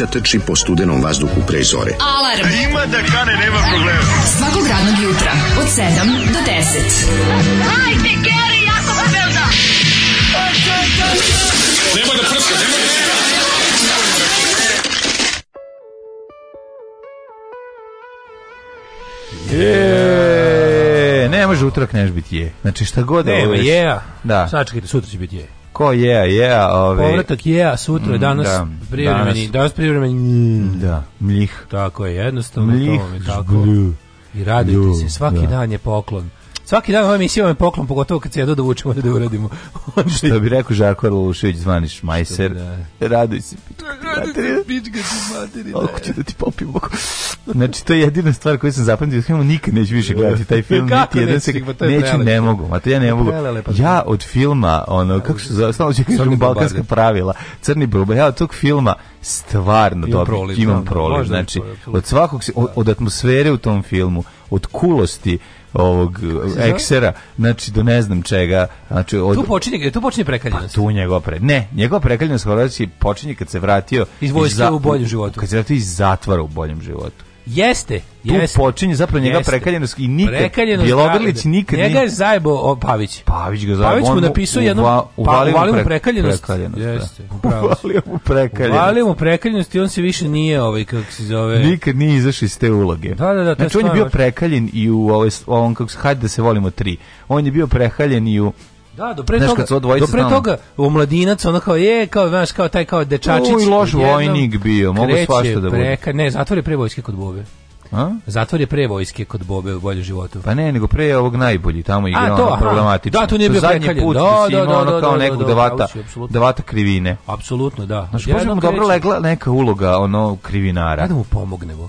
mladića trči po studenom vazduhu pre zore. Alarm! A ima da kane, nema problema. Svakog radnog jutra, od 7 do 10. Hajde, Geri, jako se velda! Nemoj da prska, nemoj da prska! Yeah. Ne može utorak neš biti je. Znači šta god ne, da je. Da. Sačekajte, sutra će biti je. Ko je, yeah, je, yeah, ove... Povratak je, yeah, sutra, je mm, danas da, privremeni, danas, danas privremeni... Mm. Da, mljih. Tako je, jednostavno. Mljih, to je tako. Žblju. I radite se, svaki da. dan je poklon. Svaki dan ova emisija me poklon, pogotovo kad se jedu da vučemo da uradimo. Što bi rekao Žarko Arlušević, zvaniš majser, da. raduj se. Pička ti materi. Ako ću da ti popim oko. Znači, to je jedina stvar koju sam zapamtio. Da Hajmo, nikad neću više gledati taj film. Kako niti neću, se... neću, ne mogu. Mate, ja ne mogu. Ja od filma, ono, kako se zove, stano će kažem, balkanska pravila, crni bruba, ja od tog filma stvarno dobro imam proliv. Da, da, znači, od svakog, od atmosfere u tom filmu, od kulosti, ovog eksera, znači do ne znam čega, znači od Tu počinje, tu počinje prekaljenost. Pa, tu njegova pre. Ne, njegova prekaljenost znači, počinje kad se vratio iz vojske iz za, u boljem životu. Kad se vratio iz zatvora u boljem životu. Jeste, tu jeste. počinje zapravo njega jeste. prekaljenost i nikad prekaljenost Bjelogrlić nikad njega nije... je zajebo o, Pavić. Pavić ga zajebo. Pavić mu napisao jednom uva, uvalio, pa, uvalio mu prekaljenost. prekaljenost da. jeste, da. Uvalio mu prekaljenost. Uvalio mu prekaljenost i on se više nije ovaj kako se zove. Nikad nije izašao iz te uloge. Da, da, da. Znači on je bio prekaljen i u ovaj, ovom kako se hajde da se volimo tri. On je bio prekaljen i u Da, do pre Znaš, toga, do pre toga u mladinac ono kao je, kao znaš, kao taj kao dečačić. Uj, loš vojnik bio, mogu svašta da bude. ne, zatvor je pre vojske kod Bobe. A? Zatvor je pre vojske kod Bobe u bolju životu. Pa ne, nego pre ovog najbolji, tamo je igrao ono problematično. Da, tu nije bio prekaljen. Put, da, da, da, da, ono da, kao da, da, nekog da, vata, da vata krivine. Apsolutno, da. Znaš, možemo dobro legla neka uloga ono krivinara. Da mu pomognemo.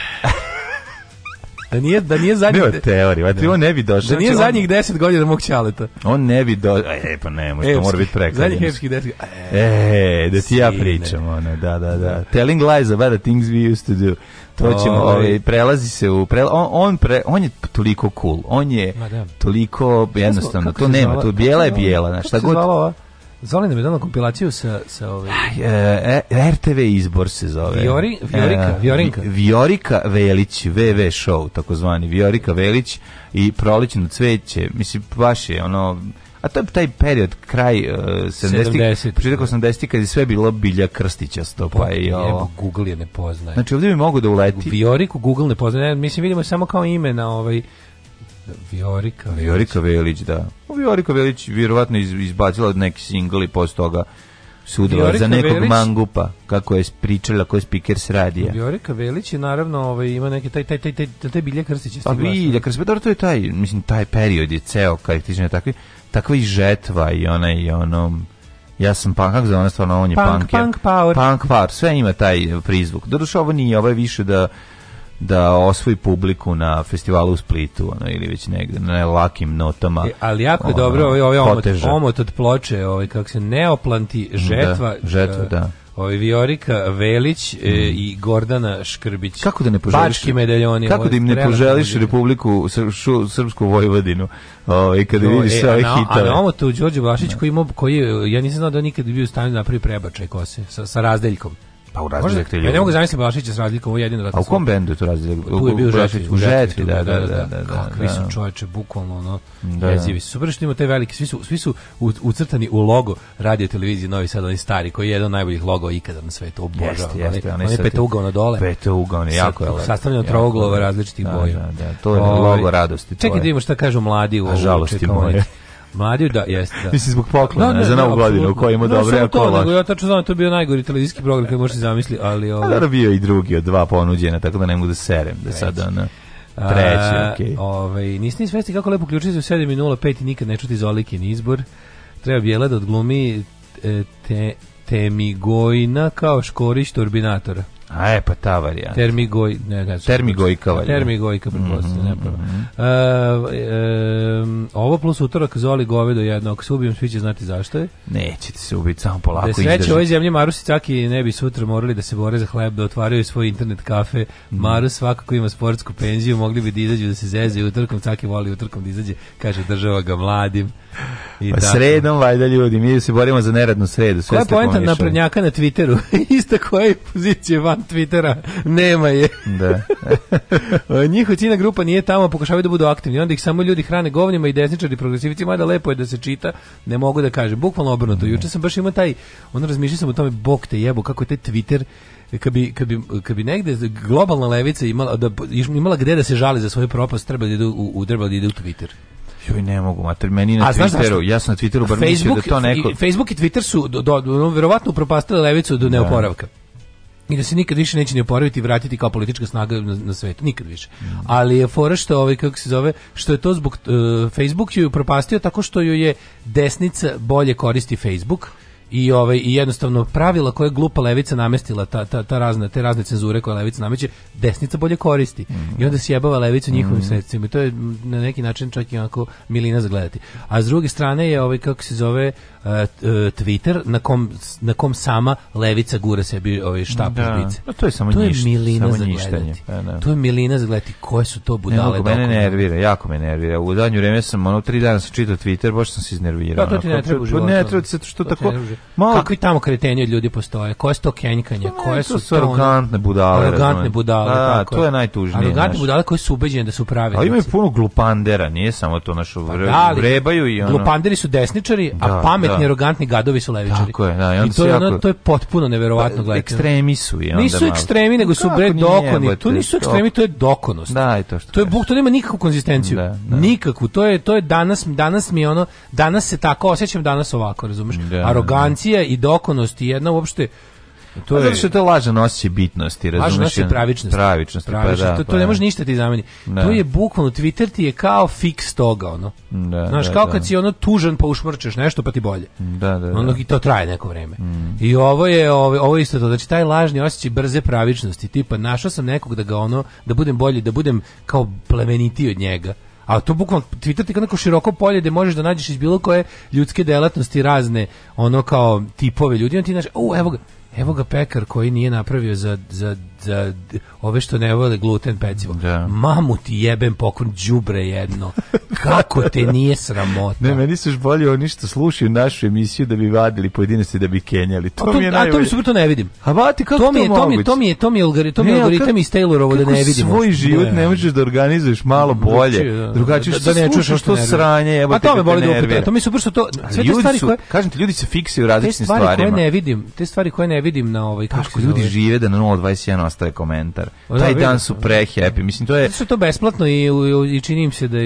Da nije, da nije zadnjih... Bilo je teorija, vati, da on ne bi došao. Da nije znači, zadnjih deset godina mog ćaleta. On ne bi došao, e, e, pa ne, možda mora biti prekladno. Zadnjih epskih e, e, da ti ja pričam, ono, da, da, da. Telling lies about the things we used to do. To ćemo, ovaj, prelazi se u... Prela, on, on, pre, on je toliko cool, on je da. toliko jednostavno, to nema, to bijela je bijela, znaš, šta god... Zvali nam je dano kompilaciju sa... sa ove... Ah, e, e RTV izbor se zove. Viori, e, Viorika, Viorinka. Viorika Velić, VV show, takozvani. Viorika Velić i Prolećno cveće. Mislim, baš je ono... A to je taj period, kraj uh, e, 70-ih, početak 80-ih, kad je sve bilo bilja sto, pa i ovo. Jebo, Google je ne poznaje. Znači, ovdje bi mogu da uleti. Vioriku Google ne poznaje. Mislim, vidimo samo kao ime na ovaj Viorika Velić. Viorika Velić, da. Pa Viorika Velić vjerovatno izbacila neki single i posle toga sudila za nekog Velić, mangupa kako je pričala koji speaker s radija. Bjorika Velić je naravno ovaj ima neke, taj taj taj taj taj Bilja Krstić je Pa Bilja Krstić, pa dobro to je taj, mislim taj period je ceo karakterističan takvi takva i žetva i ona i onom ja sam punk, kako zove stvarno, on je punk, punker. Punk power. Punk power, sve ima taj prizvuk. Doduše, ovo nije, ovo je više da da osvoji publiku na festivalu u Splitu ono, ili već negde na lakim notama. E, ali jako ono, dobro ovaj, ovaj omot, omot, od ploče, ovaj, kako se neoplanti da, žetva, da, žetva, eh, da. Ovaj Viorika Velić eh, mm. e, i Gordana Škrbić. Kako da ne poželiš? medaljoni. Kako ovaj, da im ne poželiš Republiku Srpsku, Srpsku Vojvodinu? O, ovaj, i kada vidiš e, sve ove hitove. A na ovo tu Đorđe Vlašić da. koji, ima, koji, ja nisam znao da nikad bio u stanju da napravi prebačaj kose sa, sa razdeljkom. Pa u razdelek Ja ne mogu zamisliti Balašića s razlikom, ovo je jedino A u kom bendu je to razdelek? U, je bio U Žetvi, da, da, da. da, da, da Kakvi su čoveče, bukvalno, ono, jezivi su. Super što te velike, svi su, svi su ucrtani u logo radio televizije Novi Sad, oni stari, koji je jedan od najboljih logo ikada na svetu, obožavam. Jeste, jeste. On je petougaono dole. Petougao, Petougaono, jako je lepo. Sastavljeno trouglova različitih boja. Da, da, da, to je ovaj, logo radosti. Čekaj da vidimo šta kažu mladi u ovom ovaj- Mladi da jeste, da. Mislim zbog poklona da, ne, za novu godinu koji ima dobre ako. To, nego ja tačno znam to je bio najgori televizijski program koji možeš zamisliti, ali pa, ovo. Ovaj- da, bio i drugi od dva ponuđena, tako da ne mogu da serem, da sad ona. Treći, okej. Okay. Ovaj, nisi ni svesti kako lepo ključići u 7.05 i nikad ne čuti Zolikin izbor. Treba Bijela da odglumi e, te, Temigojna kao škorić turbinatora. A je, pa ta varijanta. Termigoj, ne, ne. Termigojka valjda. Termigojka, mhm, pretpostavljam, mm -hmm. ne mhm, mhm. e, e, ovo plus utorak zoli govedo jedno, ako se ubijem, svi će znati zašto je. Nećete se ubiti, samo polako izdržati. Da sreće ove zemlje Marusi Caki ne bi sutra morali da se bore za hleb, da otvaraju svoj internet kafe. Marus svakako ima sportsku penziju, mogli bi da izađu da se zeze utorkom, Caki voli utorkom da izađe, kaže država ga mladim. I pa tako. sredom, valjda ljudi, mi se borimo za neradnu sredu. Sve koja je poenta naprednjaka na Twitteru? Ista koja je pozicija van Twittera, nema je. Da. E, Njihova cina grupa nije tamo, pokušavaju da budu aktivni, onda ih samo ljudi hrane govnjima i desničari progresivci, mada lepo je da se čita, ne mogu da kažem, bukvalno obrnuto. Juče sam baš imao taj, onda razmišljao sam o tome, bok te jebo, kako je taj Twitter kad bi, kad, bi, kad bi negde globalna levica imala, da, imala gde da se žali za svoju propast, treba da ide u, u, treba da ide u Twitter. Joj, ne mogu, mater, meni na A, Twitteru, ja sam na Twitteru bar Facebook, mislio da to neko... Facebook i Twitter su do, do, do, verovatno upropastili levicu do da. neoporavka. Da i da se nikad više neće ni oporaviti i vratiti kao politička snaga na, na svetu, nikad više. Mm. Ali je fora što ovaj kako se zove, što je to zbog uh, Facebook ju propastio tako što ju je desnica bolje koristi Facebook i ovaj i jednostavno pravila koje je glupa levica namestila ta, ta, ta razne te razne cenzure koje levica nameće desnica bolje koristi mm -hmm. i onda se jebava levica njihovim mm -hmm. sredstvima i to je na neki način čak i onako milina zagledati a s druge strane je ovaj kako se zove uh, Twitter na kom, na kom sama levica gura sebi ovaj štap da. žbice pa to je samo to njišt, je milina samo zagledati e, pa da. to je milina zagledati koje su to budale ne, mene nervira jako me nervira u zadnje vreme sam ono tri dana sam čitao Twitter baš sam se iznervirao pa to ti ne treba pa ne treba što tako Malo... Kakvi tamo kretenje od ljudi postoje? Koje su to kenjkanje? Pa koje su to, su arogantne budale. Arogantne budale. Da, tako to je najtužnije. Arogantne budale koje su ubeđene da su pravi. A imaju puno glupandera, nije samo to našo pa, da, vrebaju i ono. Glupanderi su desničari, da, a da. pametni, da. arogantni gadovi su levičari. Tako je, da. I, I to, je, jako... to je potpuno neverovatno pa, gledati. Ekstremi su. I onda nisu malo. ekstremi, nego su bre dokoni. To nisu ekstremi, to je dokonost. Da, i to što. To je buk, to nema nikakvu konzistenciju. Da, da. Nikakvu. To je to je danas danas mi ono danas se tako osećam, danas ovako, razumeš? Da, da. Arogan arogancija i dokonost i jedna uopšte to je zato što je to lažan osjećaj bitnosti, razumeš? Lažan osjećaj pravičnosti. Pravičnosti, pravičnosti pa da, to, to pa ne da. može ništa ti zameni. Da. To je bukvalno, Twitter ti je kao fiks toga, ono. Da, Znaš, da, kao da. kad si ono tužan pa ušmrčeš nešto pa ti bolje. Da, da, da. ono, I to traje neko vreme. Mm. I ovo je, ovo, ovo isto to, znači taj lažni osjećaj brze pravičnosti, tipa našao sam nekog da ga ono, da budem bolji, da budem kao plemenitiji od njega a to bukvalno Twitter ti kao neko široko polje gde možeš da nađeš iz bilo koje ljudske delatnosti razne ono kao tipove ljudi, on ti znaš, u, evo ga, Evo ga pekar koji nije napravio za, za, za ove što ne vole gluten pecivo. Da. Mamu ti jebem pokon đubre jedno. Kako te nije sramota? Ne, meni su još bolje oni što slušaju našu emisiju da bi vadili pojedinosti da bi kenjali. To, to mi je najbolje. A to mi suprotno ne vidim. A vati, kako to, mi je, to, mi, to mi je, to mi je, algori, to mi je ne, algoritam iz Taylorovo da ne vidim. svoj život ne, možeš da organizuješ malo bolje. Da, da, Drugačije, da, da, da ne čuješ što sranje, evo te. A to me boli dupe. To mi su prosto to sve te stvari koje kažem ti ljudi se fiksiraju različitim stvarima. Te stvari koje ne vidim, te stvari koje ne vidim na ovaj kako ljudi žive da na 021 ostaje komentar. Da, Taj dan su pre happy. Mislim to je. Sve to besplatno i i čini im se da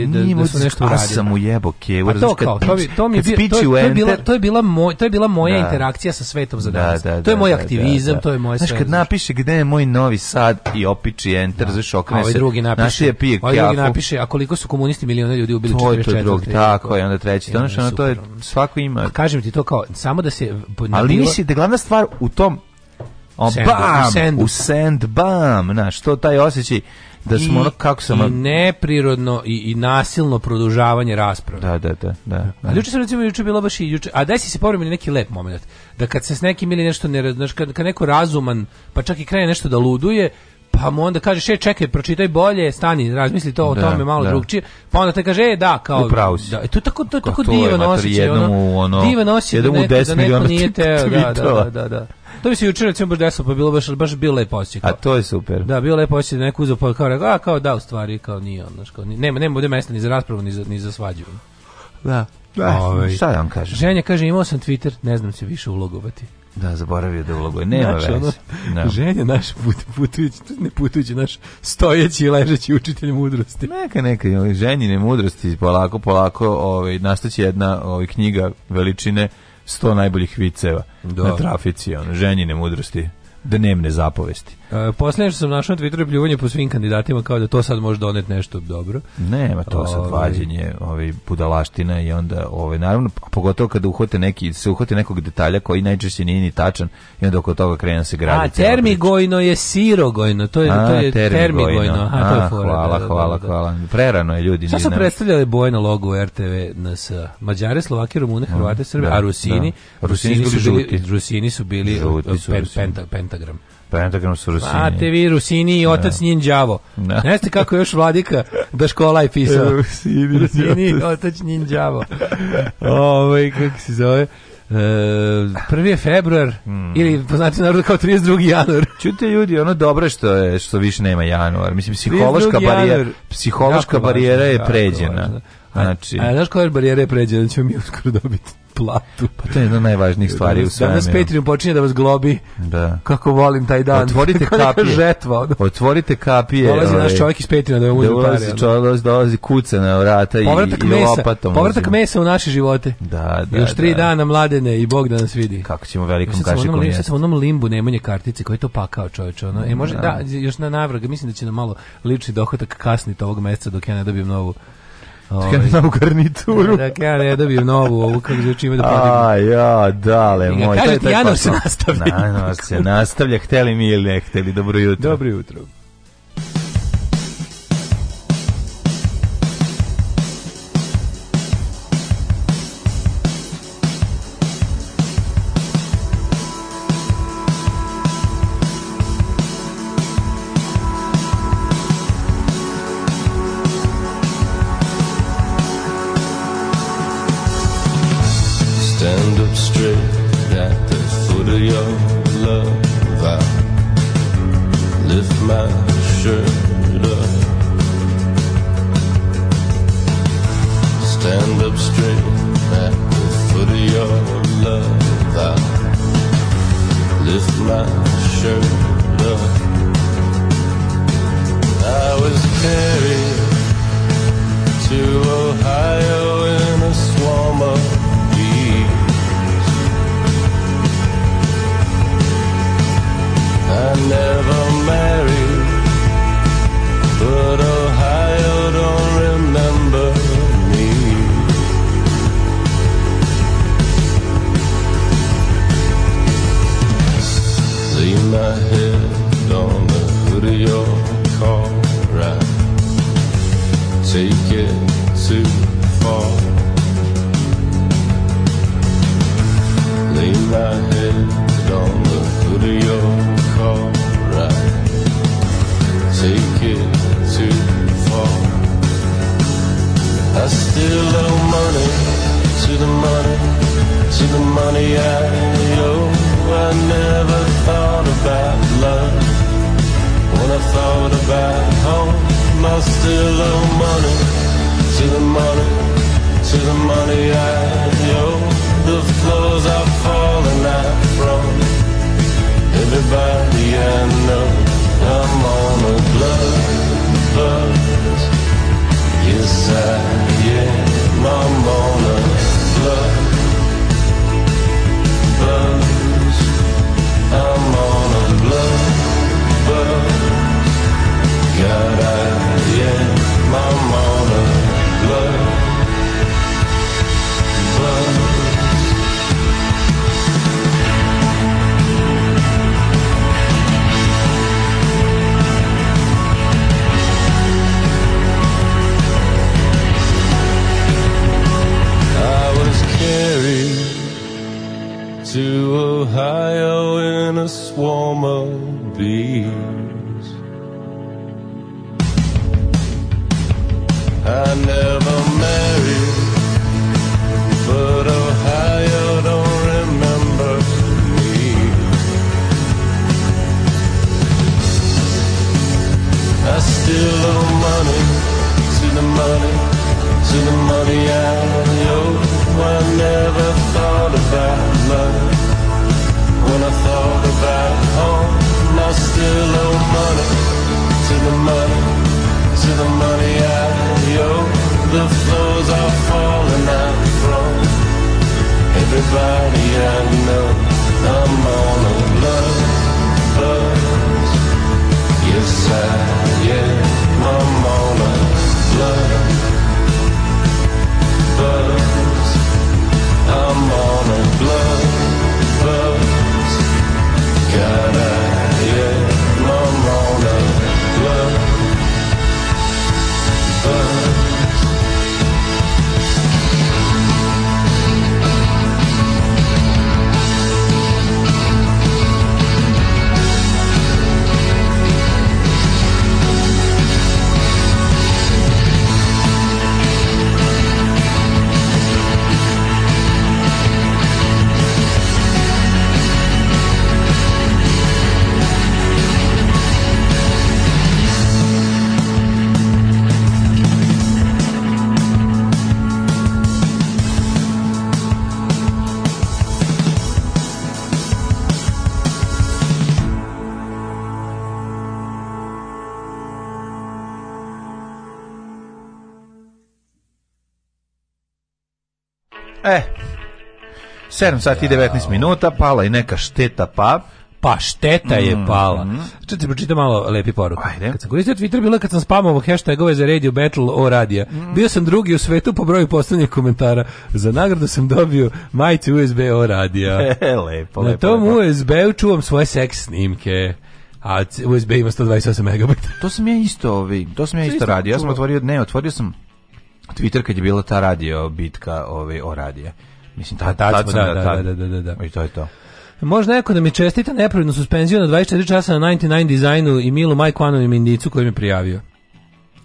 da su nešto uradio. sam mu jebo kevu. A to kao, to, bi, to mi je, bio, to, to, je bila, to je bila, moj, to je bila moja da. interakcija sa svetom za da, danas. Da, da, to je da, moj da, aktivizam, to je moje sve. Znaš, kad napiše gde je moj novi sad i opiči enter, znaš, okrene se. Ovaj drugi napiše, pije ovaj drugi napiše, a koliko su komunisti miliona ljudi ubili 44. To je to drugi, tako je, onda treći. To, ono, to je, svako ima. Kažem ti to kao, samo da se... Ali misli da glavna stvar u tom, O, bam, u send, bam, znaš, to taj osjećaj da smo ono kako sam i neprirodno i, i nasilno produžavanje rasprave. Da, da, da, da. A da. juče sam recimo juče bilo baš i juče. A daj si se povremeni neki lep momenat da kad se s nekim ili nešto ne znaš kad, kad neko razuman, pa čak i krene nešto da luduje, pa mu onda kaže še čekaj, pročitaj bolje, stani, razmisli to o da, tome malo da. drugčije. Pa onda te kaže, e, da, kao... Upravo Da, e, to tako, to, tako to divan Ono, ono, divan osjećaj da, da, neko, da neko nije teo. Da, da, da, da, da. To bi se jučer recimo baš desilo, pa bilo baš, baš bilo lepo osjećaj. A to je super. Da, bilo lepo osjećaj da neko uzeo pa kao rekao, a kao da, u stvari, kao nije znači kao, nema, nema bude mesta ni za raspravu, ni za, ni za svađu. Da, da, Ove, ovaj, šta da vam kažem? Ženja kaže, imao sam Twitter, ne znam se više ulogovati. Da, zaboravio da uloguje. Nema znači, veze. Ono, da. no. naš put, putujući, ne putujući, naš stojeći i ležeći učitelj mudrosti. Neka, neka, ženjine mudrosti, polako, polako, ovaj, nastaće jedna ovaj, knjiga veličine 100 najboljih viceva da. na trafici, ono, ženjine mudrosti, dnevne zapovesti. Uh, Posljednje što sam našao na Twitteru pljuvanje po svim kandidatima kao da to sad može doneti nešto dobro. Nema to sad ovaj. vađenje ovaj, budalaština i onda, ovaj, naravno, pogotovo kada uhvate neki, se uhvate nekog detalja koji najčešće nije ni tačan i onda oko toga krene se gradi. A, termigojno je sirogojno, to je, A, to je termigojno. termigojno. A, to je fora, hvala, da, da, da, hvala, da, da, hvala. Prerano je ljudi. Šta su predstavljali boje na logu RTV nas Mađare, Slovaki, Rumune, Hrvate, Srbe, da, a Rusini, Rusini, Rusini, su bili, žuti. Rusini su bili žuti su pen, Penta, pentagram. Pentagram su Rusini. A pa, vi Rusini i da. otac njen đavo. Da. Ne znate kako još vladika da škola je pisao. Rusini, Rusini otac njen đavo. Ovaj kako se zove? Uh, prvi je februar mm. ili poznati narod kao 32. januar. Čujte ljudi, ono dobro što je što više nema januar. Mislim psihološka barijera, psihološka barijera je pređena. Važno, Znači, a, a znaš koja barijera je pređena, da ćemo mi uskoro dobiti platu. Pa to je jedna od najvažnijih da stvari u da svemiru. Danas Patreon počinje da vas globi. Da. Kako volim taj dan. Otvorite kapije. žetva. Ono. Otvorite kapije. Dolazi ovaj, naš čovjek iz Patreona da vam uzme pare. Dolazi, čovjek, dolazi kuca na vrata povratak i, i mesa, lopatom. Povratak uzim. mesa u naše živote. Da, da. Još tri da. dana mladene i Bog da nas vidi. Kako ćemo velikom kašikom jesti. Sad sam u onom limbu nemanje kartice koji je to pakao čovječe. Ono. E, može, da. da još na navraga, mislim da će nam malo lični dohodak kasniti ovog meseca dok ja ne dobijem novu Ovaj novu garnituru. Da, da, ja dobijem novu, ovu kako se čime da podignem. A ja, dale, moj. Kaže ti se nastavlja. Jano se nastavlja, hteli mi ili ne hteli. Dobro jutro. Dobro jutro. sunny eyes. the floors are falling everybody I know. I'm on a Yes, I am. I'm on a to Ohio in a swarm of bees. I never married, but Ohio don't remember me. I still owe money to the money, to the money I owe. I never thought about love when I thought about home. I still owe money to the money, to the money I owe. The floors are falling out from everybody I know. I'm on a blood buzz. Yes, I am. I'm on a blood buzz. I'm on a blood gotta 7 sati i 19 minuta, pala i neka šteta pa pa šteta je mhm. pala. Mm -hmm. Čekaj, malo lepi poruk. Ajde. Kad sam koristio Twitter, bilo kad sam spamovao hashtagove za Radio Battle o radija. Mm -hmm. Bio sam drugi u svetu po broju postavljenih komentara. Za nagradu sam dobio majicu USB o radija. E, lepo, Na tom lepo, lepo. usb čuvam svoje seks snimke a USB ima 128 MB. to sam ja isto, ovi, to sam ja isto, isto radio. Ja sam otvorio, ne, otvorio sam Twitter kad je bila ta radio bitka, ovaj, o radije Mislim, tad, tad, tad smo, da, da, da, da, da, da. I to je to. Možda neko da mi čestita nepravednu suspenziju na 24 časa na 99 dizajnu i Milu Majku Anonim Indicu koji mi prijavio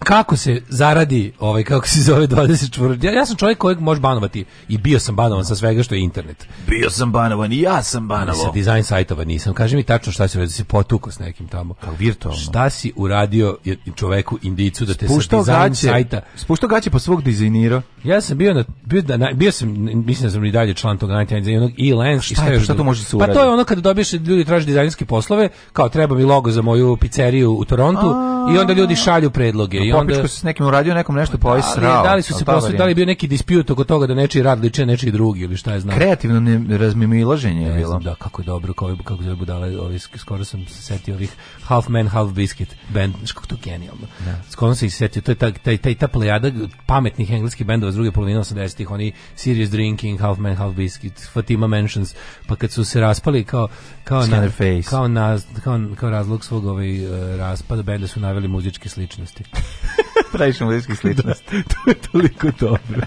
kako se zaradi ovaj kako se zove 24 ja, ja sam čovjek kojeg može banovati i bio sam banovan sa svega što je internet bio sam banovan i ja sam banovao sa dizajn sajtova nisam kaži mi tačno šta se uradio da se potuko s nekim tamo kao virtualno šta si uradio čovjeku indicu da te spuštao sa dizajn gaće, sajta spuštao gaće po pa svog dizajnira ja sam bio na bio, da na, bio sam mislim da sam i dalje član tog najtanja onog i lens šta, je, pa šta to može se uraditi pa to je ono kada dobiješ ljudi traže dizajnerske poslove kao treba mi logo za moju pizzeriju u Torontu i onda ljudi šalju predloge I onda se s nekim uradio, nekom nešto pa da, srao, da li su se posle da li bio neki dispute oko toga da nečiji rad liče nečiji drugi ili šta je znam. Kreativno ne razmimilaženje je bilo. Da, kako je dobro, kako kako je budale, ovi, skoro sam se setio ovih Half Man Half Biscuit band, kako to genijalno. Da. Skoro sam se setio, to je taj taj taj ta plejada pametnih engleskih bendova iz druge polovine 80-ih, oni Serious Drinking, Half Man Half Biscuit, Fatima Mansions, pa kad su se raspali kao kao na, kao na kao, kao razlog svog ovaj, eh, raspada benda su naveli muzičke sličnosti. Praviš muzički sličnost. Da, to je toliko dobro.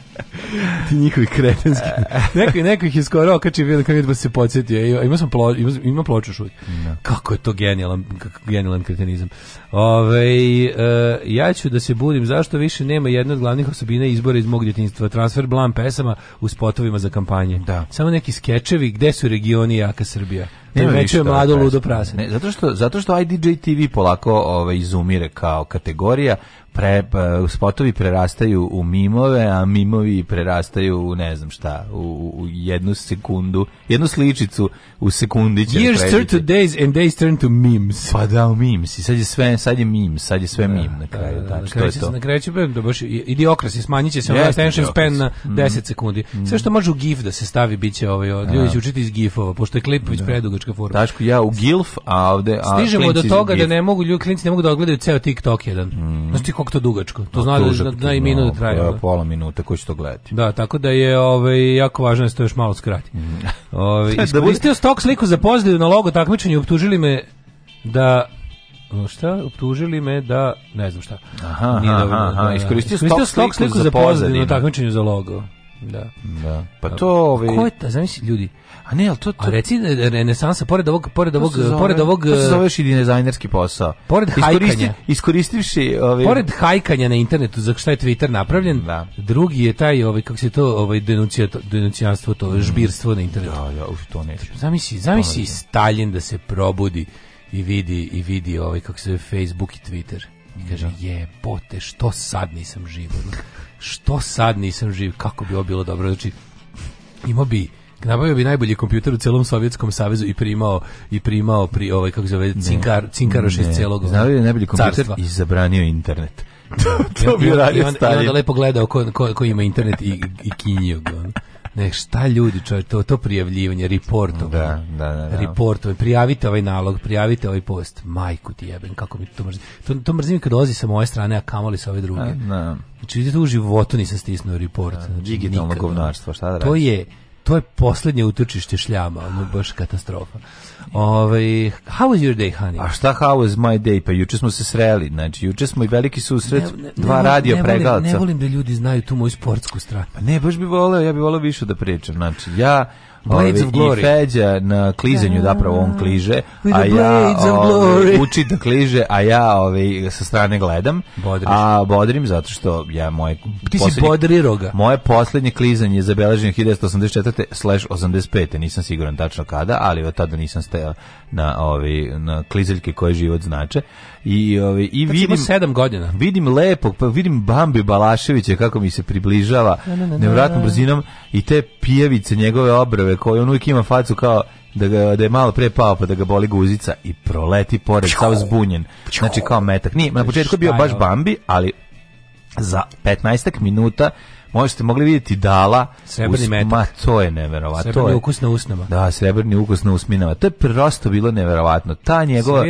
Ti njihovi kretenski. Neko, neko ih je skoro okačio, vidio da kako je pa se podsjetio. Ima, sam plo, ima, ima ploču šut. No. Da. Kako je to genijalan, genijalan kretenizam. Ove, e, eh, ja ću da se budim. Zašto više nema jedne od glavnih osobina izbora iz mog djetinjstva? Transfer blam pesama u spotovima za kampanje. Da. Samo neki skečevi gde su regioni jaka Srbija. Nema više mlado da, ludo prase. Ne, zato što zato što IDJ TV polako ovaj izumire kao kategorija, pre, pa, spotovi prerastaju u mimove, a mimovi prerastaju u ne znam šta, u, u jednu sekundu, jednu sličicu u sekundić. Years pređite. turn to days and days turn to memes. Pa da, u memes. I sad je sve, sad je meme, sad je sve da, meme na da, kraju. Da, da, na, kraju će, to. na kraju će da baš idiokrasi, smanjit će se yes, attention span na mm. 10 sekundi. Mhm. Sve što može u GIF da se stavi, bit će ovaj, od, ljudi će da. učiti iz GIF-ova, pošto je klip već da. predugačka forma. Daško, ja u GIF, a ovde... A Stižemo do toga da ne mogu, ljudi, klinci ne mogu da odgledaju ceo TikTok jedan. Mm. Znači, koliko to dugačko. To no, zna da, da i minut traje. Da, pola minuta, ko će to gledati. Da, tako da je ovaj, jako važno da se to još malo skrati. Mm. Ovaj, iskoristio da stok sliku za pozdrav na logo takmičenju, optužili me da šta, optužili me da, ne znam šta. Aha, Nije aha, dobro, aha, da, da, iskoristio, iskoristio stok, sliku, sliku za pozadinu, pozadinu takmičenju za logo. Da. da. Pa to, ovaj Ko je ta, zamisli ljudi? A ne, al to, to... A reci renesansa pored ovog pored ovog zove, pored ovog to se e- zoveš i dizajnerski posao. Pored hajkanja, iskoristivši ovaj Pored hajkanja na internetu za šta je Twitter napravljen, da. drugi je taj ovaj kako se to ovaj denuncijato denuncijanstvo to mm. žbirstvo na internetu. Da, ja, da, uf, to ne. Zamisli, zamisli ne. Stalin da se probudi i vidi i vidi ovaj kako se Facebook i Twitter. I da. kaže, je, pote, što sad nisam živo? što sad nisam živ, kako bi ovo bilo dobro, znači imao bi nabavio bi najbolji kompjuter u celom Sovjetskom savezu i primao i primao pri ovaj kako se zove cinkar cinkaroš iz celog. Nabavio da je najbolji kompjuter i zabranio internet. to bi radio stari. I onda lepo gledao ko, ko, ko ima internet i, i kinio ga ne, šta ljudi, čovječ, to, to prijavljivanje, reportom. Da, da, da, da. Reportom, prijavite ovaj nalog, prijavite ovaj post. Majku ti jebem, kako mi to mrzim. To, to mrzim kad dolazi sa moje strane, a kamoli sa ove druge. Da, da. Znači, vidite, u životu nisam stisnuo report. Da, znači, Digitalno govnarstvo, šta da radiš? To je, to je poslednje utočište šljama, ono baš katastrofa. Ove, ovaj, how was your day, honey? A šta how was my day? Pa juče smo se sreli, znači juče smo i veliki susret, ne, ne, dva ne, radio pregalca. Ne volim da ljudi znaju tu moju sportsku stranu. Pa ne, baš bi voleo, ja bi voleo više da pričam, znači ja Blades of Glory. I Feđa na klizanju, da, da, da. zapravo on kliže, a ja ove, ovaj, uči da kliže, a ja ove, ovaj, sa strane gledam, Bodriš. a bodrim zato što ja moje... Ti si bodriro ga. Moje posljednje klizanje je zabeleženo 1984. slash 85. Nisam siguran tačno kada, ali od tada nisam stajao na, ovi, ovaj, na klizaljke koje život znače. I, ovi, i vidim... Ima sedam godina. Vidim lepog, pa vidim Bambi Balaševića kako mi se približava nevratnom brzinom i te pijavice njegove obrave koji on uvijek ima facu kao da, ga, da je malo pre pao pa da ga boli guzica i proleti pored, kao zbunjen. Znači kao metak. Nije, na početku je bio baš Bambi, ali za 15 minuta možete mogli vidjeti dala srebrni metak. Ma, to je neverovatno. Srebrni to je, ukus na usnama. Da, srebrni ukus na usminama. To je prosto bilo neverovatno. Ta njegova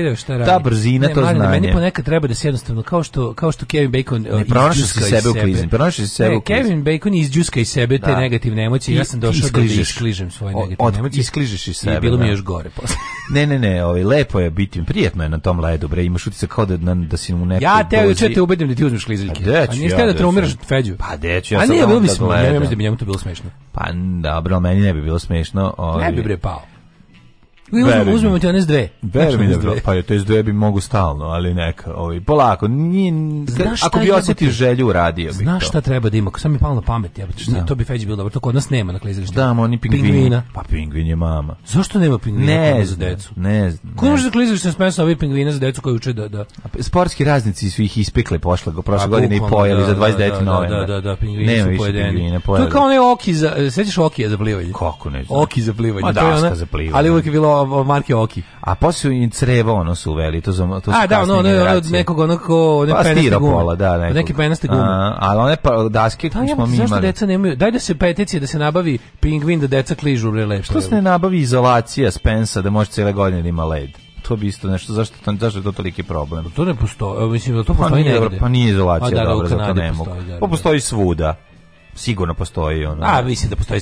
ta brzina ne, to mladine, znanje. Meni ponekad treba da se jednostavno kao što kao što Kevin Bacon e, ne pronašao se sebe u klizmi. Pronašao se sebe. Ne, Kevin Bacon izđuska iz sebe te da. negativne emocije. I, Ja sam došao da, da iskližem svoje negativne od, emocije. Iskližeš iz sebe. I bilo mi je da. još gore posle. ne, ne, ne, ovaj lepo je biti, prijetno je na tom ledu, bre. Imaš utisak kao da da si mu neko. Ja te da te ubedim da ti uzmeš pa klizaljke. A nisi da traumiraš feđu. Pa deću, ja nije, bilo bi smiješno. Ja mislim da bi njemu to bilo smešno. Pa dobro, meni ne bi bilo smešno. Ovi... Ne bi ovaj, bre pao. Uzmemo, uzmemo ti one s dve. Znači, mi da, pa je to s dve bi mogu stalno, ali neka, ovaj, polako, nije, ako bi osjetio želju, uradio bi Znaš šta treba da ima, sam mi palo na pamet, ja, da. to bi Feđi bilo dobro, to kod nas nema na klizalištu. Da, oni pingvina. pingvina. Pa pingvin je mama. Zašto nema pingvina ne za decu? Ne znam. Ko može da klizalište smesa ovi pingvina za decu koji uče da... da... A, sportski raznici su ih ispekle pošle, go prošle godine i pojeli da, za 29. Da, da, novembra. Da, da, da, pingvini su pojedeni. To je kao one oki za, sećaš oki za plivanje? Kako ne znam. Oki za plivanje. Ma daska za plivanje. Ali uvijek je bilo o, marke Oki. A posle im crevo ono su uveli, to za to su A, da, no, ono, ono pa, da, od nekog onako, one pa, penaste gume. da, nekog. Od neke penaste gume. A, ali one pa, daske da, smo mi imali. deca nemaju, daj da se peticije, da se nabavi pingvin, da deca kližu lepo. Što se ne nabavi izolacija Spensa, da može cijele godine da ima led? to bi isto nešto zašto to zašto je to toliki problem to ne postoji mislim da to pa postoji pa nije, negde. pa nije izolacija A, da, da dobro ne mogu da, pa postoji svuda sigurno postoji ono. A mislim da postoji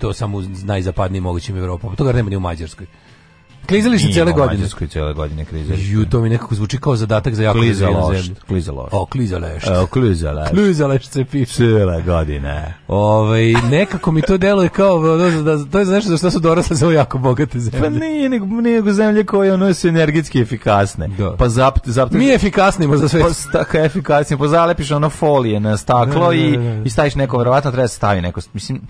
to samo u najzapadnijim mogućim to Toga nema ni u Mađarskoj. Klizali ste cele godine. Mađarskoj cele godine klizali. Ju, to mi nekako zvuči kao zadatak za jako klizalošt. Klizalošt. O, klizalešt. E, o, klizalešt. Klizalešt se piše. Cele godine. Ove, ovaj, nekako mi to deluje kao, da, da, to je nešto za što su dorasle za jako bogate zemlje. Pa nije, nego, nego zemlje koje ono su energetski efikasne. Da. Pa zap, zap, mi efikasnimo za sve. Pa, tako efikasnije, pa zalepiš ono folije na staklo ne, ne, ne, i, da, da. i staviš neko, verovatno treba stavi neko, mislim,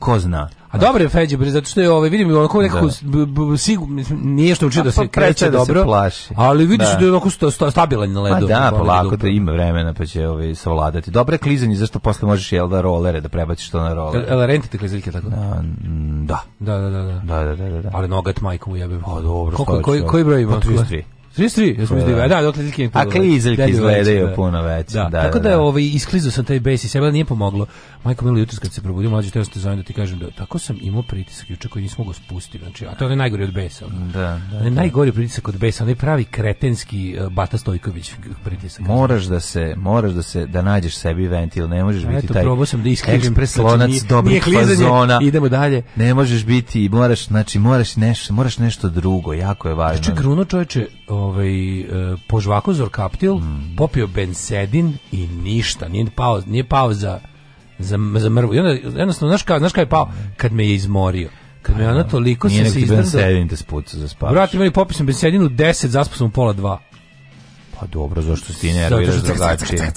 ko zna. A dobro je Feđe, zato što je ovaj vidim onako da. nekako da. sigurno nije što učio da se pa kreće da dobro. se Ali vidiš da, da je onako sta, sta, stabilan na ledu. Pa da, polako da ima vremena pa će ovaj savladati. Dobre klizanje zašto posle možeš jel da rolere da prebaciš to na roler. Jel rentite klizaljke tako? Da. da, da. Da, da, da. Da, da, da, da. Ali nogat majku ujebe. Pa dobro. Koji koji broj ima? 33. 33, ja sam izdiva. Da, dok klizeljke da, da, A klizeljke izgledaju da. puno veće. Da. da. Tako da, da, da. ovaj isklizao sam taj bes i sebe nije pomoglo. Majko Milo jutros kad se probudio, mlađi teo sam da ti kažem da tako sam imao pritisak juče koji nismo ga spustili. Znači, a to je najgori od besa. Da, da, da. Najgori pritisak od besa, onaj pravi kretenski uh, Bata Stojković pritisak. Moraš da se, moraš da se da nađeš sebi ventil, ne možeš a, biti eto, taj. Probao sam da isklizim. preslonac znači, dobrih fazona. Idemo dalje. Ne možeš biti, moraš, znači moraš nešto, moraš nešto drugo, jako je važno. Znači, gruno čoveče, ovaj, e, požvako Zorkaptil, mm. popio Bensedin i ništa, nije pao, nije pao za, za, za mrvu. I onda, jednostavno, znaš, kad znaš kad je pao? Kad me je izmorio. Kad me pa ona da. toliko se se izdrda... Nije nek ti Bensedin te spucu za spavaš. Vrati, imali popisan Bensedin u 10, zaspao sam u pola 2. Pa dobro, zašto se ti nerviraš drugačije?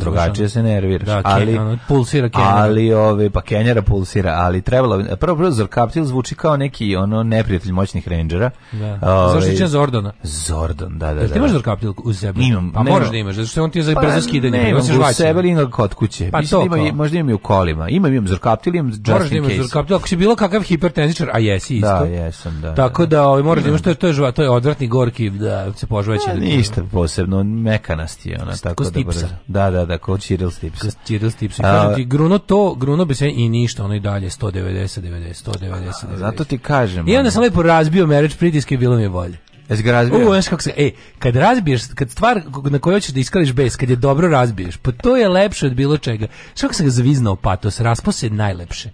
Drugačije se nerviraš. Da, ali, ono, pulsira Kenjera. Ali, ove, ovaj, pa Kenjera pulsira, ali trebalo... Prvo, prvo, Zorkaptil zvuči kao neki ono neprijatelj moćnih rangera. Da. Ovaj- zašto će Zordona? Zordon, da, da, da. Jel ti imaš da. Zorkaptil u sebi? Imam. Pa moraš da imaš, zato što on ti je za pa, brzo skidanje. Ne, imam pa u sebi, imam kod kuće. Pa Mislim, to ima, Možda imam i u kolima. Imam, imam Zorkaptil, imam just in da case. Zorkaptil, ako si bilo kakav hipertenzičar, a jesi da, isto. Da, jesam, da. Tako da, ovaj, moraš da imaš, to je, to je, to je odvratni gorki, da se požvaće. Ništa posebno posebno mekanast je ona tako da, da Da, da, da, kao Cyril Stipsa. Kao Cyril Stipsa. Kažem ti, Gruno to, Gruno bi sve i ništa, ono i dalje 190, 90, 190, 90. Zato ti kažem. I onda sam lepo razbio marriage pritiske bilo mi je bolje. Jesi ga razbio? U, kako se, e, kad razbiješ, kad stvar na kojoj hoćeš da iskališ bez, kad je dobro razbiješ, pa to je lepše od bilo čega. Što kako sam ga zviznao patos, raspose najlepše.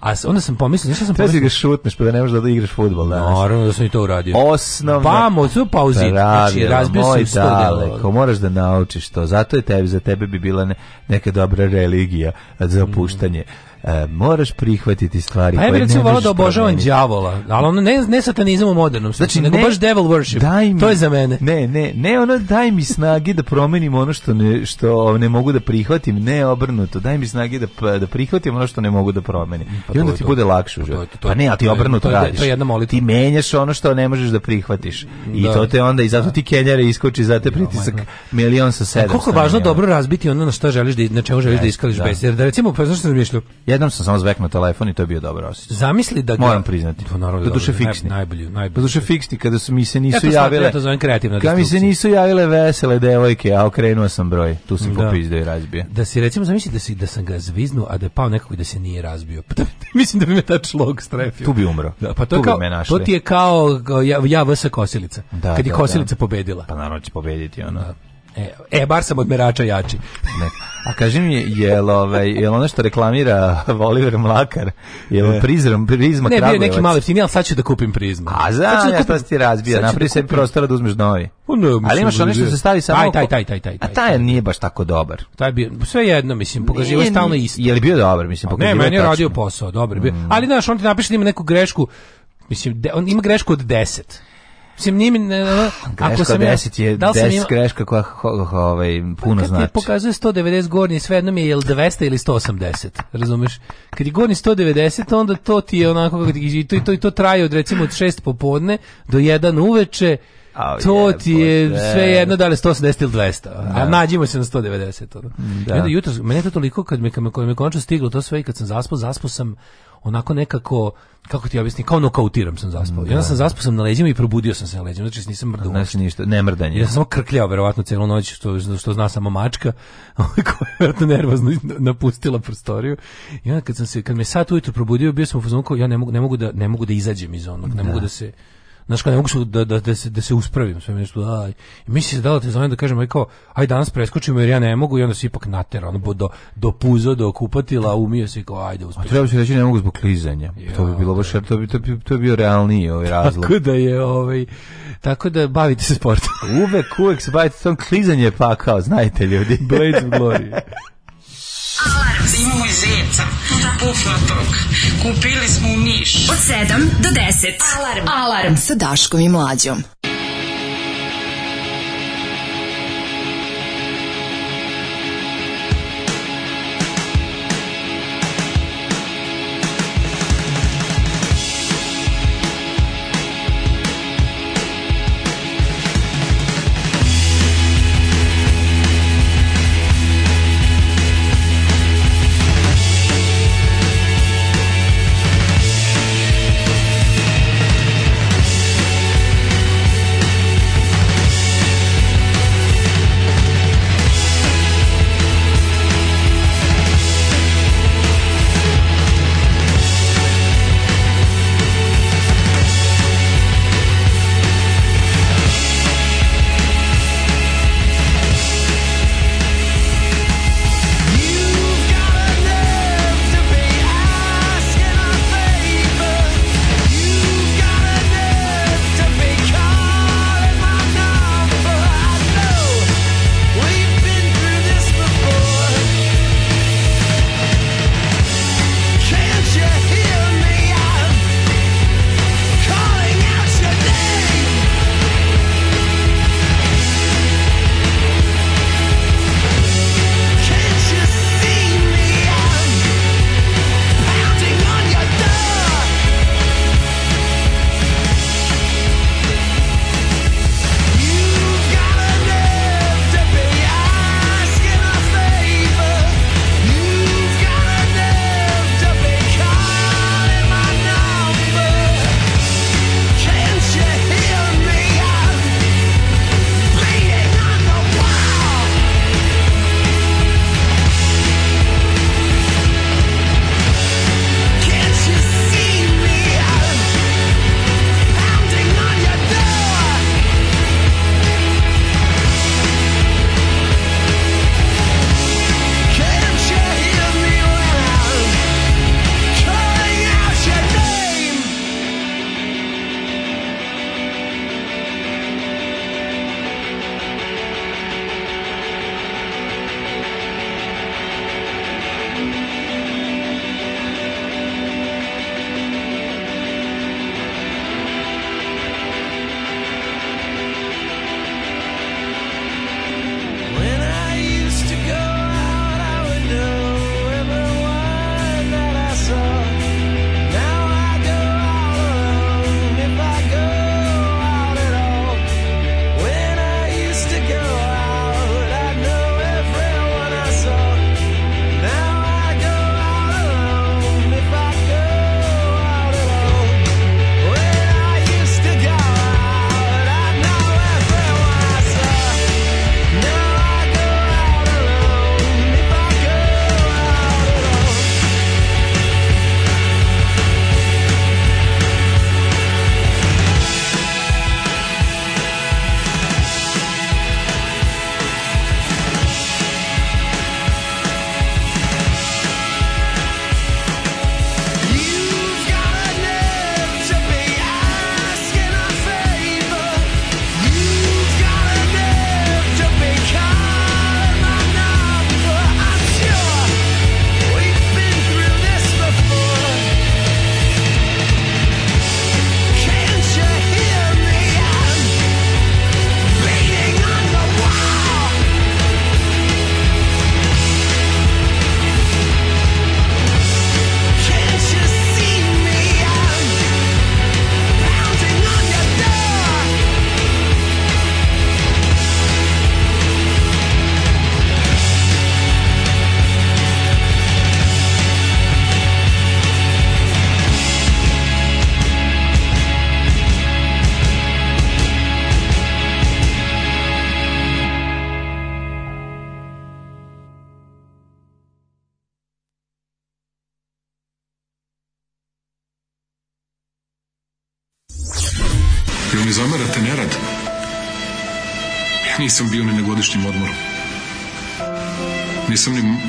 A onda sam pomislio, nešto sam Treba pomislio. Treba da si ga šutneš, pa da ne možeš da igraš futbol danas. Naravno da sam i to uradio. Osnovno. Pa, mozu pauzi. Znači, razbio sam sto daleko. Moraš da naučiš to. Zato je tebi, za tebe bi bila ne, neka dobra religija za opuštanje. Mm e, moraš prihvatiti stvari. Pa ja bih recimo volao da obožavam đavola, ali ono ne, ne satanizam u modernom znači, smislu, nego ne, baš devil worship. Daj mi, to je za mene. Ne, ne, ne, ono daj mi snage da promenim ono što ne, što ne mogu da prihvatim, ne obrnuto. Daj mi snage da, pa, da prihvatim ono što ne mogu da promenim. Pa I onda ti to, bude lakše. Pa, to, to, pa ne, a ti obrnuto radiš. To je jedna molitva. Ti menjaš ono što ne možeš da prihvatiš. I da. to te onda, i zato ti da. kenjare iskoči, za te oh pritisak no, milion sa sedem. Koliko važno dobro razbiti ono na što želiš da, na čemu želiš da iskališ da. bez. Jer da recimo, pa zašto sam jednom sam samo zveknuo telefon i to je bio dobar osjećaj. Zamisli da ga, moram priznati. To pa naravno. Da duše fiksni. Najbolje, najbolje. Da duše fiksni kada su mi se nisu ja javile. Ja to zovem kreativna Kada mi se nisu javile vesele devojke, a okrenuo sam broj. Tu se da. popizdeo i razbije. Da si recimo zamisli da si da sam ga zviznuo, a da je pao nekako i da se nije razbio. Pa, mislim da bi me ta člog strefio. Tu bi umro. Da, pa to, tu kao, bi me našli. to ti je kao ja, ja vs kosilica. Da, kad je kosilica da. da. pobedila. Pa naravno će pobediti ona. Da. E, e, bar sam od merača jači. ne. A kaži mi, je li ovaj, jel ono što reklamira Oliver Mlakar, je li prizma Kragujevac? Ne, bio neki mali ptini, ali sad ću da kupim prizmu. A za, da ja kupim... Pa si ti razbija, da napravi se prostora da uzmeš novi. Pa ne, ali imaš ono što se stavi samo... Taj, taj, taj, taj, taj, A taj nije baš tako dobar. Taj bi, sve jedno, mislim, pokazivo je stalno isto. Je li bio dobar, mislim, pa pokazivo je Ne, meni je radio posao, dobar bio. Mm. Ali, znaš, on ti napiše da ima neku grešku, mislim, on ima grešku od 10. Mislim, njimi, ne, ne, ah, ako sam 10 je da sam ima, greška koja ho, ho, ovaj, puno kad znači. Kad ti pokazuje 190 gornji, sve jedno mi je ili 200 ili 180, razumeš? Kad je gornji 190, onda to ti je onako, kako ti, to, to, to traje od recimo od 6 popodne do 1 uveče, Oh, to je, ti je bože. sve jedno da li 180 ili 200. Da. A nađimo se na 190. Ono. Da. onda jutro, mene to toliko, kad mi, kad mi, kad me konča stiglo to sve i kad sam zaspao, zaspao sam onako nekako kako ti objasnim, kao nokautiram sam zaspao. Da. Ja sam da. zaspao sam na leđima i probudio sam se na leđima, znači nisam mrdao. Znači ništa, ne mrdanje. Ja sam samo krkljao verovatno celu noć, što, što zna samo mačka, ovaj, koja je verovatno nervozno napustila prostoriju. I onda kad, sam se, kad me sat ujutro probudio, bio sam u fazonku, ja ne mogu, ne mogu, da, ne mogu da izađem iz onog, ne da. mogu da se Znaš, kao ne mogu da, da, da, se, da se uspravim sve nešto, aj. I mi se dala te zovem da kažem, aj kao, aj danas preskočimo jer ja ne mogu i onda se ipak natera, ono, do, do puzo, do kupatila, umio se i kao, ajde, uspešno. A treba se reći ne mogu zbog klizanja. Ja, pa to bi bilo baš, da. to bi, to bi, to bi bio realniji ovaj razlog. Tako da je, ovaj, tako da bavite se sportom. uvek, uvek se bavite tom klizanje pa kao znajte ljudi. Blades of Glory. Alarm. Imamo i zeca. Da. Pufnatog. Kupili smo u Niš. Od 7 do 10. Alarm. Alarm. Sa Daškom i Mlađom.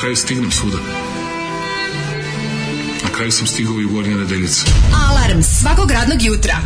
kraju stignem svuda. Na kraju sam stigao i u Gornje nedeljice. Alarm svakog radnog jutra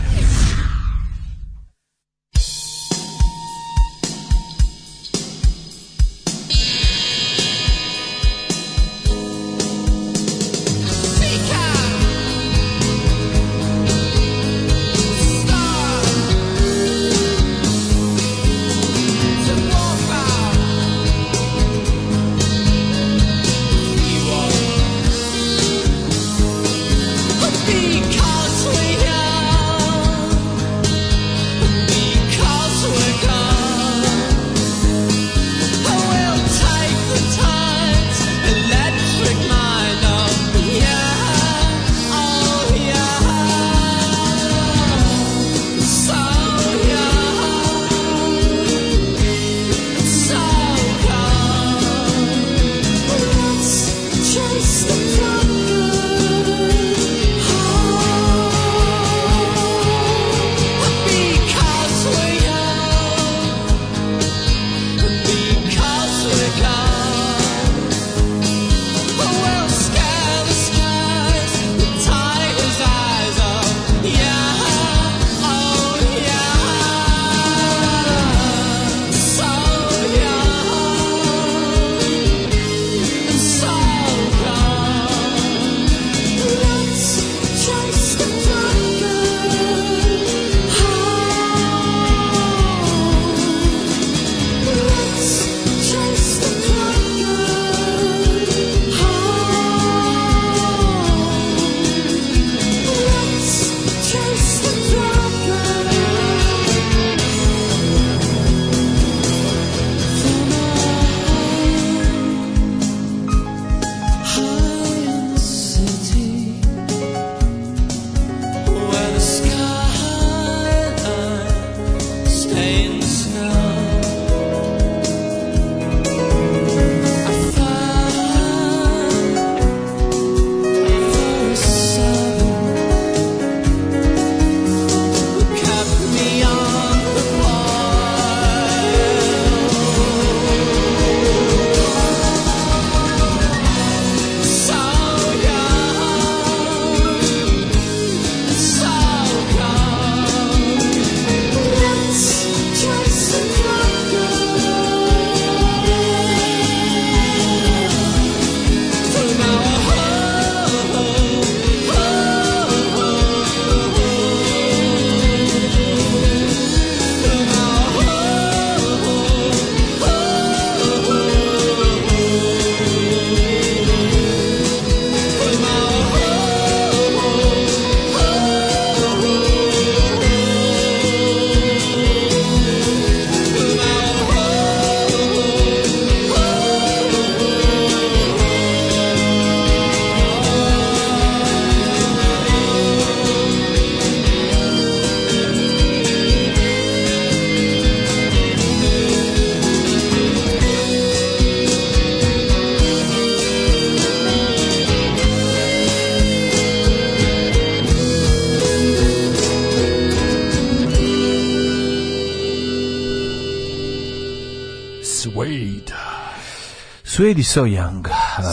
Suedi So Young.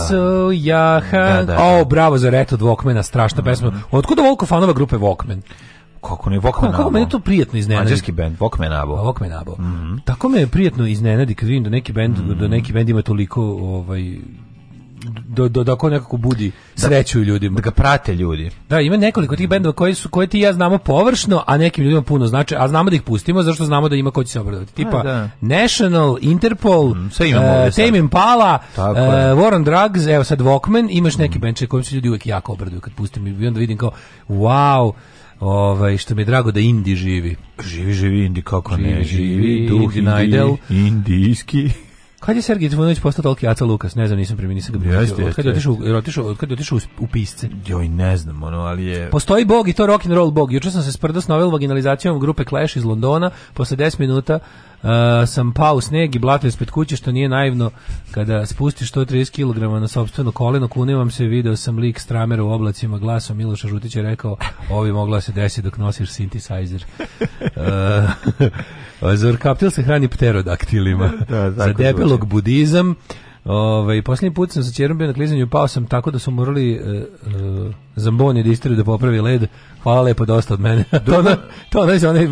So Jaha. Da, da, da. O, bravo za Red od Walkmana, strašna mm -hmm. pesma. Otkud Volko fanova grupe Walkman? Kako ne, Walkman Kako, kako meni to prijatno iznenadi. Mađarski band, Walkman Abo. Walkman Abo. Mm -hmm. Tako me je prijetno iznenadi kad vidim da neki band, mm -hmm. da mhm. neki band ima toliko ovaj, da, da, da, da nekako budi sreću ljudima. Da ga prate ljudi. Da, ima nekoliko tih bendova koji su koje ti ja znamo površno, a nekim ljudima puno znači, a znamo da ih pustimo zašto znamo da ima ko će se obradovati. Tipa da. National, Interpol, mm, sve imamo uh, Tame Impala, uh, e, Warren Drugs, evo sad Walkman, imaš neki mm. benče kojim se ljudi uvek jako obraduju kad pustim i onda vidim kao wow, Ovaj što mi je drago da Indi živi. Živi, živi Indi kako živi, ne, živi, živi duh Indi, indijski. Kad je Sergej Trifunović postao toliki Aca Lukas? Ne znam, nisam primio, nisam ga primio. Jeste, jeste. Kad je otišao, otišao, kad je u pisce? Joj, ne znam, ono, ali je... Postoji bog i to rock and roll bog. Juče sam se sprdao s novel vaginalizacijom grupe Clash iz Londona, posle 10 minuta Uh, sam pao u sneg i blato ispred kuće što nije naivno kada spustiš 130 kg na sopstveno koleno kune se video sam lik stramera u oblacima glasom Miloša Žutića rekao ovi mogla se desiti dok nosiš synthesizer uh, Zorkaptil se hrani pterodaktilima da, za debelog budizam Ove, ovaj, posljednji put sam sa čerom bio na klizanju, pao sam tako da su morali e, e, zamboni da istriju da popravi led. Hvala lepo, dosta od mene. to, ona, to onaj, onaj,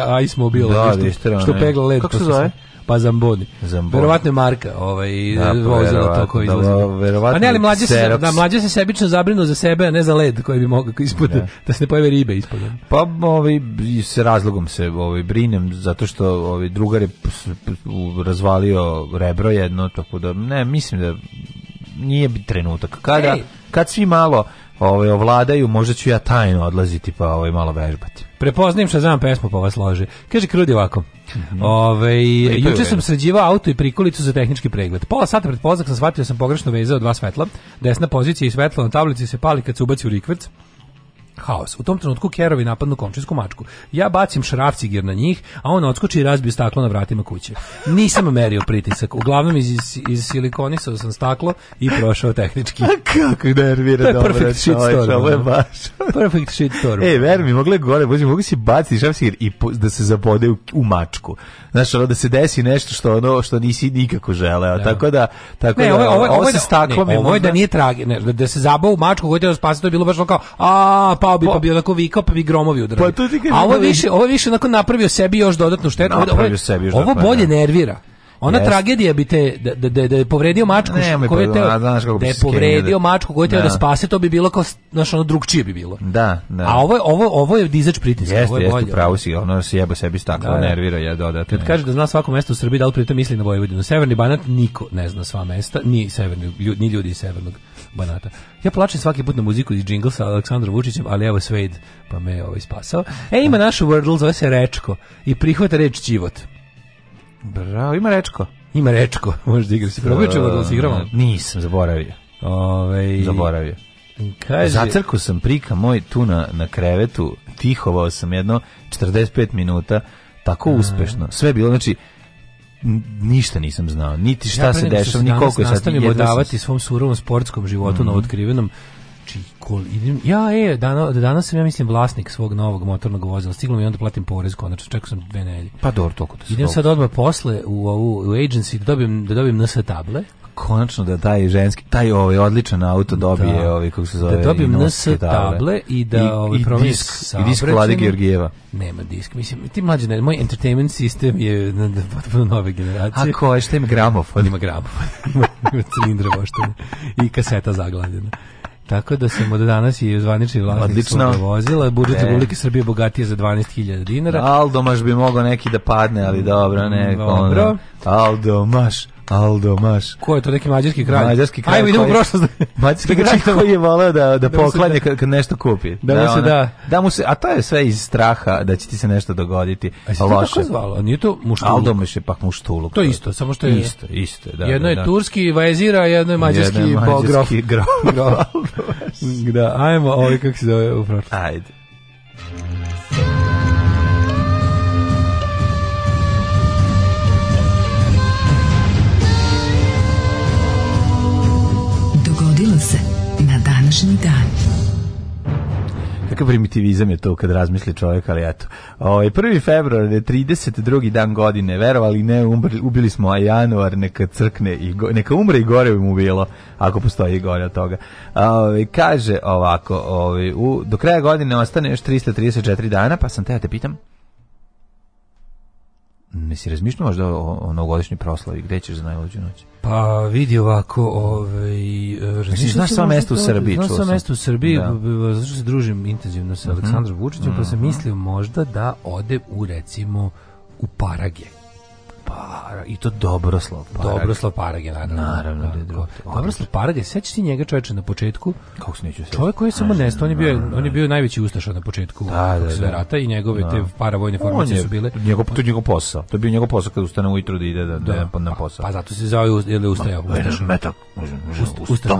onaj ice mobile, da, što, da što pegla led. Kako se zove? Sam, pa Zamboni. Zamboni. Verovatno je marka, ovaj da, pa vozilo to koje da, izlazi. Da, ne, ali mlađe se, da, mlađe se sebično zabrinu za sebe, a ne za led koji bi mogao ispod, ne. Da. da se ne pojave ribe ispod. Pa ovaj, se razlogom se ovaj, brinem, zato što ovaj, drugar je razvalio rebro jedno, tako da ne, mislim da nije bi trenutak. Kada, Ej. kad svi malo ovaj ovladaju, možda ću ja tajno odlaziti pa ovaj malo vežbati. Prepoznajem šta znam pesmu po pa vas lože. Kaže Krudi ovako. Mm -hmm. Ove, juče sam sređivao auto i prikolicu za tehnički pregled. Pola sata pred poznak sam shvatio da sam pogrešno vezao dva svetla. Desna pozicija i svetlo na tablici se pali kad se ubaci u rikvrc haos. U tom trenutku Kerovi napadnu komčinsku mačku. Ja bacim šrafciger na njih, a on odskoči i razbije staklo na vratima kuće. Nisam merio pritisak. Uglavnom iz, iz silikonisao sam staklo i prošao tehnički. A kako nervira to je dobro. Perfect shit story. Ovo je da. baš. Perfect shit story. Ej, ver mi, mogle gore, bože, mogu si baciti šrafciger i po, da se zabode u, u, mačku. Znaš, ono da se desi nešto što ono što nisi nikako želeo. Da. Tako da tako ne, da, ovo, ovo, ovo, ovo se da- staklo ne, ovo je da nije tragi, ne, da, da se zabao u mačku, hoće da spasi, to je bilo baš kao, a, pao bi pa bi onako vikao pa bi gromovi udarali. Pa to ti A ovo više, ovo više onako napravio sebi još dodatnu štetu. Napravio sebi još Ovo bolje da. nervira. Ona yes. tragedija bi te da, da, da, da je povredio mačku ne, koju je pa, teo, znaš da je povredio mačku koju je teo da. da spase, to bi bilo kao znaš ono drugčije bi bilo. Da, da. A ovo je, ovo, ovo je dizač pritiska, jeste, ovo je bolje. Jeste, pravo si, ono se jeba sebi staklo, da, da, nervira je dodatno. Kad kaže da zna svako mesto u Srbiji, da li pritom misli na Vojvodinu? Severni Banat niko ne zna sva mesta, ni severni ljudi, ni ljudi iz severnog banata. Ja plačem svaki put na muziku iz džingla Aleksandra Aleksandrom Vučićem, ali evo Svejd, pa me je ovaj spasao. E, ima da. našu Wordle, zove se Rečko i prihvata reč Čivot. Bravo, ima Rečko. Ima Rečko, možda igra se. Probaj ćemo da se igramo. Da, nisam, zaboravio. Ove... Ovaj, zaboravio. Kaže... Zacrku sam prika moj tu na, na krevetu, tihovao sam jedno 45 minuta, tako uspešno. Sve bilo, znači, ništa nisam znao, niti šta ja, se dešava, ni koliko je sad. Nastavimo davati svom surovom sportskom životu mm -hmm. na otkrivenom Čikol, ja e, dana, danas sam ja mislim vlasnik svog novog motornog vozila, stiglo mi i onda da platim porez konačno, čekao sam dve nelje. Pa dobro, toliko da se Idem sad odmah posle u, ovu, u agency da dobijem, da dobijem NS table konačno da taj ženski, taj ovaj odličan auto da. dobije, da. ovaj kako se da zove, da dobije NS table i da i, ovaj i disk, i disk Vlade Georgijeva. Nema disk, mislim ti mlađi, ne, moj entertainment sistem je na potpuno nove generacije. A ko je šta ima gramofon? Ima gramofon. ima cilindra voštene i kaseta zaglavljena. Tako da sam od danas i zvanični vlasnik svoga vozila. Budžet e. Republike Srbije bogatije za 12.000 dinara. Aldo Maš bi mogao neki da padne, ali dobro, ne. Mm, dobro. Aldo Maš. Aldo Maš. Ko je to neki mađarski kralj? Mađarski kralj. Hajde idemo u prošlost. Mađarski kralj koji je voleo da da, poklanje da- kad nešto kupi. Da, da se ona, da. Da mu se, a to je sve iz straha da će ti se nešto dogoditi. A loše. Kako zvalo? Nije to muštuluk. Aldo Maš je pak muštuluk. To je isto, samo što je isto, isto, da. Jedno da, je da, turski vajezira, jedno je mađarski bogrof. da, ajmo, ovaj kako se zove u prošlost. Ajde. dogodilo se na današnji dan. Kakav primitivizam je to kad razmisli čovjek, ali eto. Ovaj 1. februar je 32. dan godine. Verovali ne, umri, ubili smo a januar neka crkne i go, neka umre i gore bi mu bilo, ako postoji gore od toga. Ovaj kaže ovako, ovaj do kraja godine ostane još 334 dana, pa sam te ja da te pitam. Ne si razmišljao možda o, o novogodišnjoj proslavi? Gde ćeš za najluđu noć? Pa vidi ovako, ovaj, razmišljam znaš sva mesta u Srbiji, znaš sva mesta u Srbiji, zato što se družim intenzivno sa mm -hmm. Aleksandrom Vučićem, mm pa mhm. sam mislio možda da ode u recimo u Parage Slopara, i to dobro Slopara. Dobro Slopara je, naravno. Naravno. Da, dobro, dobro Slopara je, sećaš ti njega čoveče na početku? Kako se neću sećati? Čovjek koji je samo nesto on je bio, on je bio najveći ustaša na početku da, da, da. rata i njegove da. te paravojne formacije su bile. Njegov, to je njegov posao, to je bio njegov posao kad ustane ujutro da ide da, da. da na posao. Pa, pa zato se zvao ili ustajao. Ustaš. Metak, ustaš.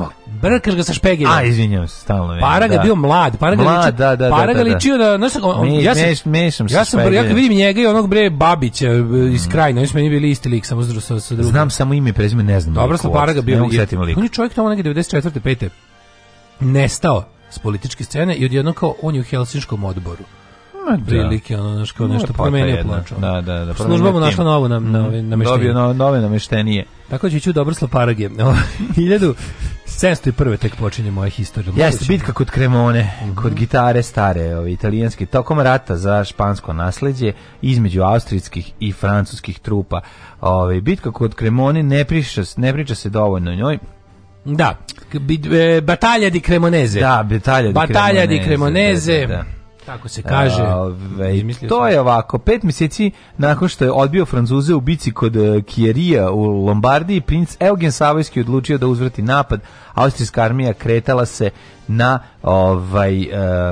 Brkaš ga sa špegelom. A, izvinjavam se, stalno. Je, para da. ga bio mlad, para ga ličio, da, da, da, da ja sam, ja sam, ja vidim njega i onog bre Babića e, iz mm. krajina, meni bili isti lik, samo sa, sa drugim. Znam samo ime i prezime, ne znam. Dobro sam Paraga bio. Ne mogu setiti lika. On je čovjek tamo negde 94. 5. nestao s političke scene i odjedno kao on je u Helsinškom odboru. Ma, da. prilike, ono, znaš, kao nešto pa promenio ploču. Da, da, da. Služba mu našla novo na, mhm. na, na meštenje. Dobio no, nove nameštenije. Tako će ići u Dobroslav Parage. 1000 701. tek počinje moja historija. Jeste, bitka kod Kremone, mm -hmm. kod gitare stare, ove, italijanske, tokom rata za špansko nasledđe, između austrijskih i francuskih trupa. Ove, bitka kod Kremone ne, priča, ne priča se dovoljno o njoj, da, e, Batalja di Cremonese. Da, Batalja di Cremonese. Batalja di Cremonese. Da, da. da. Tako se kaže. Ove, ovaj, to je ovako, pet meseci nakon što je odbio Francuze u bici kod eh, Kjerija u Lombardiji, princ Eugen Savojski odlučio da uzvrti napad austrijska armija kretala se na ovaj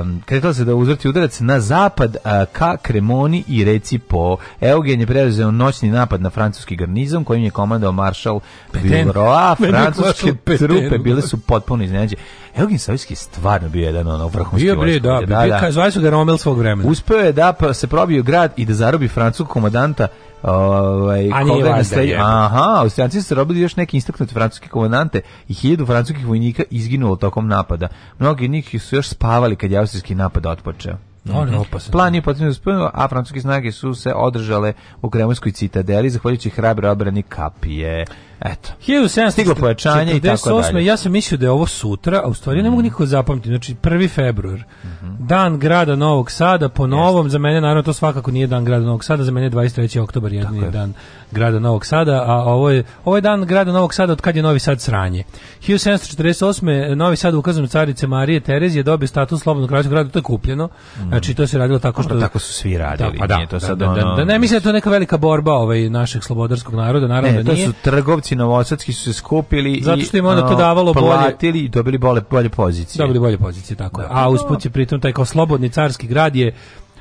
um, kretala se da uzvrti udarac na zapad a, ka Kremoni i reci po Eugen je preuzeo noćni napad na francuski garnizon kojim je komandao maršal Villeroy francuske trupe bile su potpuno iznenađene Eugen Savijski stvarno bio jedan ono vrhunski bio bre, da, da, da, da. zvali su ga Rommel svog vremena uspeo je da pa, se probio grad i da zarobi francuskog komandanta Ovaj A koga da nasledio? Aha, Austrijanci su robili još neki istaknute francuske komandante i hiljadu francuskih vojnika izginulo tokom napada. Mnogi od njih su još spavali kad je austrijski napad otpočeo. On je opasan. Plan je potrebno uspuno, a francuske snage su se održale u Kremljskoj citadeli, zahvaljujući hrabre obrani kapije. Eto. 1700 stiglo pojačanje i tako dalje. Ja sam mislio da je ovo sutra, a u stvari mm. ne mogu mm. nikako zapamtiti. Znači 1. februar. Mm -hmm. Dan grada Novog Sada po novom, Jeste. za mene naravno to svakako nije dan grada Novog Sada, za mene je 23. oktobar je. dan grada Novog Sada, a ovo je ovo je dan grada Novog Sada od kad je Novi Sad sranje. 1748. Novi Sad ukazom carice Marije Terezije dobio status slobodnog gradskog grada, to je kupljeno. Mhm. Znači to se radilo tako što Dobro, tako su svi radili. Da, pa da, nije da, da, da, da, ne mislim da to neka velika borba ovaj našeg slobodarskog naroda, naravno ne, da nije. to su trgovci pomorci novosadski su se skupili zato što im onda to davalo bolje i dobili bolje bolje pozicije. Dobili bolje pozicije tako. Da. A usput je pritom taj kao slobodni carski grad je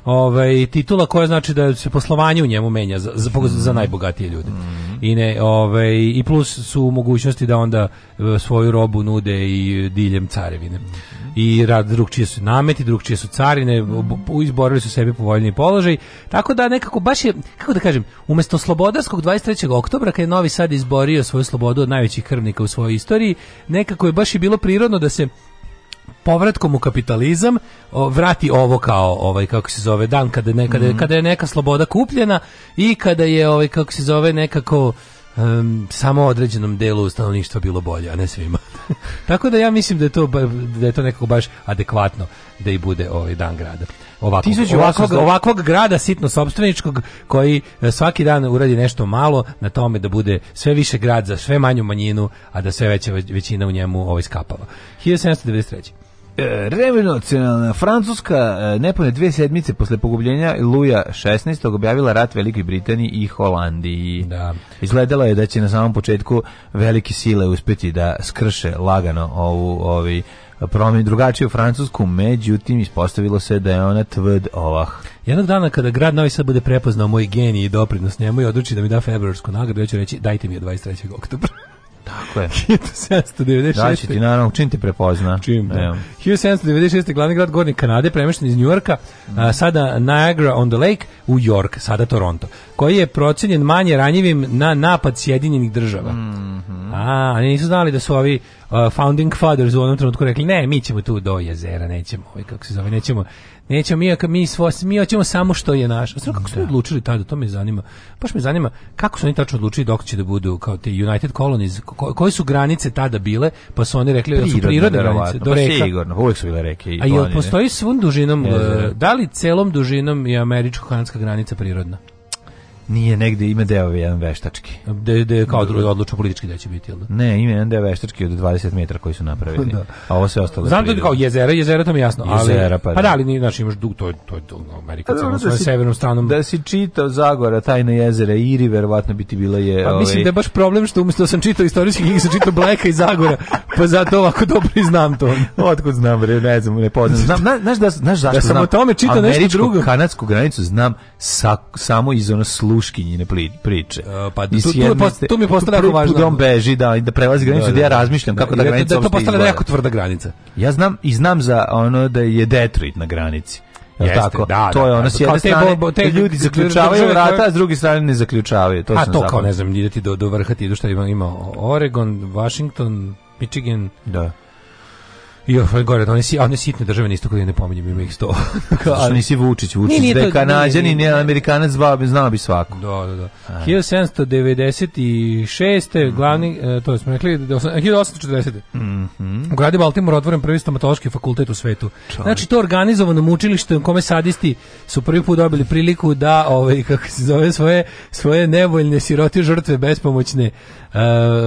ovaj, titula koja znači da se poslovanje u njemu menja za, za, za najbogatije ljude. I, ne, ovaj, I plus su mogućnosti da onda e, svoju robu nude i diljem carevine i rad drugčije su nameti, drugčije su carine, mm. izborili su sebi povoljni položaj. Tako da nekako baš je kako da kažem, umesto slobodarskog 23. oktobra kad je Novi Sad izborio svoju slobodu od najvećih krvnika u svojoj istoriji, nekako je baš i bilo prirodno da se povratkom u kapitalizam o, vrati ovo kao ovaj kako se zove dan kada nekada mm -hmm. kada je neka sloboda kupljena i kada je ovaj kako se zove nekako um, samo određenom delu stanovništva bilo bolje, a ne svima. Tako da ja mislim da je to da je to nekako baš adekvatno da i bude ovaj dan grada. ovakog, ovakvog, ovakvog grada sitno sopstveničkog koji e, svaki dan uradi nešto malo na tome da bude sve više grad za sve manju manjinu, a da sve veća većina u njemu ovaj skapava. 1793. E, Revolucionalna Francuska e, nepune dve sedmice posle pogubljenja Luja 16. objavila rat Velikoj Britaniji i Holandiji. Da. Izgledalo je da će na samom početku velike sile uspjeti da skrše lagano ovu ovi promeni drugačiju Francusku, međutim ispostavilo se da je ona tvrd ovah. Jednog dana kada grad Novi Sad bude prepoznao moj genij i doprinos njemu i odluči da mi da februarsku nagradu, ja ću reći dajte mi je 23. oktobra. Tako je. 1796. Da će ti, naravno, čim te prepozna. Čim, da. 1796. glavni grad Gornje Kanade, premešten iz Njujorka, mm. a, sada Niagara on the Lake, u York, sada Toronto, koji je procenjen manje ranjivim na napad Sjedinjenih država. Mm -hmm. A, nisu znali da su ovi uh, founding fathers u onom trenutku rekli, ne, mi ćemo tu do jezera, nećemo, ovaj, kako se zove, nećemo, Nećemo mi, mi, svo, mi hoćemo samo što je naš. Znači, kako su da. odlučili tada, to me zanima. Baš me zanima kako su oni tačno odlučili dok će da budu kao te United Colonies, ko, koje su granice tada bile, pa su oni rekli da su prirodne granice. Do pa reka. Pa sigurno, uvijek su bile reke. I A jel postoji svom dužinom, je, e, da li celom dužinom je američko-kanadska granica prirodna? Nije, negde ima deo jedan veštački. Da de, da kao drugo odlučno politički da će biti, jel da? Ne, ima jedan deo veštački od 20 metara koji su napravili. da. A ovo sve ostalo... Znam da je kao jezera, jezera to mi je jasno. Jezera, ali, pa, pa, da. da ali znači imaš dug, to je, to je Amerika, pa da, da, da severnom stranom. Da si čitao Zagora, tajna jezera i Iri, verovatno bi ti bila je... Pa ove... mislim ovaj- da je baš problem što umjesto da sam čitao istorijski knjige, sam čitao Blacka i Zagora, pa zato ovako dobro znam to. Otkud znam, bre, ne znam, ne poznam. Znam, znaš, da, znaš zašto da sam znam? o tome čitao nešto drugo. Američku, kanadsku granicu znam sa, samo iz ono luškinjine priče. pa tu, tu, tu, tu mi postala jako važno. Da on beži, da, da prelazi granicu, da, da, da ja razmišljam kako da, da granica da, da, to postala jako tvrda granica. Ja znam i znam za ono da je Detroit na granici. Jeste, tako? Da, da to je da, ono da. s jedne strane, te, te ljudi zaključavaju vrata, a s druge strane ne zaključavaju. To a sam to kao, ne znam, ideti do, do vrha ti idu šta ima, ima Oregon, Washington, Michigan, da. Jo, još pa gore, oni, si, one sitne države nisu tako da ne pominjem, ima ih sto. Ali nisi Vučić, Vučić, nije, nije da je kanadjanin, nije amerikanac, znao bi svako. Da, da, da. 1796. Mm. glavni, e, to smo rekli, 1840. Mm U gradu Baltimore otvoren prvi stomatološki fakultet u svetu. Čovjek. Znači, to organizovano mučilište u kome sadisti su prvi put dobili priliku da, ovaj, kako se zove, svoje, svoje nevoljne sirote žrtve bespomoćne uh,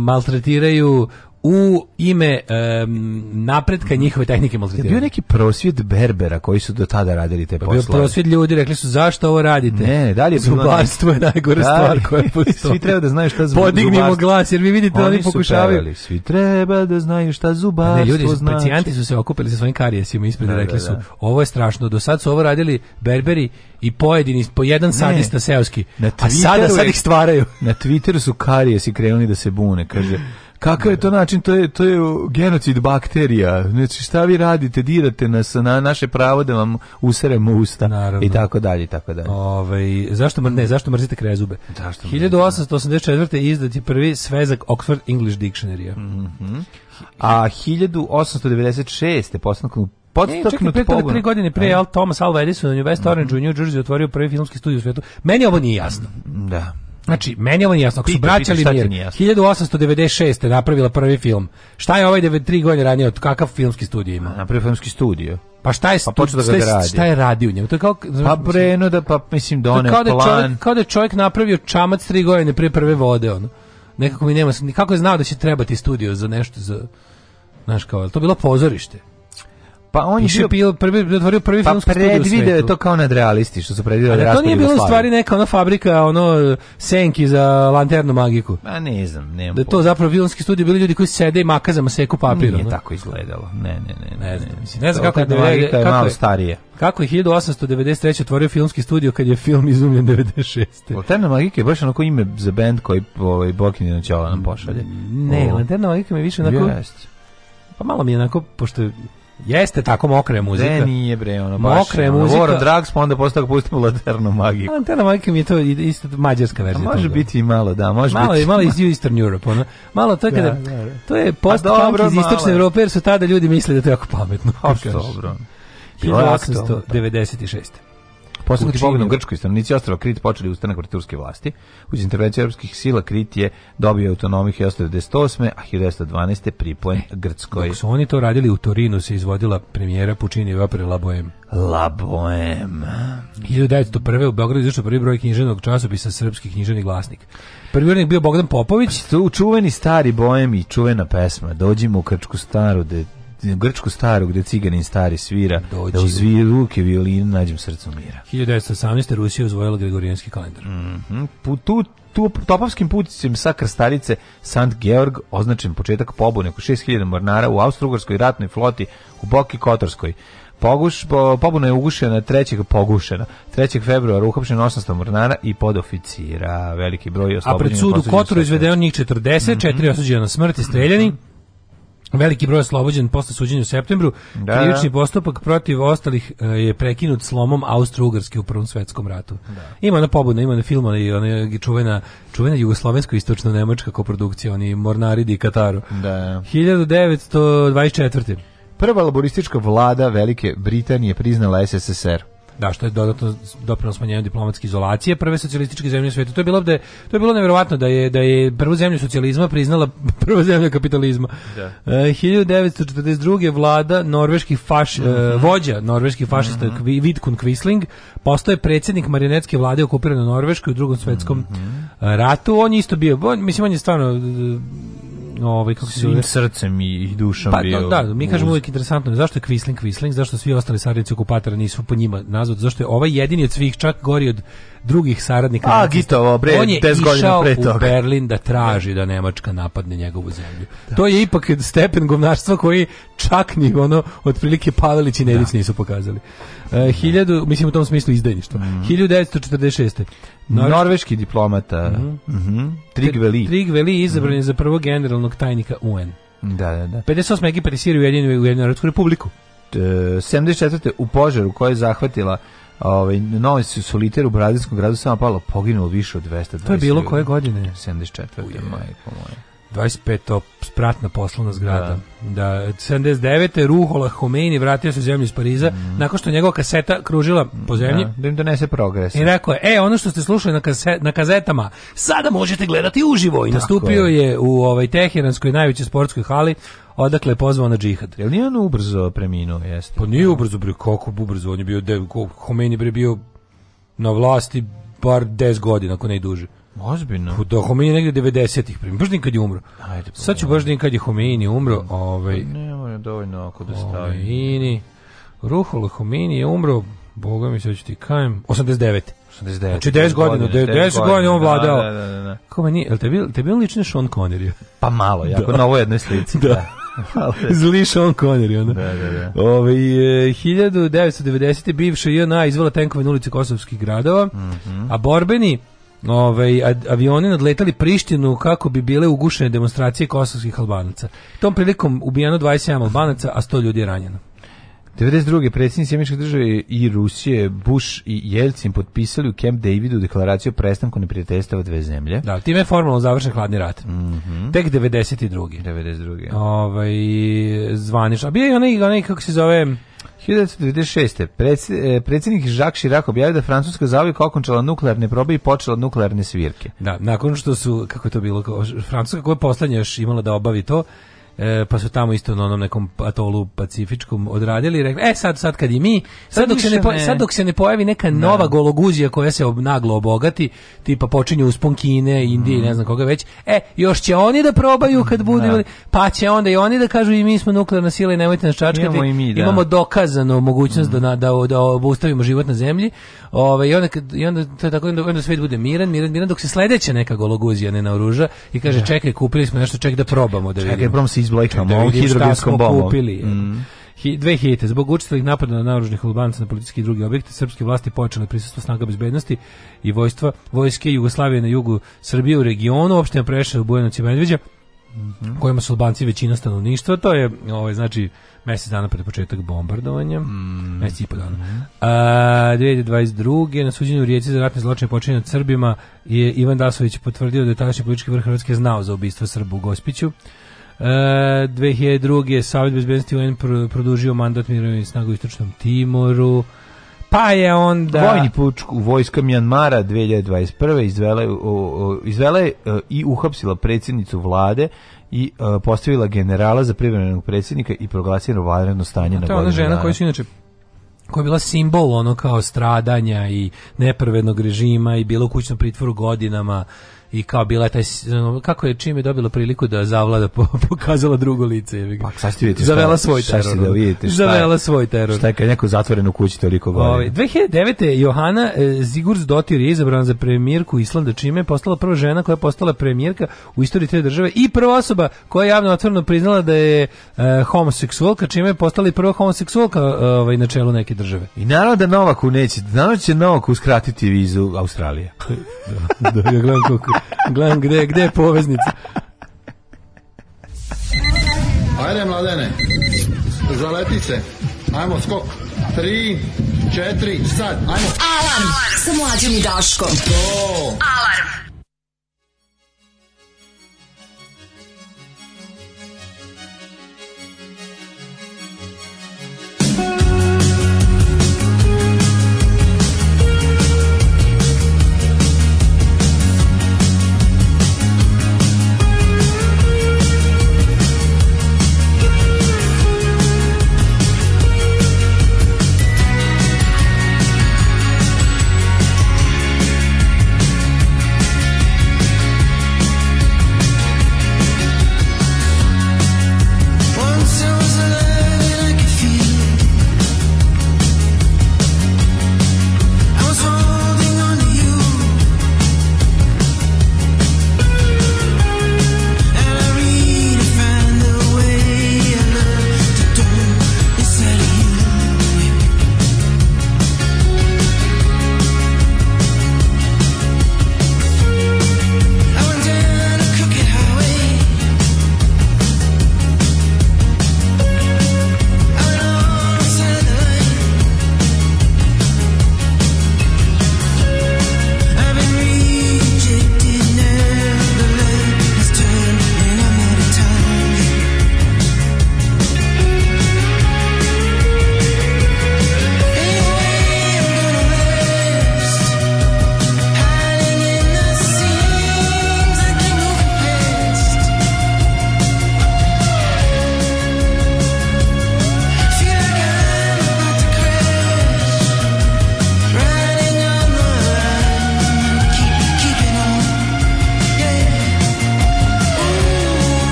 maltretiraju u ime um, napretka njihove tehnike maltretiranja. Je bio neki prosvjed berbera koji su do tada radili te pa poslove. Bio prosvjed ljudi, rekli su zašto ovo radite? Ne, da li je zubarstvo je najgore da stvar koja postoji. Svi treba da znaju šta zubarstvo. Podignimo glas jer vi vidite oni, oni pokušavaju. Pravili. Svi treba da znaju šta zubarstvo ne, ljudi, znači. Pacijenti su se okupili sa svojim karijesima ispred da, rekli da, su da, da. ovo je strašno. Do sad su ovo radili berberi i pojedini po jedan ne, sadista seoski. Na Twitteru, a sada sad ih stvaraju. Na Twitteru su karijesi krenuli da se bune, kaže Kakav je to način? To je, to je genocid bakterija. Znači, šta vi radite? Dirate nas na naše pravo da vam usremo usta Naravno. i tako dalje tako dalje. Ovaj zašto, ne, zašto mrzite krezube? Zašto 1884. izdat je prvi svezak Oxford English Dictionary. Mm A 1896. postankom e, podstaknut e, pogon. Tri godine pre Al Thomas Alva Edison u West Orange mm -hmm. u New Jersey otvorio prvi filmski studij u svijetu. Meni ovo nije jasno. Da. Znači, meni ovo nije jasno. Ako su braća Limir, 1896. napravila prvi film. Šta je ovaj 93 godine ranije? od Kakav filmski studio ima? Napravio filmski studio. Pa šta je pa počeo da ga radi? Šta je radio u njemu? To je kao pa breno da pa mislim doneo kao da plan. Čovjek, kao da čovjek napravio čamac tri godine prije prve vode on. Nekako mi nema, kako je znao da će trebati studio za nešto za znaš kao, to bilo pozorište. Pa on Piše je bio prvi otvorio prvi pa filmski studio. Pa predvideo je to kao nadrealisti što su predvideli raspad. Da to nije bilo stvari neka ona fabrika, ono senki za lanternu magiku. Pa ne znam, ne. Da je to zapravo filmski studio bili ljudi koji sede i makazama seku papir. Nije no? tako izgledalo. Ne, ne, ne, ne, ne, znam, mislim. Ne znam kako je magika da je malo starije. Kako je 1893 otvorio filmski studio kad je film izumljen 96. Lanterna magika je baš onako ime za bend koji ovaj Bokin načela nam pošalje. Ne, Lanterna magika mi više onako. Pa malo mi je onako pošto Jeste tako mokra muzika. Ne, nije bre, ono baš. Mokra je muzika. War Drugs, pa onda posle pustimo Laternu magiju. Laterna magija mi je to isto mađarska verzija. A može toga. biti i malo, da, može malo, biti. Malo je, malo iz Eastern Europe, ono. Malo to je da, da, da. to je pa post dobro, iz Istočne Evrope, jer su tada ljudi mislili da to je jako pametno. A pa što, dobro. 1896. Poslednji pobedom grčkoj stanovnici ostrava Krit počeli ustanak protiv turske vlasti. Uz intervenciju evropskih sila Krit je dobio autonomiju 1998. a 1912. pripojen e, Grčkoj. Dok su oni to radili u Torinu se izvodila premijera Pučini pre La Boheme. La Boheme. 1901. u Beogradu izašao prvi broj književnog časopisa Srpski književni glasnik. Prvi urednik bio Bogdan Popović. Tu čuveni stari Bohem i čuvena pesma. Dođimo u Krčku staru, de, grčku staru gde ciganin stari svira Dođi. da uz ruke violina nađem srcu mira. 1918. Rusija uzvojila Gregorijanski kalendar. Mm -hmm. Putu tu topovskim puticima sa krstarice Sant Georg označen početak pobune oko 6000 mornara u austrougarskoj ratnoj floti u Boki Kotorskoj. Poguš, po, pobuna je ugušena 3. pogušena. 3. februara uhapšen 800 mornara i podoficira. Veliki broj oslobođenih. A pred sud u Kotoru izvedeno njih 40, mm -hmm. 4 osuđena na smrt i streljani. Mm -hmm. Veliki broj oslobođen posle suđenja u septembru. Da, Krivični postupak protiv ostalih e, je prekinut slomom Austro-Ugarske u Prvom svetskom ratu. Da. Ima na pobudna, ima na film, ali ona je čuvena, čuvena jugoslovensko-istočno-nemačka koprodukcija, oni Mornaridi i Kataru. Da. 1924. Prva laboristička vlada Velike Britanije priznala SSSR da što je dodatno doprinos smanjenju diplomatske izolacije prve socijalističke zemlje u svijetu. To je bilo da to je bilo neverovatno da je da je prvu zemlju socijalizma priznala prva zemlja kapitalizma. Da. E, 1942. vlada norveških faš mm -hmm. e, mhm. vođa norveških fašista mm -hmm. Vidkun Quisling postao predsjednik marionetske vlade okupirane Norveške u Drugom svjetskom mm -hmm. ratu. On je isto bio, on, mislim on je stvarno ovaj kako se zove srcem i dušom pa, bio. Da, da, mi kažemo uz... uvijek interesantno zašto je Quisling Quisling, zašto svi ostali sarjevci okupatori nisu po njima nazvati, zašto je ovaj jedini od svih čak gori od drugih saradnika. A, Gitovo, bre, on je 10 pre toga. u Berlin da traži da Nemačka napadne njegovu zemlju. Da. To je ipak stepen govnarstva koji čak ni ono, otprilike Pavelić i Nedić da. nisu pokazali. Uh, hiljadu, mislim u tom smislu izdajništva. Mm. 1946. Norveški, Norveški diplomata. Mm. Mm -hmm. Trigveli. Trigveli mhm. izabran je mm. za prvog generalnog tajnika UN. Da, da, da. 58. Egipat i Siriju ujedinu u Jedinu Republiku. 74. u požaru koja je zahvatila Ovaj novi su soliter u brazilskom gradu Sao palo poginulo više od 200. To je bilo koje godine? 74. maj majko moje. 25. spratna poslovna zgrada. Da, da 79. Ruhola Khomeini vratio se u zemlju iz Pariza mm. nakon što njegova kaseta kružila po zemlji. Da, da im donese progres. I rekao je, e, ono što ste slušali na, kase, na kazetama, sada možete gledati uživo. I nastupio je. je u ovaj, Teheranskoj najvećoj sportskoj hali odakle je pozvao na džihad. Jel nije on ubrzo preminuo, jeste? Pa nije ubrzo, bre, kako ubrzo, on je bio, de, Homeni bre bio na vlasti bar 10 godina, ako ne i duže. Ozbiljno. Pa da, Homeini negde 90-ih primio. Baš nikad je umro. Ajde, pa Sad ću baš da kad je Homeini umro. Ovaj, pa ne, je dovoljno ako da stavi. Homeini. Ruhol Homeini je umro, boga mi se hoću ti kajem, 89. 89. Znači 10 godina, 10 godina on da, vladao. Da, da, da. da. Kome nije, je li te bil, te bil lični Sean Connery? Pa malo, jako da. na ovoj jednoj slici. da. da. Zli Sean Connery, ono. Da, da, da. Ove, 1990. E, bivša JNA izvela tenkove na ulici Kosovskih gradova, mm -hmm. a borbeni Ove, avioni nadletali Prištinu kako bi bile ugušene demonstracije kosovskih albanaca. Tom prilikom ubijeno 27 albanaca, a 100 ljudi je ranjeno. 92. predsjednici Sjemičke države i Rusije, Bush i Jelcin potpisali u Camp Davidu deklaraciju o prestanku neprijateljstava dve zemlje. Da, time je formalno završen hladni rat. Mm -hmm. Tek 92. 92. Ovaj, zvaniš. A bio je onaj, onaj, kako se zove... 1996. E, predsjednik Jacques Chirac objavio da Francuska zavijek okončala nuklearne probe i počela nuklearne svirke. Da, nakon što su, kako to bilo, Francuska koja je poslednja još imala da obavi to, E, pa su tamo isto na onom nekom atolu pacifičkom odradili i rekli, e sad, sad kad i mi, sad, dok, se ne, ne, sad dok se ne pojavi neka ne. Da. nova gologuzija koja se naglo obogati, tipa počinje uspon Kine, Indije mm. ne mhm. znam koga već, e, još će oni da probaju kad budu, da. pa će onda i oni da kažu i mi smo nuklearna sila i nemojte nas čačkati, imamo, i mi, da. imamo dokazano mogućnost mm. da, da, da obustavimo život na zemlji, Ove, i, onda, i onda, to je tako, onda, onda svet bude miran, miran, miran, dok se sledeća neka gologuzija ne naoruža i kaže, da. čekaj, kupili smo nešto, čekaj da probamo, da vidimo. Čekaj, probamo se Blakeom, da ovom hidrobinskom bombom. Kupili, mm. Hi, dve hite. Zbog učestvih napada na naoružnih albanca na politički i drugi objekte, srpske vlasti počele prisustvo snaga bezbednosti i vojstva, vojske Jugoslavije na jugu Srbije u regionu, opština Preševa, Bujanovac i Medveđa, Mm -hmm. kojima su Albanci većina stanovništva, to je ovaj, znači mesec dana pred početak bombardovanja, mm -hmm. mjesec i po dana. Mm A, 2022. na suđenju u rijeci za ratne zločine počinje od Srbima je Ivan Dasović potvrdio da je tadašnji politički vrh Hrvatske znao za ubistvo Srba u Gospiću. E, 2002. je Savjet bezbednosti UN produžio mandat mirovnih snaga u Istočnom Timoru. Pa je onda... Vojni puč u vojska Mijanmara 2021. izvela, izvela i uhapsila predsjednicu vlade i e, postavila generala za privremenog predsjednika i proglasila vanredno stanje na godinu To je ona žena koja su inače koja je bila simbol ono kao stradanja i nepravednog režima i bila u kućnom pritvoru godinama i kao bila taj kako je čime dobila priliku da zavlada pokazala drugo lice je pak sad ste vidite zavela svoj teror da vidite šta zavela je, svoj teror šta je kad neko zatvoren u kući toliko govori ovaj, 2009 Johana Sigurdsdottir e, je izabrana za premijerku Islanda čime je postala prva žena koja je postala premijerka u istoriji te države i prva osoba koja je javno otvoreno priznala da je e, homoseksualka čime je postala i prva homoseksualka e, ovaj na čelu neke države i naravno da Novaku neće naravno da će Novak uskratiti vizu Australija da, da, ja gledam koliko Gledam gde, gde je poveznica. Ajde, mladene. Zaleti se. Ajmo, skok. Tri, četiri, sad. Ajmo. Alarm sa mlađom i Daškom. To. Alarm.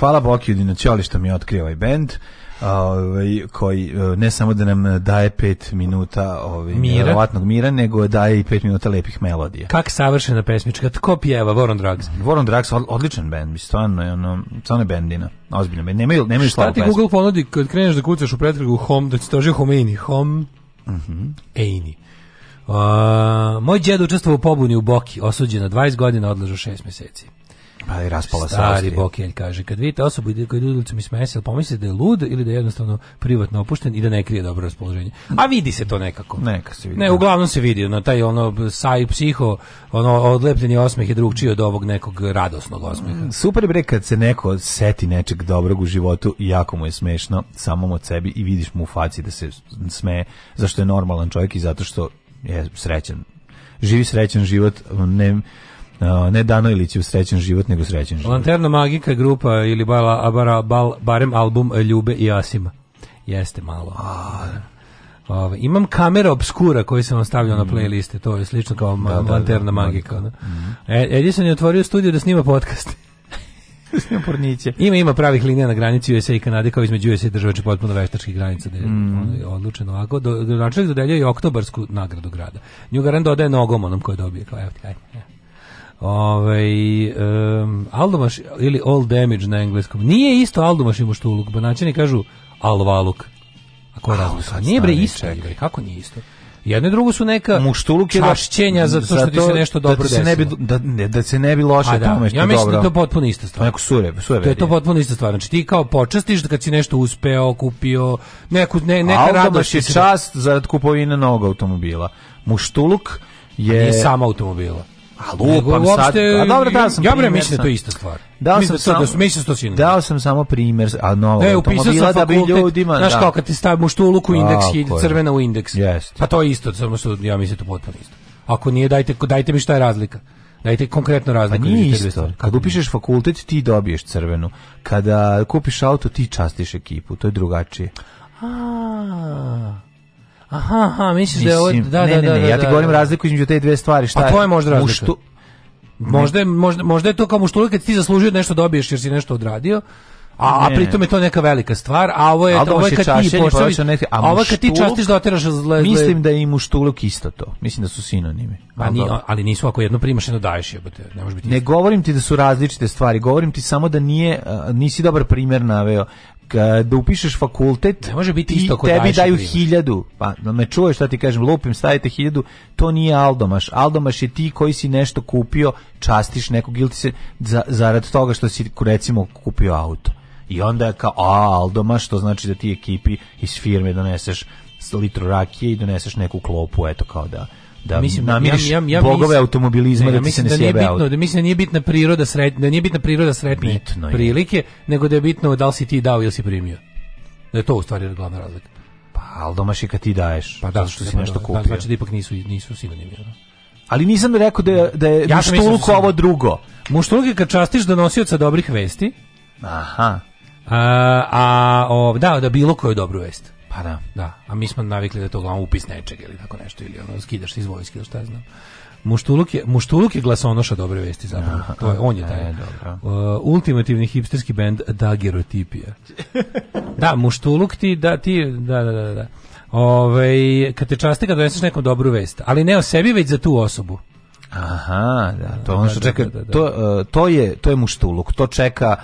Hvala Boki Ćoli što mi je otkrio ovaj bend. Ovaj koji e, ne samo da nam daje 5 minuta ovaj verovatnog mira, nego daje i 5 minuta lepih melodija. Kak savršena pesmička, tko pjeva Voron Drags? Voron Drags odličan bend, mislim stvarno je ono, stvarno je bendina. Ozbiljno, bend. nemaju nemaju slavu. Šta ti pesmi. Google ponudi kad kreneš da kucaš u pretragu Home, da ti toži Homeini, Home. Mhm. Mm Eini. Uh, moj djed učestvovao u pobuni u Boki, osuđen na 20 godina, odlažu 6 meseci. Pa je raspala sa Stari Bokelj kaže, kad vidite osobu koji ulicom i smeje se, pomislite da je lud ili da je jednostavno privatno opušten i da ne krije dobro raspoloženje. A vidi se to nekako. Neka se vidi. Ne, da. uglavnom se vidi, no taj ono saj psiho, ono odlepljeni osmeh je drugčiji od ovog nekog radosnog osmeha. Mm, super bre kad se neko seti nečeg dobrog u životu, jako mu je smešno samom od sebi i vidiš mu u faci da se smeje, zašto je normalan čovjek i zato što je srećan. Živi srećan život, ne ne Dano u srećan život, nego srećan život. Lanterna magika grupa ili bala, abara, bal, barem album Ljube i Asima. Jeste malo. A, Ove, imam kamera obskura koju sam ostavljao mm. na playliste, to je slično kao da, da, da Lanterna da, magika. Da. Mm. E, Edison je otvorio studiju da snima podcast. ima, ima pravih linija na granici USA i Kanade kao između USA i država će znači potpuno veštačkih granica da je mm. ono je odlučeno ovako. Do, do, dodeljuje i oktobarsku nagradu grada. Nju garan dodaje nogom onom koju dobije. Kao, evo ti, ajde. Ove, ovaj, um, Aldomaš ili All Damage na engleskom. Nije isto Aldomaš i Muštuluk, banaćani kažu Alvaluk. A ko razlika? Nije bre isto, bre, kako nije isto? Jedno i drugo su neka muštuluk je da- čašćenja za to što ti se nešto da dobro da se ne bi da, ne, da se ne bi loše da, tamo što ja dobro. Ja mislim da je potpuno ista stvar. Neko sure, sure. To je to potpuno ista stvar. Znači ti kao počastiš kad si nešto uspeo, kupio, neku ne neka Aldo radost čast da... zarad kupovine novog automobila. Muštuluk je ne samo automobila. A lupam sad. A dobro, dao sam Ja primjer, mislim da to je ista stvar. Dao sam da, sam, da su, da mislim da su Dao sam samo primer, a novo ne, automobila da bi ljudima... Znaš da. kao kad ti stavimo što luku indeks i crvena u indeks. Yes. Pa to je isto, samo su, ja mislim da to potpuno isto. Ako nije, dajte, dajte mi šta je razlika. Dajte konkretno razliku. Pa da nije isto. Kad upišeš fakultet, ti dobiješ crvenu. Kada kupiš auto, ti častiš ekipu. To je drugačije. A, Aha, aha, misliš da je ovo... Da, da, ne, ne, da, ne, da, ja ti govorim razliku između te dve stvari. Šta A to je možda razlika. Muštu, možda, je, možda, možda je to kao muštulika ti zaslužio nešto dobiješ jer si nešto odradio. A, ne, a pritom je to neka velika stvar, a ovo je ovo je kad ti počeš pa neki, a, ovo kad ti častiš da oteraš zle, Mislim da je i muštuluk isto to. Mislim da su sinonimi. Pa ni, ali nisu ako jedno primaš jedno daješ jebote. Ne može biti. Ne isto. govorim ti da su različite stvari, govorim ti samo da nije nisi dobar primer naveo da upišeš fakultet ne može biti isto kao tebi daju, daju hiljadu. Pa no da me čuješ šta ti kažem, lupim, stavite hiljadu, to nije Aldomaš. Aldomaš je ti koji si nešto kupio, častiš nekog ili ti se za, zarad toga što si recimo kupio auto. I onda je kao, a, Aldomaš, to znači da ti ekipi iz firme doneseš litru rakije i doneseš neku klopu, eto kao da da mislim, da namiriš ja, ja, ja, bogove automobilizma ne, da ti se ne da nije bitno, da mislim da nije bitna priroda sret, da nije bitna priroda sretne bitno prilike, je. nego da je bitno da li si ti dao ili si primio. Da je to u stvari glavna razlika. Pa, al domaš i kad ti daješ, pa da, što si pa nešto da, kupio. Da, znači da ipak nisu, nisu sinonimi. Da. Ali nisam rekao da je, da je ja da muštuluk ovo drugo. Muštuluk je kad častiš donosioca dobrih vesti. Aha. A, a o, da, da bilo koju dobru vest. Pa da. Da, a mi smo navikli da je to uglavnom upis nečeg ili tako nešto, ili ono, skidaš iz vojske ili šta znam. Muštuluk je, Muštuluk je glasonoša dobre vesti zapravo. Aha, to je, on je e, taj. E, dobro. Uh, ultimativni hipsterski bend Dagerotipija. da, Muštuluk ti, da, ti, da, da, da, da. Ove, kad te časti kad doneseš nekom dobru vest, ali ne o sebi, već za tu osobu. Aha, da, to da, ono da, što da, čeka, da, da, da. to, uh, to, je, to je muštuluk, to čeka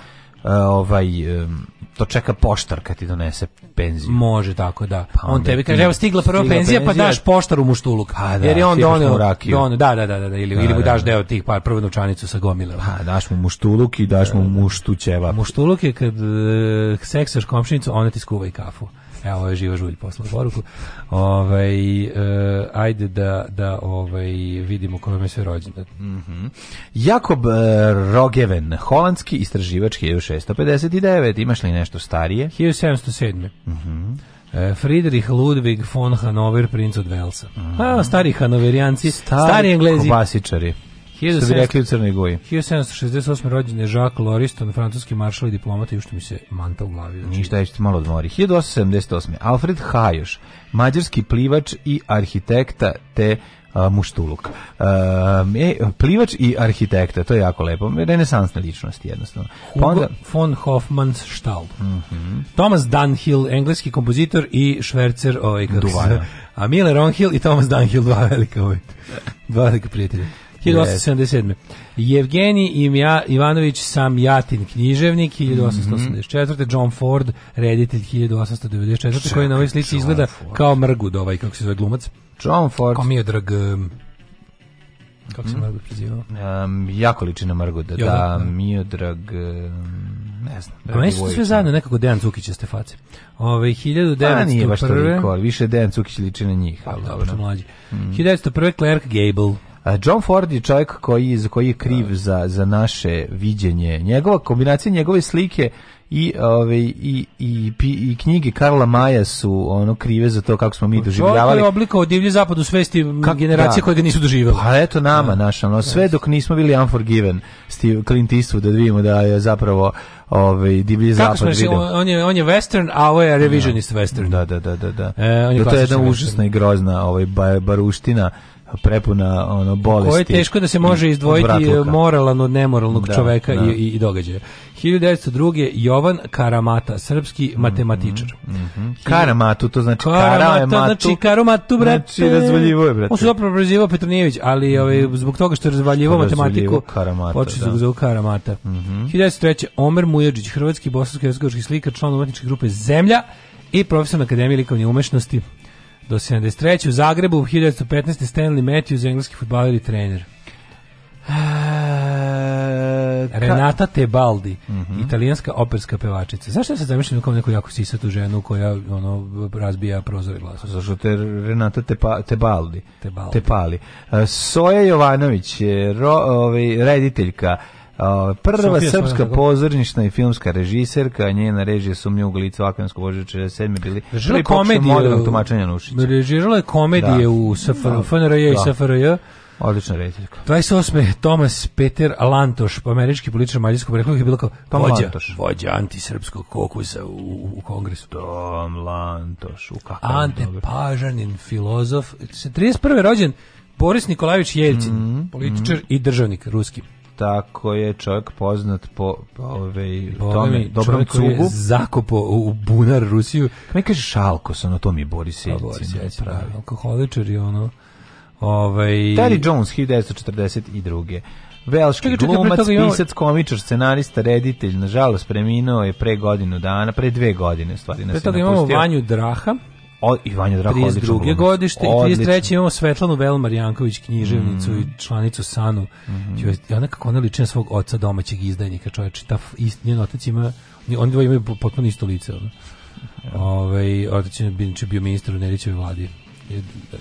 uh, ovaj... Um, to čeka poštar kad ti donese penziju. Može tako, da. Pa on tebi kaže, evo stigla prva stigla penzija, pa penzija, pa daš poštaru mu štuluk. Pa, da, jer je da, on donio, donio, da, da, da, da, ili, da, ili pa mu da, daš da. deo tih par prvu novčanicu sa gomilom. Pa, daš mu muštuluk i daš mu muštu ćevap. Muštuluk je kad uh, e, seksaš komšinicu, ona ti skuva i kafu. Evo, ovo je živa žulj posla poruku. Ovaj, e, ajde da, da ovaj, vidimo kome je sve rođendan. Mm Jakob e, Rogeven, holandski istraživač 1659. Imaš li nešto starije? 1707. Mm -hmm. Friedrich Ludwig von Hanover, princ od Velsa. Mm A, stari hanoverijanci, stari, stari englezi. Kobasičari. 17... Što bi rekli u Crnoj Goji. 1768. rođen je Jacques Loriston, francuski maršal i diplomat, i što mi se manta u glavi. Znači. Ništa, ćete malo odmori. 1878. Alfred Hajoš, mađarski plivač i arhitekta te a, muštuluk. e, plivač i arhitekta, to je jako lepo. Renesansna ličnost, jednostavno. Pa Hugo onda... von Hoffmans Stahl. Mm -hmm. Thomas Dunhill, engleski kompozitor i švercer, ovaj, kako A Miller Ronhill i Thomas Dunhill, dva velika, ovaj, dva velika prijatelja. 1877. Jevgeni Imja, Ivanović sam Jatin književnik 1884. John Ford, reditelj 1894. koji na ovoj slici John izgleda Ford. kao mrgud ovaj, kako se zove glumac. John Ford. Kao mi je drag... Um, kako se Margot hmm? prezivao? Um, jako liči na Margoda, da, da, da, Miodrag, um, ne znam. A dakle, meni su sve zajedno nekako Dejan Cukić ste face. Ove, ovaj, 1901. Pa nije baš toliko, više Dejan Cukić liči na njih. Pa, dobro, su mlađi. Mm. 1901. Clark Gable, John Ford je čovjek koji, koji je kriv za, za naše viđenje. Njegova kombinacija njegove slike i ove ovaj, i, i, i, i knjige Karla Maja su ono krive za to kako smo mi pa doživljavali. je oblika od zapad u svesti Kak, generacije da. koje ga nisu doživjeli. Pa eto nama, da. naš, ono, sve dok nismo bili unforgiven, Steve Clint Eastwood, da vidimo da je zapravo ovaj divlji zapad kako smo on, je on je western a ovo je revisionist da. western da da da da da e, on je to je jedna užasna i grozna ovaj baruština prepuna ono bolesti. Koje je teško da se može izdvojiti moralan od nemoralnog da, čoveka da. I, i događaja. 1902. Jovan Karamata, srpski mm -hmm, matematičar. Mm Karamatu, to znači Karamata, znači Karamatu, brate. Znači razvaljivo je, brate. On se zapravo razvaljivo Petronijević, ali mm -hmm. ovaj, mhm. zbog toga što je razvaljivo matematiku, počeo se da. zove Karamata. Mm 1903. Omer Mujađić, hrvatski bosansko-hercegovački slikar, član umetničke grupe Zemlja i profesor na Akademiji likovne umešnosti. Do 73. u Zagrebu, u 1915. Stanley Matthews, engleski futbaler i trener. E, ka... Renata Tebaldi, uh mhm. -huh. italijanska operska pevačica. Zašto se zamišljam kao neku jako sisatu ženu koja ono razbija prozor i glas? Zašto te Renata Tepa, Tebaldi? Tebaldi. Tepali. E, Soja Jovanović ro, ovaj, rediteljka prva Sofija srpska Sofija. pozornišna i filmska režiserka, njena režija sumnja u Glicu Akademskog vođa 47. bili prvi komediju, modernog tumačenja Nušića. Režirala je komedije da. u SFR, FNRJ i da. SFRJ. Odlična rediteljka. 28. Tomas Peter Lantoš, američki političar mađarskog prekoga, je bilo kao Tom vođa, Lantoš. vođa antisrpskog kokusa u, u kongresu. Tom Lantoš, u kakav Ante dobro. Pažanin, filozof, 31. rođen Boris Nikolajević Jevcin, mm -hmm. političar mm -hmm. i državnik ruski tako je čovjek poznat po ovaj tome dobrom cugu zakopo u bunar Rusiju me kaže Šalkos ono to mi Boris pa Jelcin da, pravi alkoholičar i ono ovaj Terry Jones 1942 Velški čekaj, čekaj, glumac, toga, pisac, komičar, scenarista, reditelj, nažalost preminuo je pre godinu dana, pre dve godine stvari nas pre toga imamo Vanju Draha, O, i Vanja Draho 32. godište i 33. imamo Svetlanu Velmar Janković književnicu mm. i članicu Sanu. Mm -hmm. I ona kako ona liči na svog oca domaćeg izdajnika, čovjek ta ist, njen otac ima, oni dvoje imaju potpuno isto lice. Ono. Ja. Ove, ovaj, otac je bio, bio ministar u Nerićevoj vladi i,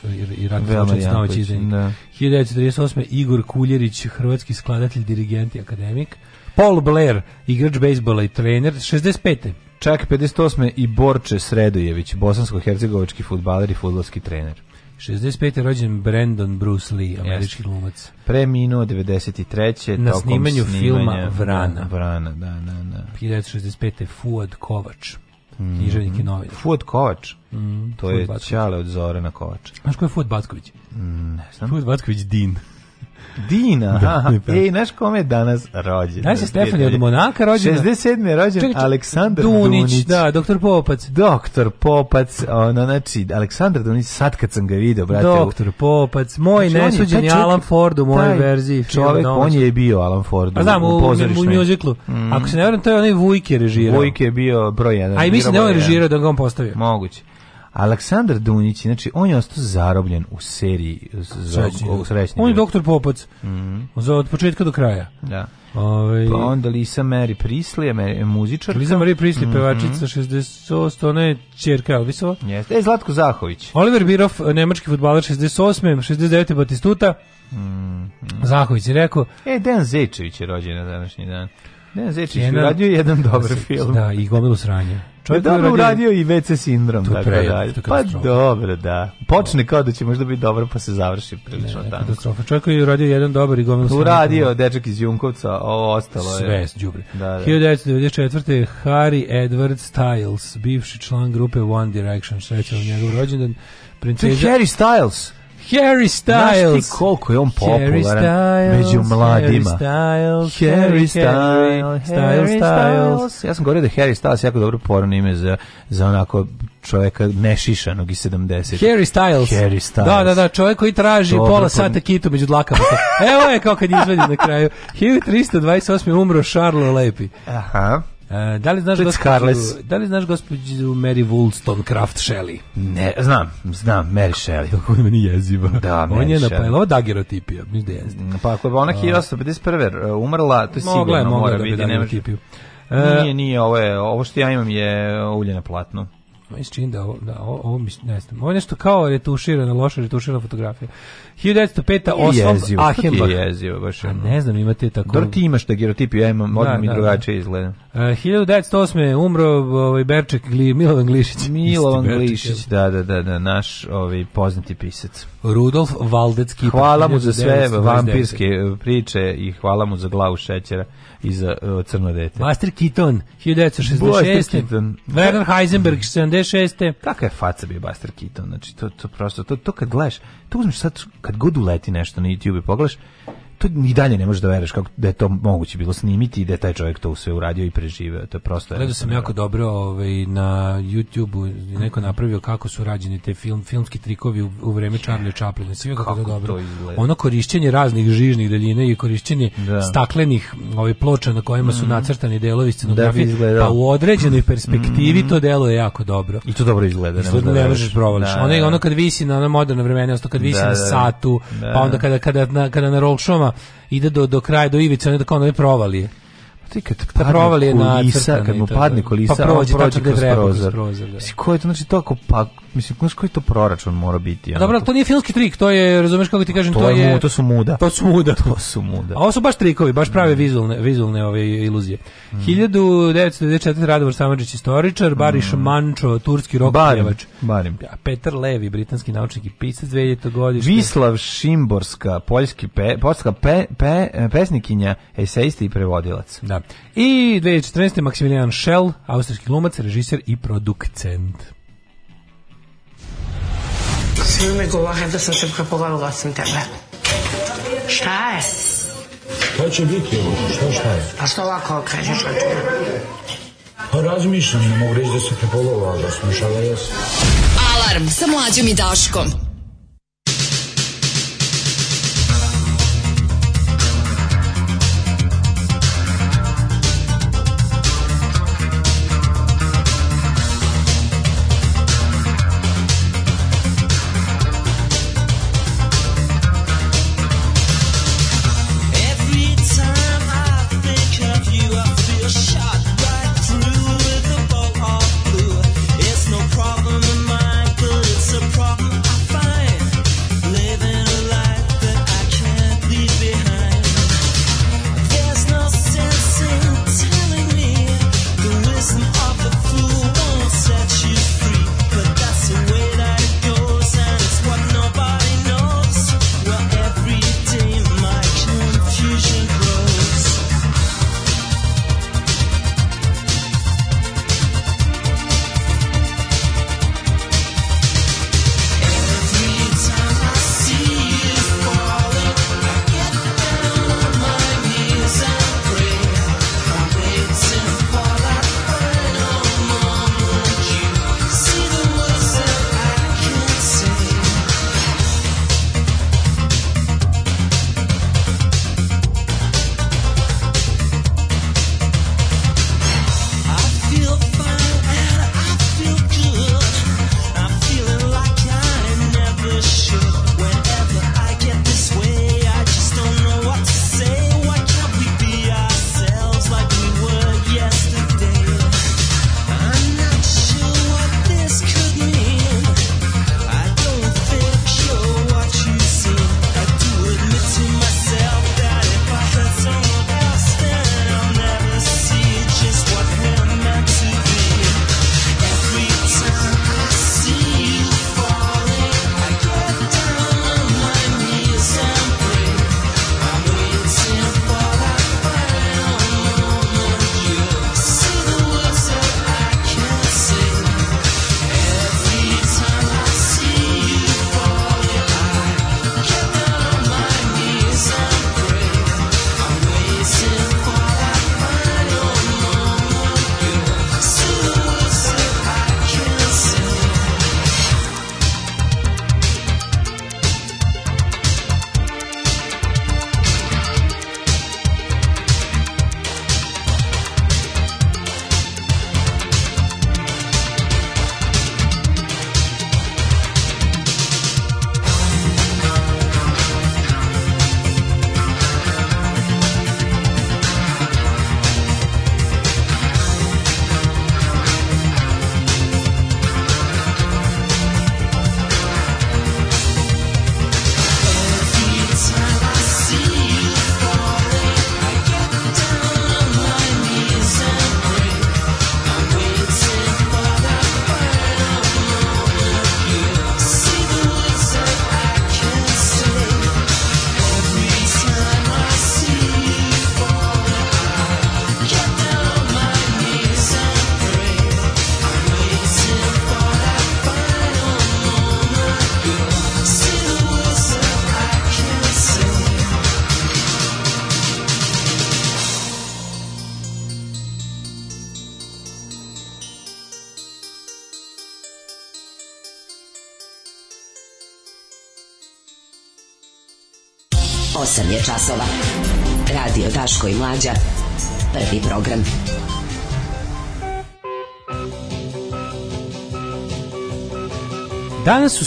i, i ratni zločinac Nović izdajnik. Da. 1938. Igor Kuljerić, hrvatski skladatelj, dirigent i akademik. Paul Blair, igrač bejsbola i trener, 65. Čak 58. i Borče Sredojević, bosansko-hercegovički futbaler i futbolski trener. 65. rođen Brandon Bruce Lee, američki glumac. Preminuo 93. Na snimanju filma da, Vrana. Vrana, da, da, da. 65. Fuad Kovač, mm. književnik i novinar. Fuad Kovač? Mm, to Fuad je Backović. Ćale od Zorana Kovača. Znaš ko je Fuad Batković? Mm, ne znam. Fuad Batković Din. Dina, da, aha. Ej, znaš kome je danas rođen? Znaš je Stefan je od Monaka rođen? 67. je rođen Čekaj, Aleksandar Dunić. Dunić. Da, doktor Popac. Doktor Popac, ono, znači, Aleksandar Dunić, sad kad sam ga video, brate. Doktor Popac, moj znači, nesuđeni Alan Ford u mojoj verziji. Čovek, on je bio Alan Ford. A znam, u, u, u mjuziklu. Mm. Ako se ne vjerujem, to je onaj Vujke režirao. Vujke je bio broj 1. A i mislim da on režirao da ga on postavio. Moguće. Aleksandar Dunić, znači on je ostao zarobljen u seriji za srećni. On je doktor Popac. Mm od početka do kraja. Da. Ove, ovaj- pa onda Lisa Mary Prisley, Mary, muzičarka. Lisa Mary Prisley, mm -hmm. pevačica 68, ona je čerka Elvisova. Jeste, e, Zlatko Zahović. Oliver Birov, nemački futbaler 68, 69. Batistuta. Mm -hmm. Zahović je rekao. E, Dejan Zečević je rođen na današnji dan. Dejan Zečević je uradio jedan dobar da film. Da, i gomilu sranja. Čovjek je dobro uradio i WC sindrom, to tako da pre, dalje. Pa dobro, da. da. Počne kao da će možda biti dobro, pa se završi prilično ne, tanko. Katastrofa. Čovjek je uradio jedan dobar i gomilan sindrom. Uradio dečak iz Junkovca, ovo ostalo je. Sve, džubri. Da, da. 1994. Harry Edward Styles, bivši član grupe One Direction, srećan njegov rođendan. Princeza... To je Harry Styles? Harry Styles. Znaš ti koliko je on popularan Styles, među mladima. Harry Styles, Harry Styles, Styles, Styles. Ja sam govorio da Harry Styles jako dobro porno ime za, za onako čoveka nešišanog i 70. Harry Styles. Harry Styles. Da, da, da, čovjek koji traži Dobro, pola sata kitu među dlakama. Evo je kao kad izvedi na kraju. 1328. umro Charles Lepi. Aha. E, da li znaš gospođu, da li znaš gospođu Mary Wollstonecraft Shelley? Ne, znam, znam Mary Shelley. Kako je meni jeziva. Da, On Mary je napajla dagerotipija, mi da mm, Pa ako je ona 1951. E, umrla, to je sigurno mogla, mora da biti, ne može. Nije, e, nije, ovo, je, ovo što ja imam je ulje na platnu. Meni se čini da ovo, da, ovo, ovo mi, ne znam, ovo je nešto kao retuširana, loša retuširana fotografija. 1905. Oslo, Ahembach. Je jezivo, baš A ne znam, imate tako... Dobro ti imaš da girotipiju, ja imam, odmah mi da, drugačije izgleda. Uh, 1908. umro ovaj, Berček, Gli, Milovan Glišić. Milovan Glišić, da, da, da, da, naš ovaj, poznati pisac. Rudolf Valdecki. Hvala mu za sve vampirske priče i hvala mu za glavu šećera i za uh, crno dete. Master Keaton, 1966. Buster Keaton. Werner Heisenberg, 70 86. Kakva je faca bio Buster Keaton, znači to, to prosto, to, to kad gledaš, to uzmeš sad, kad god uleti nešto na YouTube i pogledaš, to i dalje ne možeš da veruješ kako da je to moguće bilo snimiti i da je taj čovjek to sve uradio i preživio. To je prosto. Gledao sam jako dobro ovaj na YouTubeu neko napravio kako su rađeni te film filmski trikovi u, u vreme Charlie Chaplina. Sve kako, kako to dobro. To ono korišćenje raznih žižnih daljine i korišćenje da. staklenih ovaj ploča na kojima su mhm. nacrtani delovi da scenografije. Da pa u određenoj perspektivi mhm. to delo je jako dobro. I to dobro izgleda. Isto, ne, da ne možeš da provališ. Da, ono, ono kad visi na ono moderno vremena, ono kad visi da, na satu, pa onda kada, kada, na, kada na rollshoma ide do, do kraja, do ivice, onda kao ono je provalije. Pa ti kad da provali je na kad mu padne kolisa, pa prođe, prođe kroz, kroz prozor. Da. Ko je to znači to ako pa mislim, koji je to proračun mora biti? Ono, Dobro, to nije filmski trik, to je, razumeš kako ti kažem, to, to je... Mu, to su muda. To su muda. To su muda. A ovo su baš trikovi, baš prave mm. vizualne, vizualne ove iluzije. Mm. 1994. Radovor Samadžić, istoričar, Bariš mm. Mančo, turski rok Barim, barim. Ja, Petar Levi, britanski naučnik i pisac 2000. godište. Vislav Šimborska, poljski pe, poljska pe, pe, pesnikinja, esejista i prevodilac. Da. I 2014. Maximilian Schell, austrijski glumac, režiser i producent. Svi me govore da sam se prepovalila osim tebe. Šta je? Šta će biti ovo? Šta šta je? Pa što ovako okrećeš od Pa razmišljam, ne mogu reći da se prepolovao, da sam šala jesam. Alarm sa mlađom i Daškom.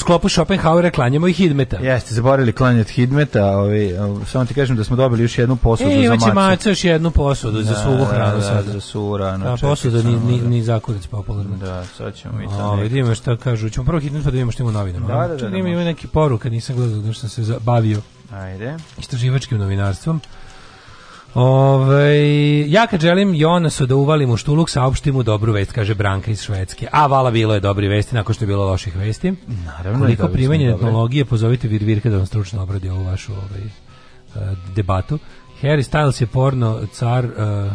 sklopu Schopenhauera klanjamo i Hidmeta. Jeste, zaboravili klanjati Hidmeta, ovi, samo ti kažem da smo dobili još jednu posudu e, za maču. E, maca još jednu posudu za da, svu da, hranu da, sad. Za svu hranu. A posuda ni, ni, da. ni za zakurac popularno. Da, sad ćemo vidjeti. O, vidimo šta kažu. Ćemo prvo Hidmeta pa da vidimo što ima novinama. Da, da, da. Čak da, ima, ima neki poruka, nisam gledao da sam se bavio Ajde. istraživačkim novinarstvom. Ove, ovaj, ja kad želim Jonasu da uvalim u štuluk, saopštim mu dobru vest, kaže Branka iz Švedske. A vala bilo je dobri vesti, nakon što je bilo loših vesti. Naravno, Koliko primanje etnologije, pozovite Virvirka da vam stručno obradi ovu vašu ovaj, uh, debatu. Harry Styles je porno car... Uh,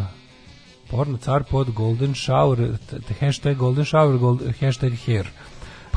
porno car pod golden shower hashtag golden shower gold, hashtag hair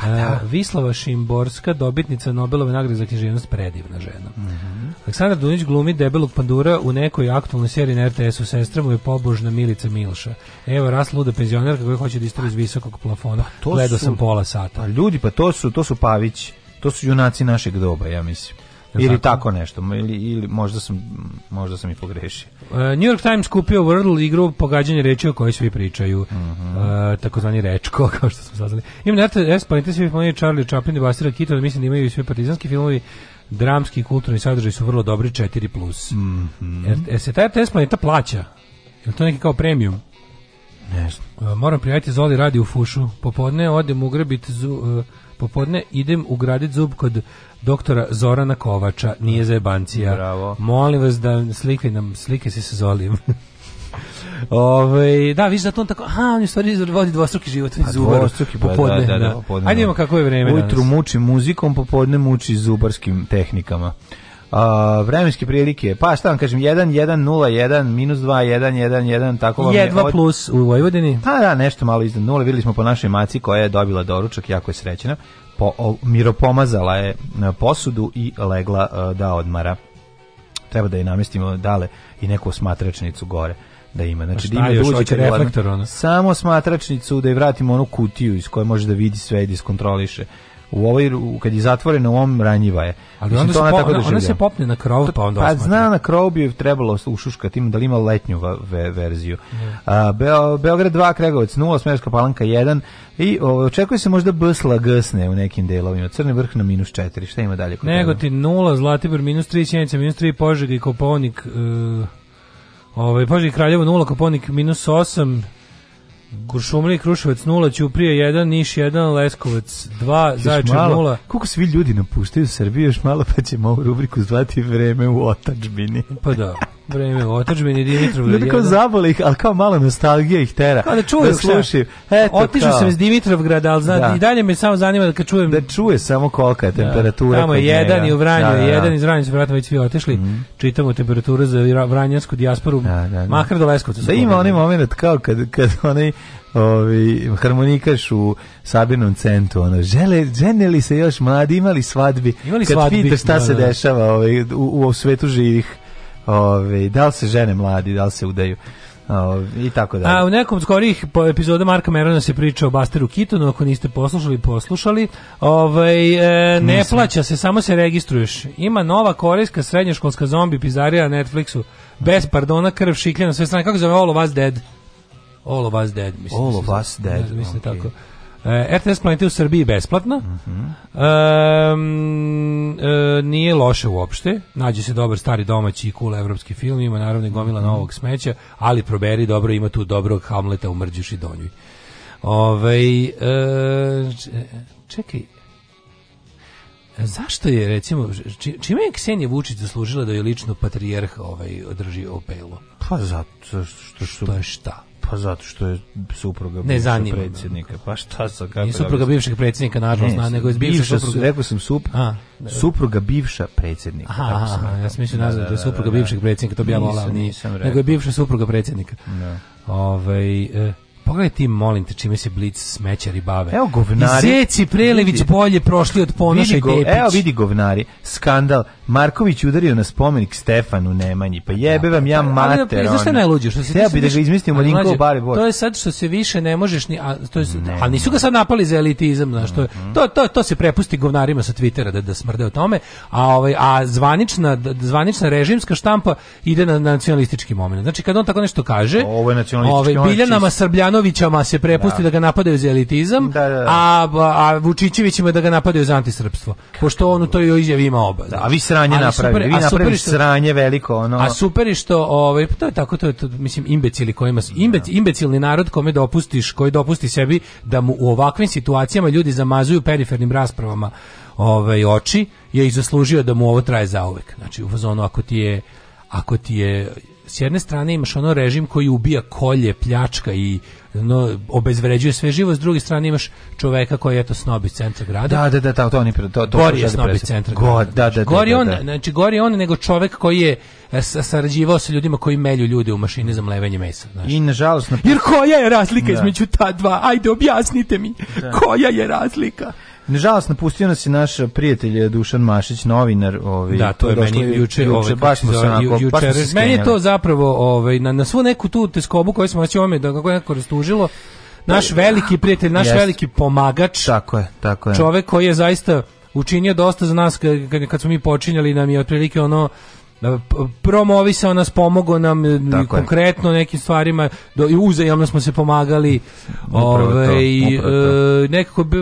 Pa da. Vislava Šimborska, dobitnica Nobelove nagrade za književnost, predivna žena. Mm Aleksandar Dunić glumi debelog pandura u nekoj aktualnoj seriji na RTS-u. Sestra mu je pobožna Milica Milša. Evo, ras luda penzionerka koja hoće da istori iz pa, visokog plafona. Pa, Gledao sam pola sata. Pa, ljudi, pa to su, to su Pavić. To su junaci našeg doba, ja mislim. Ili tako nešto, ili, ili možda, sam, možda sam i pogrešio. Uh, New York Times kupio Wordle igru pogađanje reči o kojoj svi pričaju, mm -hmm. uh, takozvani rečko, kao što smo saznali. Imam RTS, parentesi, Charlie Chaplin, i da Buster Keaton, da mislim da imaju i sve partizanski filmovi, dramski kulturni sadržaj su vrlo dobri 4+. Plus. Mm -hmm. Er, se ta planeta plaća? Jel to neki kao premium? Ne znam. Uh, moram prijaviti Zoli radi u fušu. Popodne odem ugrabiti zu, uh, popodne idem ugraditi zub kod doktora Zorana Kovača, nije za jebancija. Bravo. Molim vas da slike nam, slike se sa Zolijem. Ove, ovaj, da, vi da on tako, aha, on je stvari vodi dvostruki život, on pa zubar, dvostruki, pa da, popodne. Da, da, da, popodne. Ajde da. imamo kako je vreme Ujutru danas. muči muzikom, popodne muči zubarskim tehnikama. A, vremenske prilike, pa šta vam kažem, 1, 1, 0, 1, minus 2, 1, 1, 1, tako vam je... Jedva od... plus u Vojvodini. Pa da, nešto malo iznad nula, videli smo po našoj maci koja je dobila doručak, jako je srećena, po, o, pomazala je posudu i legla a, e, da odmara. Treba da je namestimo dale i neku osmatračnicu gore da ima. Znači, da ima da još hoće reflektor, Ona? Samo smatračnicu da je vratimo onu kutiju iz koje može da vidi sve i diskontroliše. Da u ovoj kad je zatvorena u ovom ranjiva je. Ali Mislim, onda, to ona, se tako ona, ona se popne na krov pa onda Pa zna na krov bi trebalo ušuškati, ima da li ima letnju ve, verziju. Yeah. A, Beo, Beograd 2, Kregovac 0, Smerska Palanka 1 i o, očekuje se možda Bsla gsne u nekim delovima. Crni vrh na minus 4. Šta ima dalje? kod Negotin 0, Zlatibor 3, Sjenica 3, Požega i Koponik... Uh, Ovaj Boži Kraljevo 0, Koponik 8, Kuršumlija Kruševac 0, Ćuprija 1, Niš 1, Leskovac 2, Zaječar 0. Koliko svi ljudi napuštaju Srbiju još malo pa ćemo ovu rubriku zvati vreme u otačbini. Pa da. Vreme otadžbine Dimitrov. Da Ljudi kao zabole ih, ali kao malo nostalgija ih tera. Kao da čujem, da slušaj. Eto, Otišao sam iz Dimitrovgrada, al znači da. i dalje me samo zanima da kad čujem da čuje samo kolika je da. temperatura. Da. Tamo je jedan njega. i u Vranju, da, da, da, jedan iz Vranja su verovatno već svi otišli. Mm. Čitamo temperaturu za vranjansku dijasporu, da, da, da. makar do Leskovca. Da ima onaj momenat kao kad kad onaj ovi, harmonikaš u Sabinom centru, ono, žele, žene se još mladi, imali svadbi, imali kad svadbi, pitaš šta da, se dešava ovaj, u, u svetu živih. Ove, da li se žene mladi, da li se udaju. O, i tako dalje. A u nekom skorih po epizoda Marka Merona se priča o Basteru Kitonu, ako niste poslušali, poslušali. Ovaj e, ne Nisam. plaća se, samo se registruješ. Ima nova korejska srednjoškolska zombi pizarija na Netflixu. Bez pardona, krv šikljena, sve strane. Kako zove All of Us Dead? All of Us Dead, mislim. Da All of Us Dead. Da, mislim, da okay. tako. E, RTS Planeta u Srbiji besplatna. Mm -hmm. e, e, nije loše uopšte. Nađe se dobar stari domaći i cool evropski film. Ima naravno i gomila mm -hmm. novog smeća, ali proberi dobro, ima tu dobrog Hamleta u Mrđuš i Donjuj. e, čekaj, Zašto je, recimo, čime je Ksenija Vučić zaslužila da je lično patrijarh ovaj, održi opelo? Pa zato što, što, što je šta? Pa zato što je supruga ne zanima predsjednika. Pa šta sa kako? Nije da supruga bivšeg predsjednika nažalost, ne, nego je bivša, supruga. Rekao sam sup, a, da, supruga bivša predsjednika. Aha, aha ja sam mislio da, nazvati da, da, je da, supruga bivšeg predsjednika, to bi ja volao. Nego je bivša supruga predsjednika. Da. Ovaj e, pogledaj ti, molim te, čime se blic smećari bave. Evo govnari. Zeci Prelević vidi, bolje prošli od Ponoša i Depić. Evo vidi govnari, skandal. Marković udario na spomenik Stefanu Nemanji. Pa jebe dakle, vam ja pa, mater. Ali, pa znaš najluđe? Što se Htio bi da ga izmislim u Linko Bare To je sad što se više ne možeš, ni, a, to je, ne, ali nisu ga sad napali za elitizam, znaš, to, mhm. to, to, to se prepusti govnarima sa Twittera da, da smrde o tome, a, ovaj, a zvanična, zvanična režimska štampa ide na nacionalistički moment. Znači, kad on tako nešto kaže, ovo je nacionalistički ovaj, Biljanama Srbljanovićama se prepusti da, da ga napadaju za elitizam, da, da, da, a, a Vučićevićima da ga napadaju za antisrpstvo, pošto on u toj izjavi ima oba. Da, a vi sranje napravili. Vi napravili što, sranje veliko, ono. A super je što, ovaj, pa to je tako, to je, to, mislim, imbecili kojima, imbe, da. imbecilni narod kome dopustiš, koji dopusti sebi da mu u ovakvim situacijama ljudi zamazuju perifernim raspravama ovaj, oči, je i zaslužio da mu ovo traje zauvek. Znači, u fazonu, ako ti je, ako ti je s jedne strane imaš ono režim koji ubija kolje, pljačka i no, obezvređuje sve živo, s druge strane imaš čoveka koji je to snobi iz centra grada. Da, da, da, ta, da, to oni to, to Gori je snob centra grada. Da, da, gori da, da, da on, da. znači gori on nego čovek koji je sarađivao sa ljudima koji melju ljude u mašini za mlevenje mesa, znači. I nažalost na... Jer koja je razlika između ta dva? Ajde objasnite mi. Koja je razlika? Nažalost napustio nas je naš prijatelj Dušan Mašić, novinar, ovaj. Da, to je meni juče, juče ovaj baš smo se onako baš meni je to zapravo ovaj na, na svu neku tu teskobu koju smo već ome da kako je neko rastužilo. Naš pa, veliki prijatelj, naš Jest. veliki pomagač. Tako je, tako je. Čovek koji je zaista učinio dosta za nas kad, kad smo mi počinjali nam je otprilike ono da, promovisao nas, pomogao nam Tako konkretno je. nekim stvarima do, i uzajamno smo se pomagali upravo ove, to, ovaj, upravo E, nekako bi,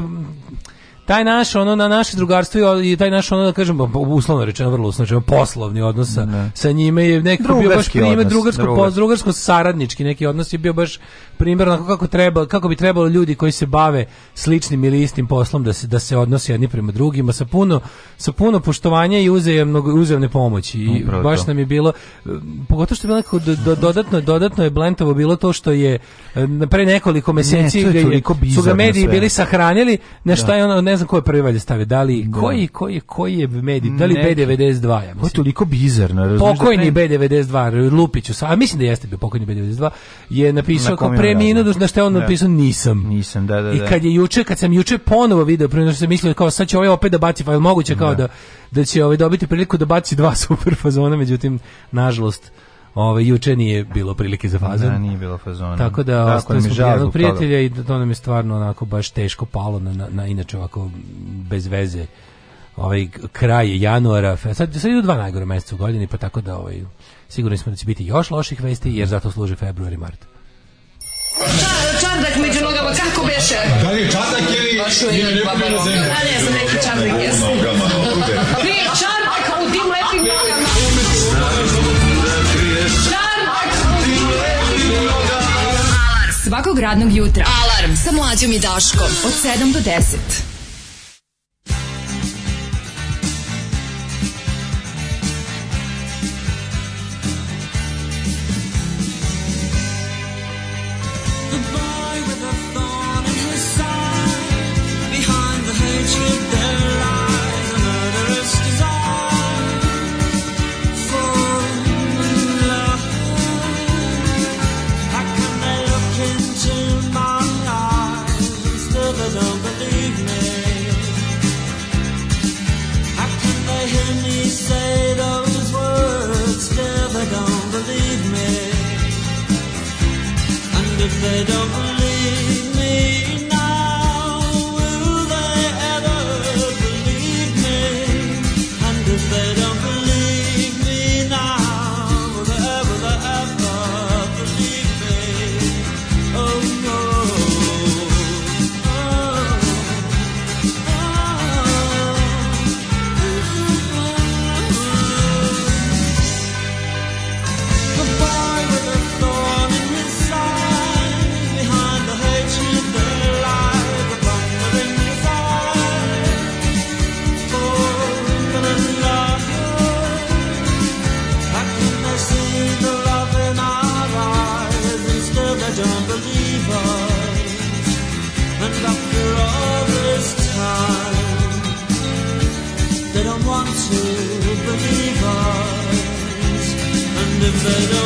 taj naš ono na naše drugarstvo i taj naš ono da kažem uslovno rečeno vrlo uslovno rečeno poslovni odnos sa, ne. njime je nekako bio baš prime drugarsko drugarsko saradnički neki odnos je bio baš primjer kako treba, kako bi trebalo ljudi koji se bave sličnim ili istim poslom da se da se odnose jedni prema drugima sa puno sa puno poštovanja i uzajamnog uzajamne pomoći. I Upravo baš to. nam je bilo pogotovo što je bilo neko do, dodatno dodatno je Blentovo bilo to što je pre nekoliko meseci ne, je je, su ga mediji sve. bili sahranili na da. šta je ono ne znam koje je prvi valjda stavio, da li da. koji koji koji je medij, da li B92 ja mislim. To je toliko bizarno, da Pokojni B92 Lupiću, a mislim da jeste bio pokojni B92 je napisao na kao preminuo da, na što on da. napisao nisam. Nisam, da, da, I da. kad je juče, kad sam juče ponovo video, prije što sam mislio kao sad će ovaj opet da baci, pa je moguće kao da. da da će ovaj dobiti priliku da baci dva super fazona, međutim nažalost Ove ovaj, juče nije bilo prilike za fazon. Da, nije bilo fazona. Tako da ostali smo jedan prijatelja i to nam je stvarno onako baš teško palo na, na, na inače ovako bez veze. Ovaj kraj januara, sad, sad idu dva najgore meseca u godini, pa tako da ovaj sigurni smo da će biti još loših vesti jer zato služi februar i mart. Čar, da, čardak među nogama, kako beše? Da li je čardak ili pa je na zemlji? A ne, sam neki čardak, jesu. Vi, čardak u tim svakog radnog jutra. Alarm sa mlađom i Daškom od 7 do 10. afraid of words, they don't believe me. And if they don't never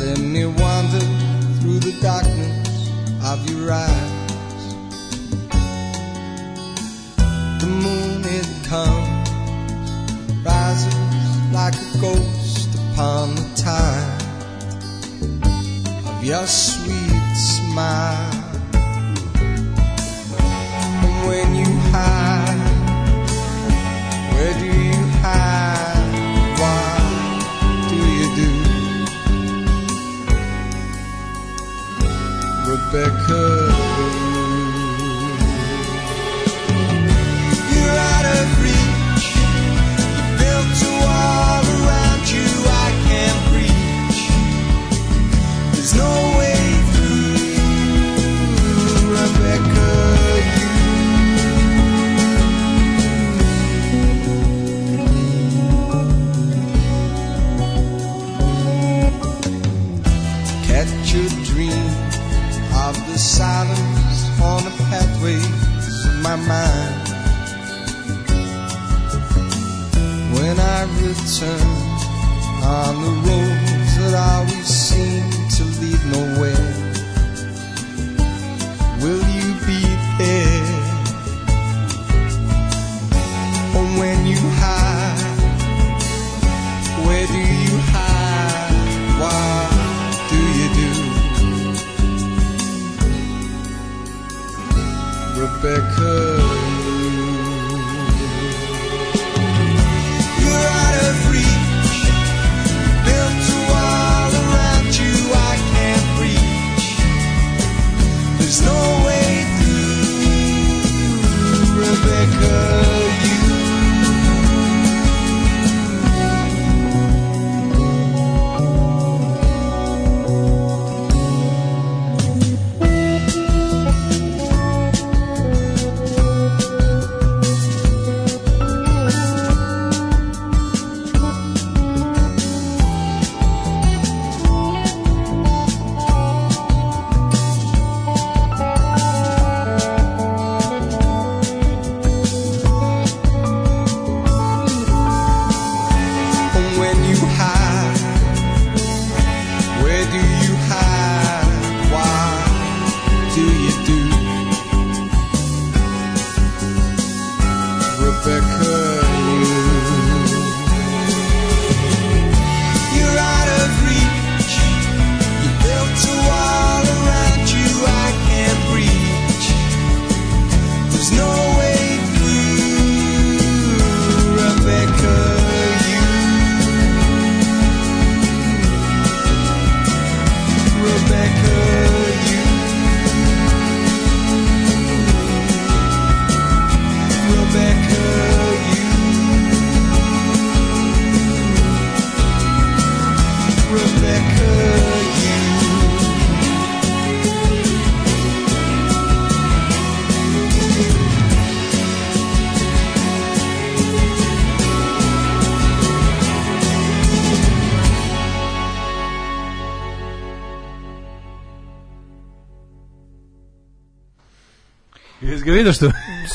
Let me wander through the darkness of your eyes. The moon it comes, rises like a ghost upon the tide of your sweet smile.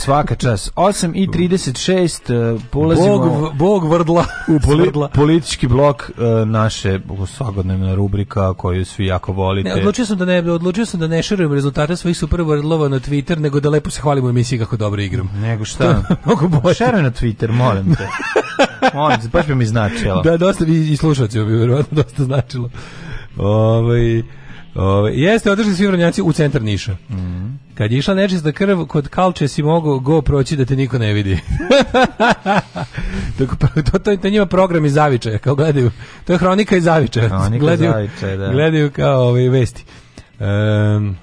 svaka čas. 8 i 36 eh, polazimo... Bog, bog vrdla. U poli, politički blok eh, naše svakodnevna rubrika koju svi jako volite. Ne, odlučio sam da ne, odlučio sam da ne šerujem rezultate svojih super vrdlova na Twitter, nego da lepo se hvalimo emisiji kako dobro igram. Nego šta? Mnogo bolje. na Twitter, molim te. molim te, baš bi mi značilo. Da, dosta i, i slušacima bi verovatno dosta značilo. Ovaj... Ovaj jeste, otišli svi vranjaci u centar Niša. Mhm. Kad je išla nečista krv, kod kalče si mogu go proći da te niko ne vidi. Pa, to, to, to, njima program iz zavičaja, kao gledaju. To je hronika iz zavičaja. Hronika gledaju, zavičaja, da. Gledaju kao ove vesti. Um,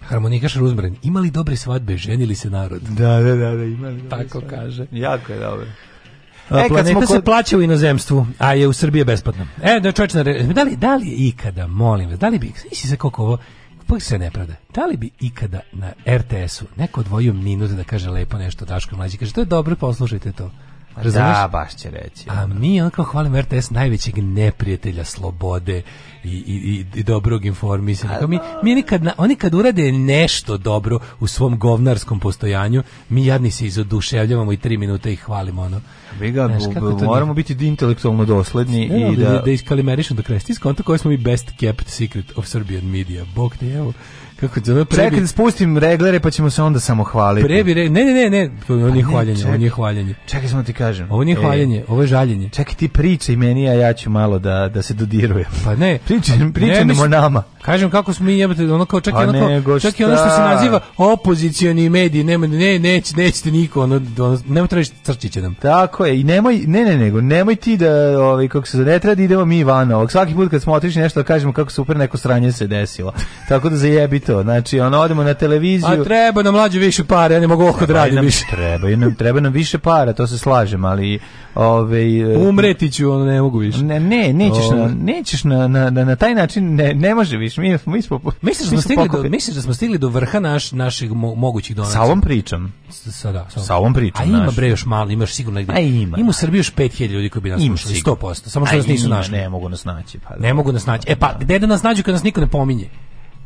harmonikaš Ruzmren, imali dobre svadbe, ženili se narod. Da, da, da, da imali Tako svadbe. kaže. Jako je dobro. E, kad smo kod... se plaća u inozemstvu, a je u Srbiji besplatno. E, da čovječ, da li, da li ikada, molim vas, da li bi, si se koliko ovo, ipak se ne Da li bi ikada na RTS-u neko odvojio minut da kaže lepo nešto Daško Mlađi? Kaže, to je dobro, poslušajte to. Pa da, Razumeš? Da, baš će reći. A mi onako hvalimo RTS najvećeg neprijatelja slobode i, i, i i dobrog informisanja. mi, da. mi nikad, oni kad urade nešto dobro u svom govnarskom postojanju, mi jadni se izoduševljavamo i tri minuta ih hvalimo. Ono. Biga, Znaš, moramo biti intelektualno dosledni ne, da, i da... Da, da iskalimerišemo do kraja. Stiskonto koji smo mi best kept secret of Serbian media. Bog te evo. Kako to prebi... Čekaj da spustim reglere pa ćemo se onda samo hvaliti. Prebi re... ne ne ne ne, to je pa nije hvaljenje, ovo nije hvaljenje. Čekaj samo ti kažem. Ovo nije e. hvaljenje, ovo je žaljenje. Čekaj ti priče i meni a ja ću malo da da se dodiruje. Pa ne, priče pričamo nama. Kažem kako smo mi jebote, ono kao čak i pa ono kao, čak i ono što se naziva opozicioni mediji, nema ne neće, nećete niko, ono, ono nema tražiš crčiće nam. Tako je i nemoj ne ne nego nemoj ti da ovaj kako se ne treba da idemo mi van ovog. Svaki put kad smo otišli nešto da kažemo kako super neko sranje se desilo. Tako da zajebite eto, znači, ono, odemo na televiziju. A treba nam mlađe više para, ja ne mogu oko da više. Treba, nam, treba nam više para, to se slažem, ali... Ove, ovaj, Umreti ću, ono, ne mogu više. Ne, ne nećeš, na, ovaj. nećeš na, na, na, taj način, ne, ne može više. Mi, mi smo, misliš, da smo stigli do, misliš da smo stigli do vrha naš, naših mo, mogućih donacija? Sa ovom pričam. Sa, da, sa ovom, pričam. A ima bre još malo, imaš sigurno negdje. A ima. Ima u Srbiji još 5000 ljudi koji bi nas slušali, 100%. Samo što nas nisu našli. Ne mogu nas naći. Pa, ne da. mogu nas naći. E pa, da. gde da nas nađu kad nas niko ne pominje?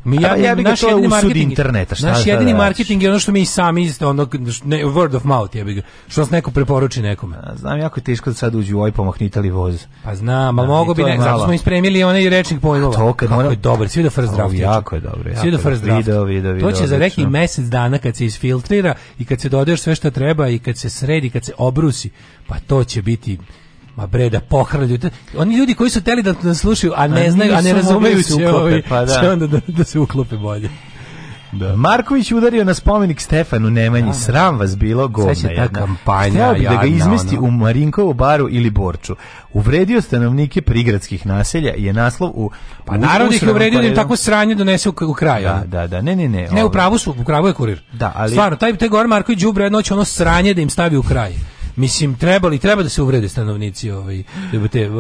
Mi ja, ja naš to jedini marketing interneta, šta Naš jedini da marketing je ono što mi i sami ono ne, word of mouth je bi što nas neko preporuči nekome. A, znam jako je teško da sad uđe u ovaj pomahnitali voz. Pa znam, al da, mogu bi ne, zato smo ispremili one onaj rečnik pojmova. To kad mora... je dobro, sve do first draft. Jako je dobro. Sve do first draft. Video, video, video, to će za neki mesec dana kad se isfiltrira i kad se dodaješ sve što treba i kad se sredi, kad se obrusi, pa to će biti Ma bre, da pohrlju. Oni ljudi koji su teli da nas slušaju, a ne znaju, a ne razumeju se uklope, pa da. onda da, da se uklope bolje. Da. Marković udario na spomenik Stefanu Nemanji. Da, da. Sram vas bilo, govna Sve ta kampanja. Bi da ga izmesti ono. u Marinkovu baru ili Borču. Uvredio stanovnike prigradskih naselja je naslov u... Pa naravno da ih je uvredio da im tako sranje donese u, u kraj. Da, da, da, ne, ne, ne. Ne, u pravu su, u pravu je kurir. Da, ali... Stvarno, taj, taj Goran Marković ubre noć ono sranje da im stavi u kraj. Mislim, trebali, treba da se uvrede stanovnici ovaj, jebote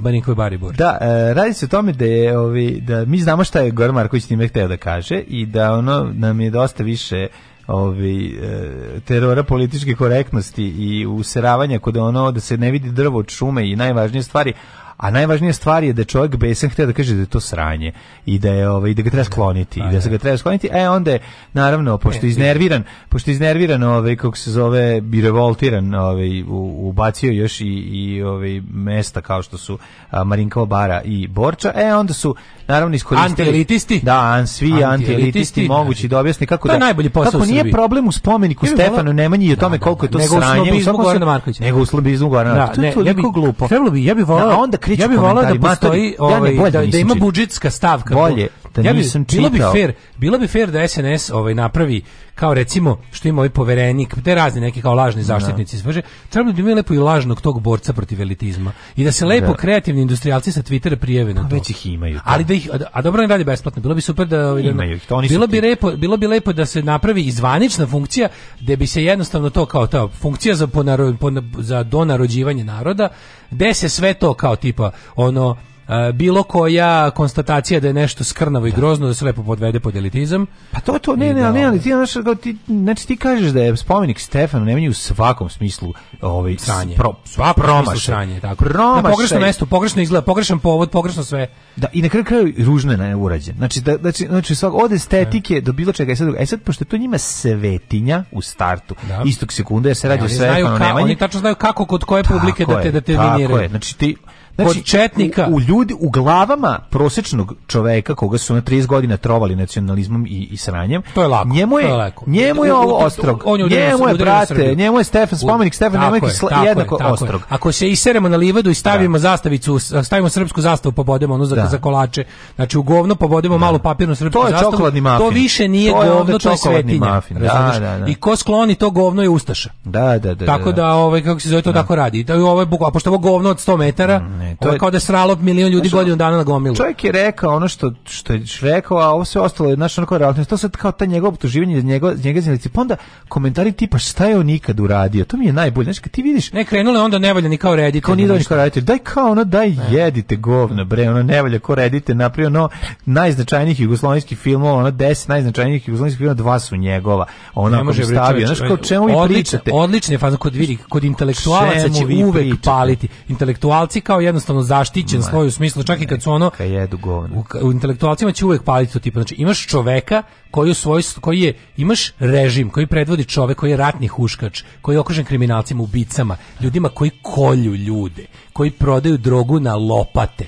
Banikovi Baribor. Da, e, radi se o tome da je, ovaj, da mi znamo šta je Goran Marković time hteo da kaže i da ono nam je dosta više ovi ovaj, e, terora političke korektnosti i useravanja kod ono da se ne vidi drvo od šume i najvažnije stvari, a najvažnija stvar je da čovjek besan htio da kaže da je to sranje i da je ovaj da ga treba da. skloniti i pa da se da. ga treba skloniti e onda je naravno pošto je e, iznerviran pošto je iznerviran ovaj kako se zove bi revoltiran ovaj ubacio još i i ovaj mesta kao što su a, Marinkova bara i Borča e onda su naravno iskoristili antielitisti da an, svi antielitisti mogući da objasni kako to je da najbolji posao kako nije problem u spomeniku Stefanu Nemanji i o tome da, koliko je to sranje nego u slobizmu Gorana Markovića nego u slobizmu Gorana to je toliko glupo trebalo bi ja bih voleo onda kriču ja bih volao da postoji, ovaj, ja da, da, ima budžetska stavka. Bolje, da ja bi, nisam čitao. Bilo bi fair, bilo bi fair da SNS ovaj napravi kao recimo što ima ovaj poverenik, te razni neki kao lažni da. zaštitnici sve Trebalo bi da mi lepo i lažnog tog borca protiv elitizma i da se lepo da. kreativni industrijalci sa Twittera prijave na pa to. Već ih imaju. Da. Ali da ih a, a dobro ne radi besplatno. Bilo bi super da ovaj, imaju. To oni bilo bi lepo, bilo bi lepo da se napravi izvanična funkcija da bi se jednostavno to kao ta funkcija za ponaro, pon, za donarođivanje naroda, gde se sve to kao tipa ono E, bilo koja konstatacija da je nešto skrnavo i da. grozno da se lepo podvede pod elitizam. Pa to to ne ne, da, ne, ali ti znaš ti znači ti kažeš da je spomenik Stefanu Nemanji u svakom smislu ovaj sranje. Pro, sva promašaj, tako. Da, promašaj. Na pogrešno mesto, pogrešno izgleda, pogrešan povod, pogrešno sve. Da i na kraju kraju ružno je ne urađen. Znači da znači znači svak od estetike da. do bilo čega i e sad e sad pošto to njima svetinja u startu. Da. Istog sekunda jer se radi ne, o Stefanu Nemanji. Oni tačno znaju kako kod koje publike tako da te da te tako je. Znači ti znači, četnika. U, u, ljudi, u glavama prosečnog čoveka koga su na 30 godina trovali nacionalizmom i, i sranjem, to je lako. Njemu je, to je lako. Njemu je ovo ostrog. On je njemu je, brate, njemu je Stefan, spomenik Stefan Nemojki je, jednako je, ostrog. Je. Ako se iseremo na livadu i stavimo da. zastavicu, stavimo srpsku zastavu, pobodemo pa ono za, da. za kolače, znači u govno pobodemo pa da. malu papirnu srpsku to je zastavu, čokoladni mafin. to više nije to govno, je to je svetinja. Da, da, da, da. I ko skloni to govno je ustaša. Da, da, da. Tako da, ovaj, kako se zove, to tako radi. Da, ovo je bukvalno, pošto ovo govno od 100 metara, Ne, to je kao da sralo milion ljudi znači, godinu dana na gomilu. Čovjek je rekao ono što što je rekao, a ovo sve ostalo je našo onako relativno. To sad kao ta njegov optuživanje njega njega zilici. Pa onda komentari tipa šta je on ikad uradio. To mi je najbolje. Znači kad ti vidiš ne krenule onda nevalja ni kao redite. Kao ni dođe da kao redite. Daj kao ono daj ne. jedite govna bre. Ono nevalja ko redite napravio no najznačajnijih jugoslovenskih filmova, ono 10 najznačajnijih jugoslovenskih filmova, dva su njegova. Ona može stavio. Znači kao čemu vi pričate? Odlične faze kod vidi kod intelektualaca će uvek paliti. Intelektualci kao jedan jednostavno zaštićen Ma, sloj u smislu čak i kad su ono jedu govno. U, u, intelektualcima će uvek paliti to tipa. Znači imaš čoveka koji svoj koji je imaš režim koji predvodi čovek koji je ratni huškač, koji je okružen kriminalcima, ubicama, ljudima koji kolju ljude, koji prodaju drogu na lopate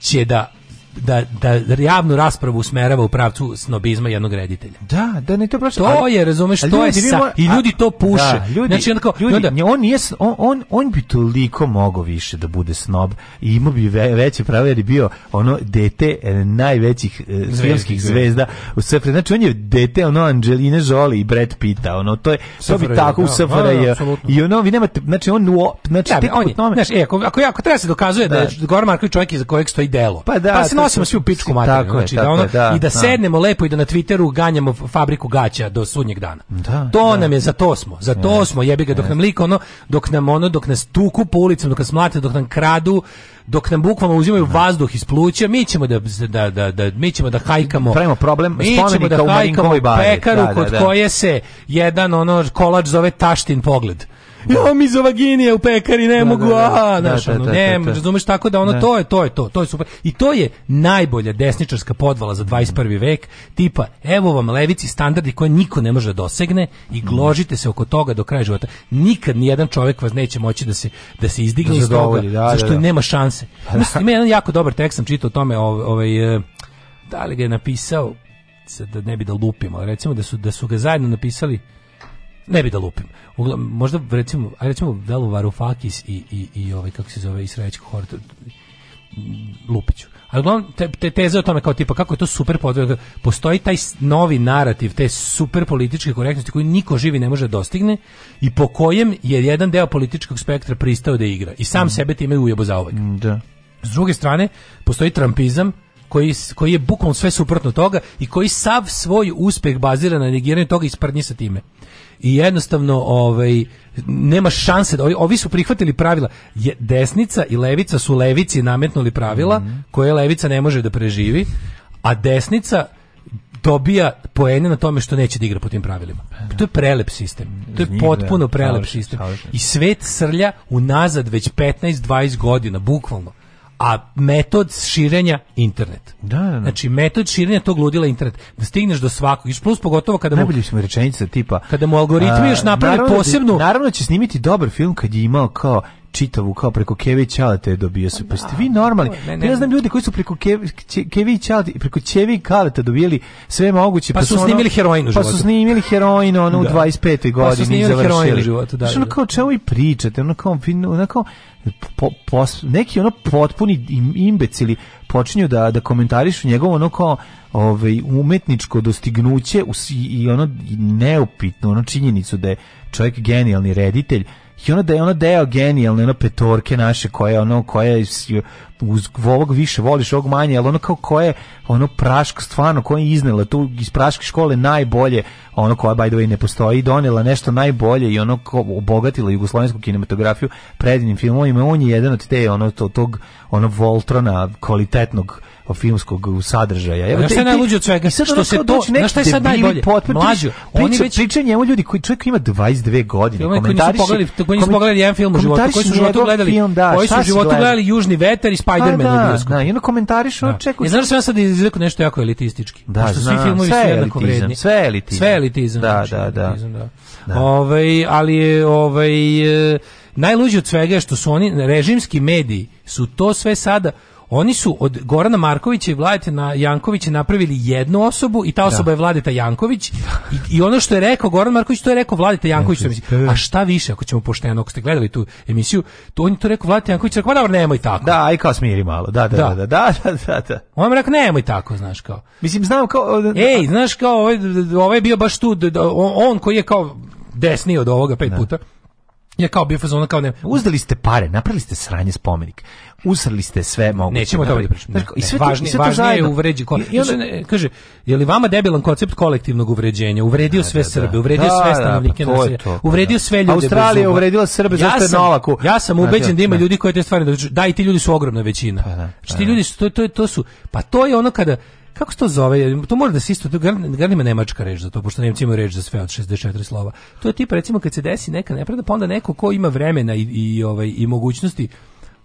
će da da, da da javnu raspravu usmerava u pravcu snobizma jednog reditelja. Da, da ne to prosto. To ali, je, razumeš, to je sa, a, da, znači, i ljudi to puše. Da, ljudi, znači onako, ljudi, onda, on, nije, on, on, on, bi toliko mogao više da bude snob i imao bi veće pravo jer je bio ono dete e, najvećih e, filmskih zvezda u SFRJ. Znači on je dete ono Angeline Jolie i Brad Pitta, ono to je to bi tako u Da, da, da I ono vi nemate, znači on znači da, on je, znaš, e, ako, ako, ako treba se dokazuje da, da je Goran Marković čovjek iza kojeg stoji delo. Pa da, pa se da smo svi u pičku materiju, znači da, ono, da, i da, da, sednemo lepo i da na Twitteru ganjamo fabriku gaća do sudnjeg dana. Da, to da. nam je za to smo, za to je, smo, jebi ga dok je. nam liko ono, dok nam ono, dok nas tuku po ulicama, dok nas mlate, dok nam kradu, dok nam bukvalno uzimaju da. vazduh iz pluća, mi ćemo da da da da mi ćemo da hajkamo. Pravimo problem mi ćemo da hajkamo pekaru da, da, kod koje se jedan ono kolač zove taštin pogled jo mi za vaginije u pekari ne da, da mogu, da, a, da, znaš, da, ono, ne, razumeš, tako da ono, to je, to je to, to je super. I to je najbolja desničarska podvala za 21. vek, tipa, evo vam levici standardi koje niko ne može da dosegne i gložite se oko toga do kraja života. Nikad ni jedan čovjek vas neće moći da se, da se izdigne iz toga, zašto nema šanse. Mislim, ima jedan jako dobar tekst, sam čitao o tome, ovaj, eh, da li ga je napisao, da ne bi da lupimo, recimo da su, da su ga zajedno napisali ne bi da lupim. Ugla, možda recimo, aj recimo Velu Varufakis i, i, i ovaj, kako se zove, Israeličko horta, Lupiću. Ali uglavnom, te, te teze o tome kao tipa kako je to super podvijek, postoji taj novi narativ, te super političke korektnosti koji niko živi ne može da dostigne i po kojem je jedan deo političkog spektra pristao da igra i sam mm. sebe time ujebo za uvek. Mm, da. S druge strane, postoji trampizam koji, koji je bukvalno sve suprotno toga i koji sav svoj uspeh bazira na negiranju toga i sprdnje sa time i jednostavno ovaj nema šanse da ovi, ovi su prihvatili pravila Je, desnica i levica su levici nametnuli pravila mm -hmm. koje levica ne može da preživi a desnica dobija poene na tome što neće da igra po tim pravilima. Pa da. To je prelep sistem. To je potpuno da. prelep sistem. I svet srlja unazad već 15-20 godina, bukvalno a metod širenja internet. Da, da, da. Znači metod širenja tog ludila internet. Da stigneš do svakog. I plus pogotovo kada Najbolje mu su rečenice tipa kada mu algoritmi a, još naprave naravno, da posebnu. Naravno da će snimiti dobar film kad je imao kao čitavu kao preko Kevi Ćalete dobio se. Pa ste vi normalni? Da, ne, pa ne, ja znam ljude koji su preko Kevi Kevi preko Ćevi Kaleta dobijeli sve moguće. Pa, pa su snimili heroin u životu. Pa su snimili heroinu ono u 25. Da. godini pa su snimili heroin u životu, da. Ono da. kao čemu i pričate, ono kao, ono kao po, pos, neki ono potpuni imbecili počinju da da komentarišu njegovo ono kao ovaj umetničko dostignuće i ono neupitno ono činjenicu da je čovjek genijalni reditelj I ono da je ono deo genijalne, ono petorke naše koje ono koje uz ovog više voliš, ovog manje, ali ono kao koje ono praško stvarno koje je iznela tu iz praške škole najbolje, ono koja by the way ne postoji, donela nešto najbolje i ono ko, obogatila jugoslovensku kinematografiju predivnim filmovima. On je jedan od te ono to, tog ono Voltrona kvalitetnog filmskog sadržaja. Evo, šta je najluđe od svega? Sad što se to, znaš šta je sad najbolje? Mlađo, oni već pričaju njemu ljudi koji čovjek ima 22 godine, komentariši. Koji nisu pogledali jedan film u životu, koji su u životu gledali, da, koji su u životu gledali Južni veter i Spider-Man da, u da, biosku. Da, i onda komentarišu, očekuju. Znaš sam sad izrekao nešto jako elitistički. Da, znam, svi filmovi sve jednako vredni. Sve elitizam. Sve elitizam. Da, znači, da, da. Ovaj, ali ovaj e, najluđe od svega je što su oni režimski mediji su to sve sada Oni su od Gorana Markovića i Vladeta Jankovića napravili jednu osobu i ta da. osoba da. je Vladeta Janković i, i, ono što je rekao Goran Marković to je rekao Vladeta Janković. Znači, da. A šta više ako ćemo pošteno, ako ste gledali tu emisiju, to on je to rekao Vladeta Janković, rekao, dobro, nemoj tako. Da, aj kao smiri malo. Da, da, da, da, da, da, da. da. On mi rekao, nemoj tako, znaš kao. Mislim, znam kao... Da, Ej, znaš kao, ovaj, ovaj je bio baš tu, on koji je kao desniji od ovoga pet ne. puta, Ja kao bio fazon kao ne. Uzdali ste pare, napravili ste sranje spomenik. Usrali ste sve moguće. Nećemo da to vidjeti. Ne, I sve važnije, sve važnije je uvređi. Ko... I onda kaže, je li vama debilan koncept kolektivnog uvređenja? Uvredio da, sve da, da. Srbe, uvredio da, sve da, stanovnike pa naselja, pa uvredio sve ljude. Australija uvredila Srbe ja zato je nolaku. Ja sam ubeđen znači, da ima ljudi koji te stvari da i ti ljudi su ogromna većina. Pa, da, znači, pa, ti ljudi su to, to, to su pa to je ono kada kako se to zove, to mora da se isto, gar ima nemačka reč za to, pošto Nemci imaju reč za sve od 64 slova. To je tip, recimo kad se desi neka nepravda, pa onda neko ko ima vremena i, i, ovaj, i mogućnosti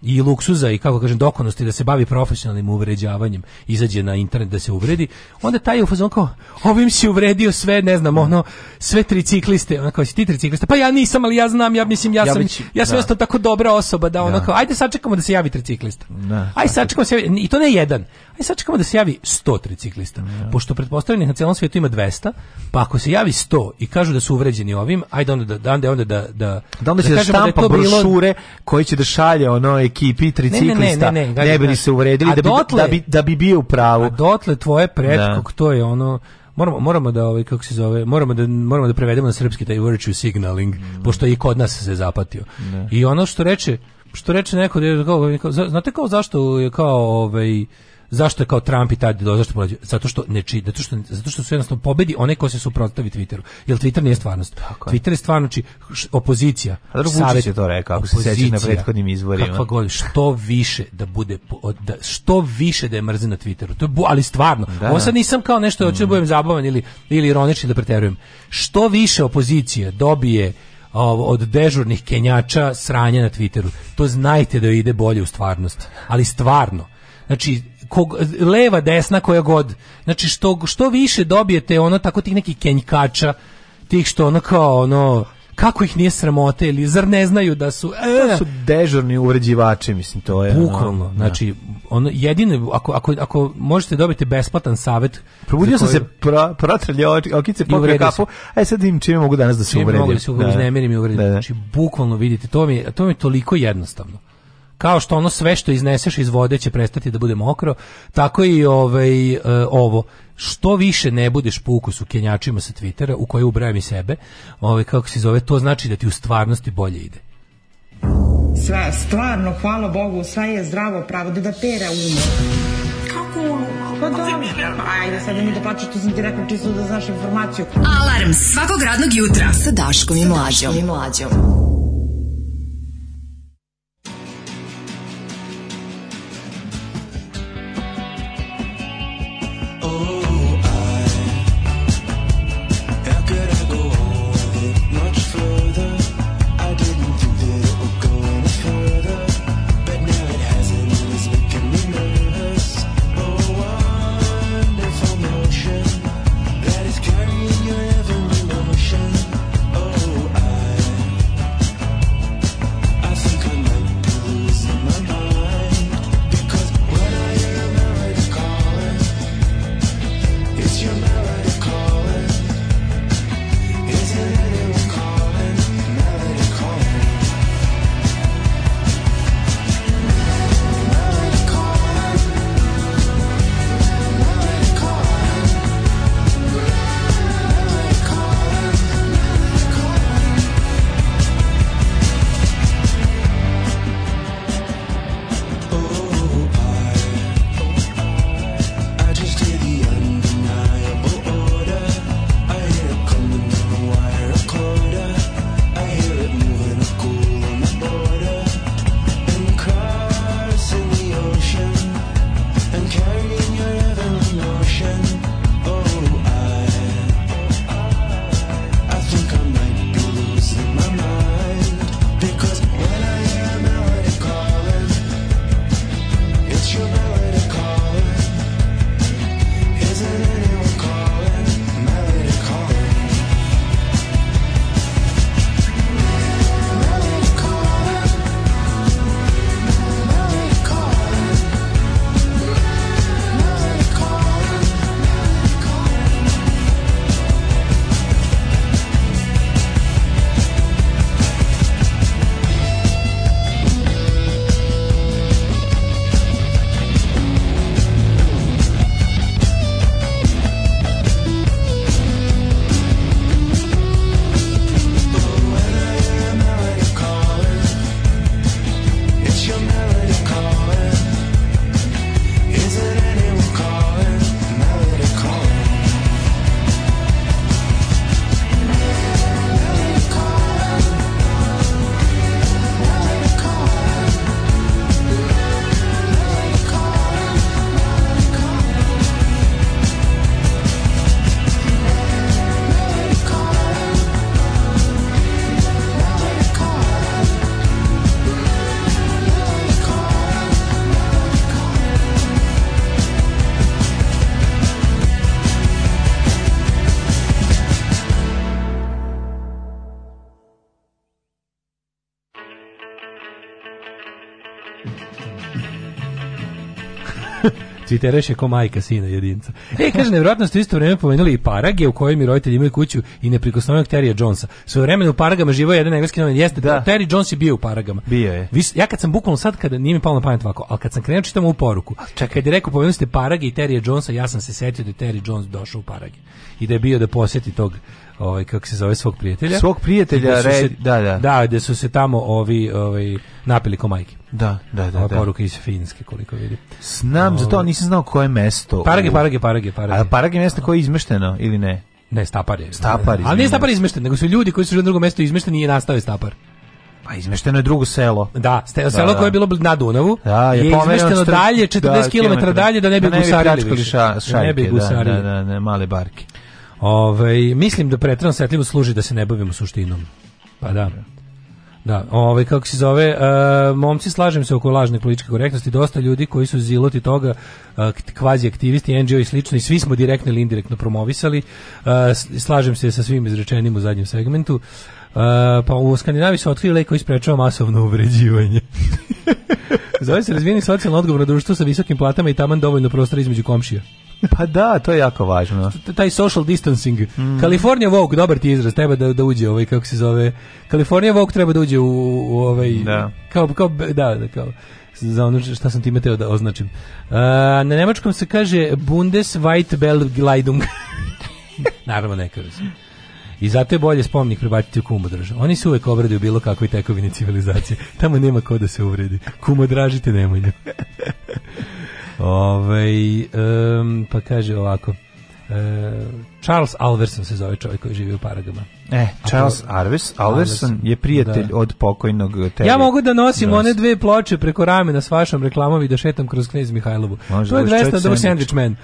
i luksuza i kako kažem dokonosti da se bavi profesionalnim uvređavanjem izađe na internet da se uvredi onda taj je u fazonu kao ovim si uvredio sve ne znam ono sve tricikliste ona kao si ti triciklista pa ja nisam ali ja znam ja mislim ja, ja sam bići, ja sam da. ostao tako dobra osoba da ono da. kao ajde sačekamo da se javi triciklista da, aj sačekamo da se i to ne jedan aj sačekamo da se javi 100 triciklista da. pošto pretpostavljenih na celom svetu ima 200 pa ako se javi 100 i kažu da su uvređeni ovim ajde onda da da onda da da da onda da, da, da, da, da, brošure da, da, da, da, da, da, ekipi triciklista ne, ne, ne, ne, bi se uvredili da bi, da, bi, da bi bio u pravu. A dotle tvoje da. pretko, to je ono moramo moramo da ovaj kako se zove, moramo da moramo da prevedemo na srpski taj virtue signaling, mm. pošto je i kod nas se zapatio. Ne. Da. I ono što reče, što reče neko da je kao, znate kao zašto je kao ovaj zašto je kao Trump i taj do zašto porađuje? Zato što ne či, zato što zato što su jednostavno pobedi one ko se suprotstavi Twitteru. Jel Twitter nije stvarnost. Tako Twitter je stvarno znači opozicija. A Vučić je to rekao, ako se sećate na prethodnim izborima. Kakva god, što više da bude da, što više da je mrze na Twitteru. To je bu, ali stvarno. Da, da. Ovo sad nisam kao nešto hoću da mm. da budem zabavan ili ili ironični da preterujem. Što više opozicija dobije od dežurnih kenjača sranja na Twitteru. To znajte da ide bolje u stvarnost, ali stvarno. Znači, kog, leva, desna, koja god. Znači, što, što više dobijete ono tako tih nekih kenjkača, tih što ono kao ono kako ih nije sramote ili zar ne znaju da su e, to su dežurni uređivači mislim to je bukvalno ono, znači da. ono jedine, ako, ako, ako možete da dobiti besplatan savet probudio sam koju... se pra, pratrljao okice popio kafu aj sad im čime mogu danas da se uvredim mogu da se uvredim da. da. znači bukvalno vidite to mi to mi je toliko jednostavno kao što ono sve što izneseš iz vode će prestati da bude mokro, tako i ovaj, e, ovo. Što više ne budeš puku su kenjačima sa Twittera, u koje ubrajam i sebe, ovaj, kako se zove, to znači da ti u stvarnosti bolje ide. Sve, stvarno, hvala Bogu, sve je zdravo pravo, da pere umo. Kako umo? Pa dobro, ajde, sad mi da plaćaš, to sam ti rekao čisto da znaš informaciju. Alarm svakog radnog jutra sa Daškom i Mlađom. Daškom i Mlađom. further Twittereš je ko majka sina jedinca. E, kaže, nevjerojatno ste isto vreme pomenuli i Parage u kojoj mi roditelji imaju kuću i neprikosnovenog Terija Jonesa. Svoje vremena u Paragama živo je jedan engleski novinar. Jeste, da. Terry Jones je bio u Paragama. Bio je. Vis, ja kad sam bukvalno sad, kada nije mi palo na pamet ovako, ali kad sam krenuo čitam ovu poruku, čekaj, kad je rekao pomenuli ste Parage i Terija Jonesa, ja sam se setio da je Terry Jones došao u Parage i da je bio da posjeti tog ovaj kako se zove svog prijatelja. Svog prijatelja, red, da, da. Da, gde su se tamo ovi ovaj napili komajke. majke. Da, da, da. Ova da. poruka iz Finske, koliko vidim. Znam, zato ovaj. nisam znao koje mesto. Parage, parage, parage, parage. A parage je mesto koje je izmešteno ili ne? Ne, Stapar je. Stapar. Ali nije Stapar izmešten, nego su ljudi koji su na drugom mestu izmešteni i nastave Stapar. Pa izmešteno je drugo selo. Da, ste, da, selo da. koje je bilo na Dunavu. Da, je, je izmešteno dalje 40 da, km dalje da ne bi da gusarili. Ne bi da da, gusarili. Da, da, ne, male barke. Ove, ovaj, mislim da pretrano setljivost služi da se ne bavimo suštinom. Pa da. Da, ovaj kako se zove, uh, momci slažem se oko lažne političke korektnosti, dosta ljudi koji su ziloti toga, uh, kvazi aktivisti, NGO i slično i svi smo direktno ili indirektno promovisali. Uh, slažem se sa svim izrečenim u zadnjem segmentu. pa u Skandinaviji su otkrili lek koji sprečava masovno uvređivanje. zove se razvijeni socijalno odgovorno društvo sa visokim platama i taman dovoljno prostora između komšija pa da, to je jako važno. Taj social distancing. Mm. Vogue, dobar ti izraz, treba da, da uđe ovaj, kako se zove, Kalifornija Vogue treba da uđe u, u ovaj, da. kao, kao, da, da, kao, za ono šta sam ti teo da označim. Uh, na nemačkom se kaže Bundes White Bell Gleidung. Naravno ne kaže se. I zato je bolje spomnik pribaciti u kumodraž. Oni se uvek obraduju bilo kakvoj tekovini civilizacije. Tamo nema ko da se uvredi. Kumodražite nemojno. Ove, um, pa kaže ovako, uh, Charles Alverson se zove čovjek koji živi u Paragama. E, Charles Arves, Alverson je prijatelj da. od pokojnog Terry. Ja mogu da nosim one dve ploče preko ramena s vašom reklamom i da šetam kroz Knez Mihajlovu. Može, to je 200 dobar sandwich man.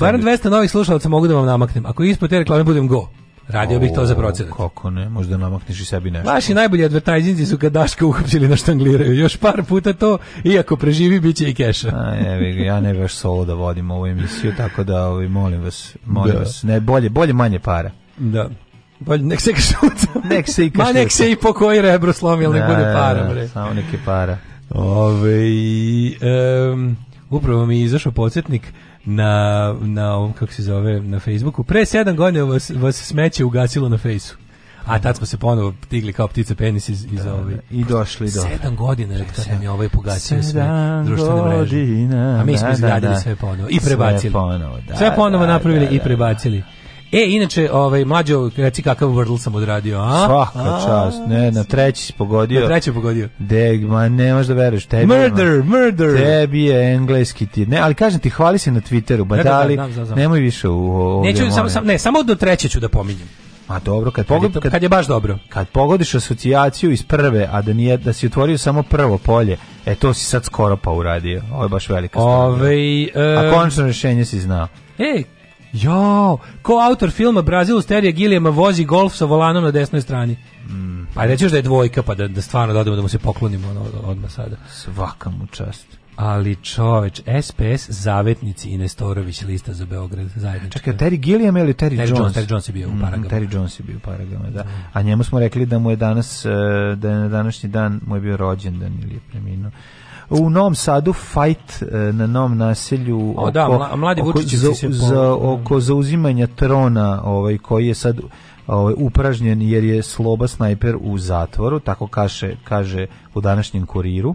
Barem 200 novih slušalaca mogu da vam namaknem. Ako ispod te reklame budem go. Radio o, bih to za procenat. Kako ne, možda namakneš i sebi nešto. Naši najbolji advertajzinci su kad Daška uhapsili na da štangliraju. Još par puta to, iako preživi, bit će i keša. A, evi, ja ne baš solo da vodim ovu emisiju, tako da ovi, molim vas, molim da. vas. Ne, bolje, bolje manje para. Da. Bolje, nek se kašuca. nek se i kašuca. Ma nek se i po koji rebro slomi, ali ne, bude para. Bre. Da, samo neke para. Ove, um, upravo mi je izašao podsjetnik na, na ovom, kako se zove, na Facebooku. Pre sedam godina vas, vas smeće ugasilo na Fejsu. A tad smo se ponovo tigli kao ptice penis iz, iz da, ove. I došli do. Sedam godina je kad nam je ovaj pogasio sve društvene mreže. A mi smo da, izgradili da, da. sve ponovo i prebacili. Sve ponovo, da, sve ponovo da, napravili da, i prebacili. E, inače, ovaj, mlađo, reci kakav vrdl sam odradio, a? Svaka a, čast, ne, na treći si pogodio. Na treći pogodio. Deg, ma ne možeš da veruješ, tebi Murder, je, murder. Tebi je engleski ti, ne, ali kažem ti, hvali se na Twitteru, ba da, da, da, da li, nemoj više u ovdje, Neću, sam, sam, ne, samo do treće ću da pominjem. A dobro, kad, pogod, kad, je kad je baš dobro. Kad pogodiš asocijaciju iz prve, a da nije da si otvorio samo prvo polje, e to si sad skoro pa uradio. Ovo je baš velika stvar. Ove, ovaj, e, a končno rješenje si znao. Ej, Jo, ko autor filma Brazil Sterija Gilijama vozi golf sa volanom na desnoj strani. Mm. Pa rećeš da je dvojka, pa da, da stvarno dodamo da, da mu se poklonimo ono, odmah sada. Svaka mu čast. Ali čoveč, SPS, Zavetnici i Nestorović, lista za Beograd, zajednička. Čekaj, Terry Gilliam ili Terry, Terry Jones? Jones? Terry Jones je bio u mm, Paragama. Mm, Terry Jones je bio u Paragama, da. A njemu smo rekli da mu je danas, eh, da je na današnji dan mu je bio rođendan ili je preminuo u Novom Sadu fight e, na Novom naselju o, da, oko, da, mladi oko, za, za, da. oko zauzimanja trona ovaj, koji je sad ovaj, upražnjen jer je sloba snajper u zatvoru, tako kaže, kaže u današnjem kuriru.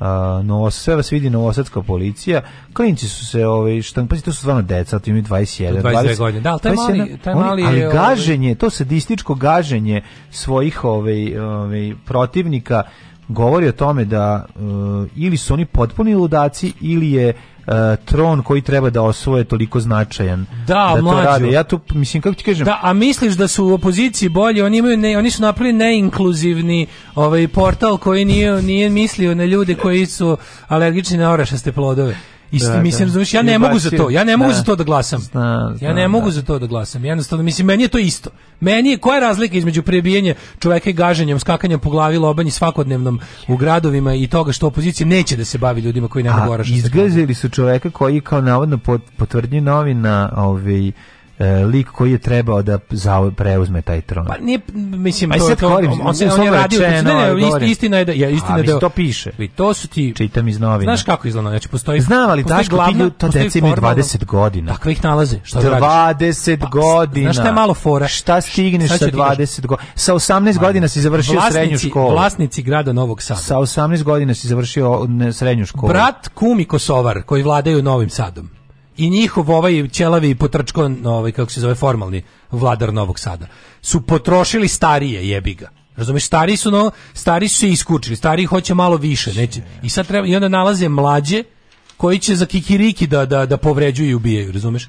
Uh, Novos, sve vas vidi novosadska policija. Klinci su se, ovaj, šta, pa to su stvarno deca, to imaju 21, 22 godine. Da, ali taj 21, mali, taj mali oni, je, ali ovaj- gaženje, to sadističko gaženje svojih ovaj, ovaj protivnika govori o tome da uh, ili su oni potpuni ludaci ili je uh, tron koji treba da osvoje toliko značajan da, da to rade. Ja tu mislim kako ti kažem. Da, a misliš da su u opoziciji bolji, oni imaju ne, oni su napravili neinkluzivni ovaj portal koji nije nije mislio na ljude koji su alergični na orašaste plodove. I da, mislim, da. Znaš, ja ne mogu za to. Ja ne mogu da. za to da glasam. Znam, znam, ja ne da. mogu za to da glasam. Jednostavno mislim meni je to isto. Meni je koja je razlika između prebijanja čoveka i gaženjem, skakanjem po glavi, lobanjem svakodnevnom u gradovima i toga što opozicija neće da se bavi ljudima koji ne mogu A izgazili su čoveka koji kao navodno potvrdnju novina, ovaj E, lik koji je trebao da za preuzme taj tron. Pa nije, mislim, Aj, to, to, on, on, se on je radio, rečeno, ne, ne, isti, istina je da, ja, istina A, da, to piše. I to su ti... Čitam iz novina. Znaš kako izgleda, znači postoji... Znam, ali postoji Daško, glavna, ti to deci imaju 20 godina. Takve ih nalaze, šta da radiš? 20 pa, godina. Znaš šta je malo fora? Pa šta stigneš sa 20 godina? Sa 18 godina si završio vlasnici, srednju školu. Vlasnici grada Novog Sada. Sa 18 godina si završio srednju školu. Brat, kum i Kosovar, koji vladaju Novim Sadom i njihov ovaj ćelavi potrčko ovaj kako se zove formalni vladar Novog Sada su potrošili starije jebiga Razumeš, stari su, no, stari su se iskučili, stari hoće malo više, neće. I sad treba, i onda nalaze mlađe koji će za kikiriki da, da, da povređuju i ubijaju, razumeš?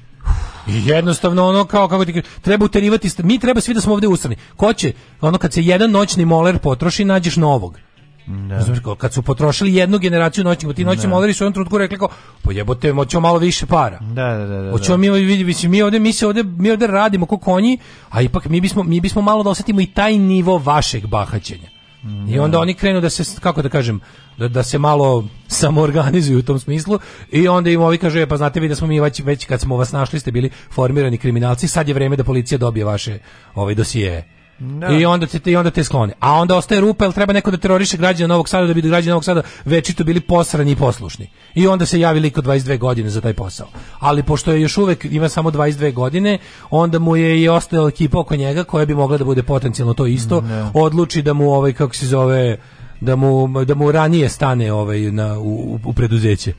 I jednostavno ono kao kako ti treba uterivati mi treba svi da smo ovde usrani. Ko će ono kad se jedan noćni moler potroši nađeš novog. Da. Razumiješ, kad su potrošili jednu generaciju noćnih ti noćni molari da. su u jednom trenutku rekli kao, pa jebote, moćemo malo više para. Da, da, da. da. Hoćemo da. mi, vidi, mi ovde, mi se ovde, mi ovde radimo ko konji, a ipak mi bismo, mi bismo malo da osetimo i taj nivo vašeg bahaćenja. Da. I onda da. oni krenu da se, kako da kažem, da, da se malo samoorganizuju u tom smislu i onda im ovi kažu, je, pa znate vi da smo mi već, već kad smo vas našli ste bili formirani kriminalci, sad je vreme da policija dobije vaše ove ovaj, dosije No. Da. I onda te i onda te skloni. A onda ostaje rupa, jel treba neko da teroriše građane Novog Sada da bi građani Novog Sada večito bili posrani i poslušni. I onda se javi lik 22 godine za taj posao. Ali pošto je još uvek ima samo 22 godine, onda mu je i ostala ekipa oko njega koja bi mogla da bude potencijalno to isto, no. odluči da mu ovaj kako se zove da mu, da mu ranije stane ovaj na u, u preduzeće.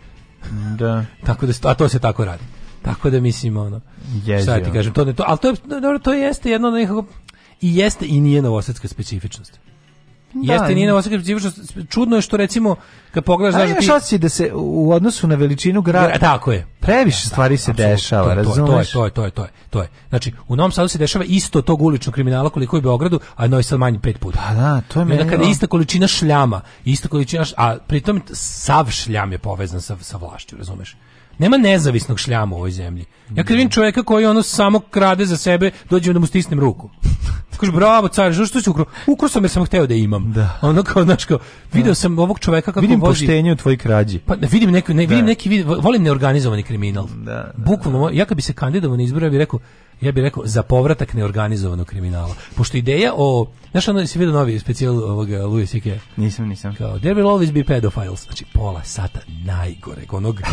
Da. tako da a to se tako radi. Tako da mislim ono. Jezio. Sad da ti kažem to ne to, al to je dobro to jeste jedno od nekako i jeste i nije novosadska specifičnost. Da, Jeste nije Novosadska specifičnost. Čudno je što recimo kad pogledaš da ti Imaš da se u odnosu na veličinu grada tako je. Previše da, stvari da, se dešava, razumeš? To je, to je, to je, to je. to je. Znači, u Novom Sadu se dešava isto tog uličnog kriminala koliko i u Beogradu, a Novi Sad manje pet puta. Pa da, to je meni. Onda kada je ista količina šljama, ista količina, a pritom sav šljam je povezan sa sa vlašću, razumeš? Nema nezavisnog šljama u ovoj zemlji. Ja kad vidim čovjeka koji ono samo krade za sebe, dođem da mu stisnem ruku. Kaže bravo car, što si ukro? Ukro sam jer sam hteo da imam. Da. Ono kao znaš kao video da. sam ovog čovjeka kako vidim vozi. Vidim poštenje u tvoj krađi. Pa vidim neki ne, vidim da. neki vidim, volim neorganizovani kriminal. Da, da, da. Bukvalno ja kad bi se kandidovao na izbore ja bih rekao ja bih rekao za povratak neorganizovanog kriminala. Pošto ideja o znaš ono se video novi specijal ovog Louis C.K. Nisam, nisam. Kao there will always be pedophiles. Znači pola sata najgore onog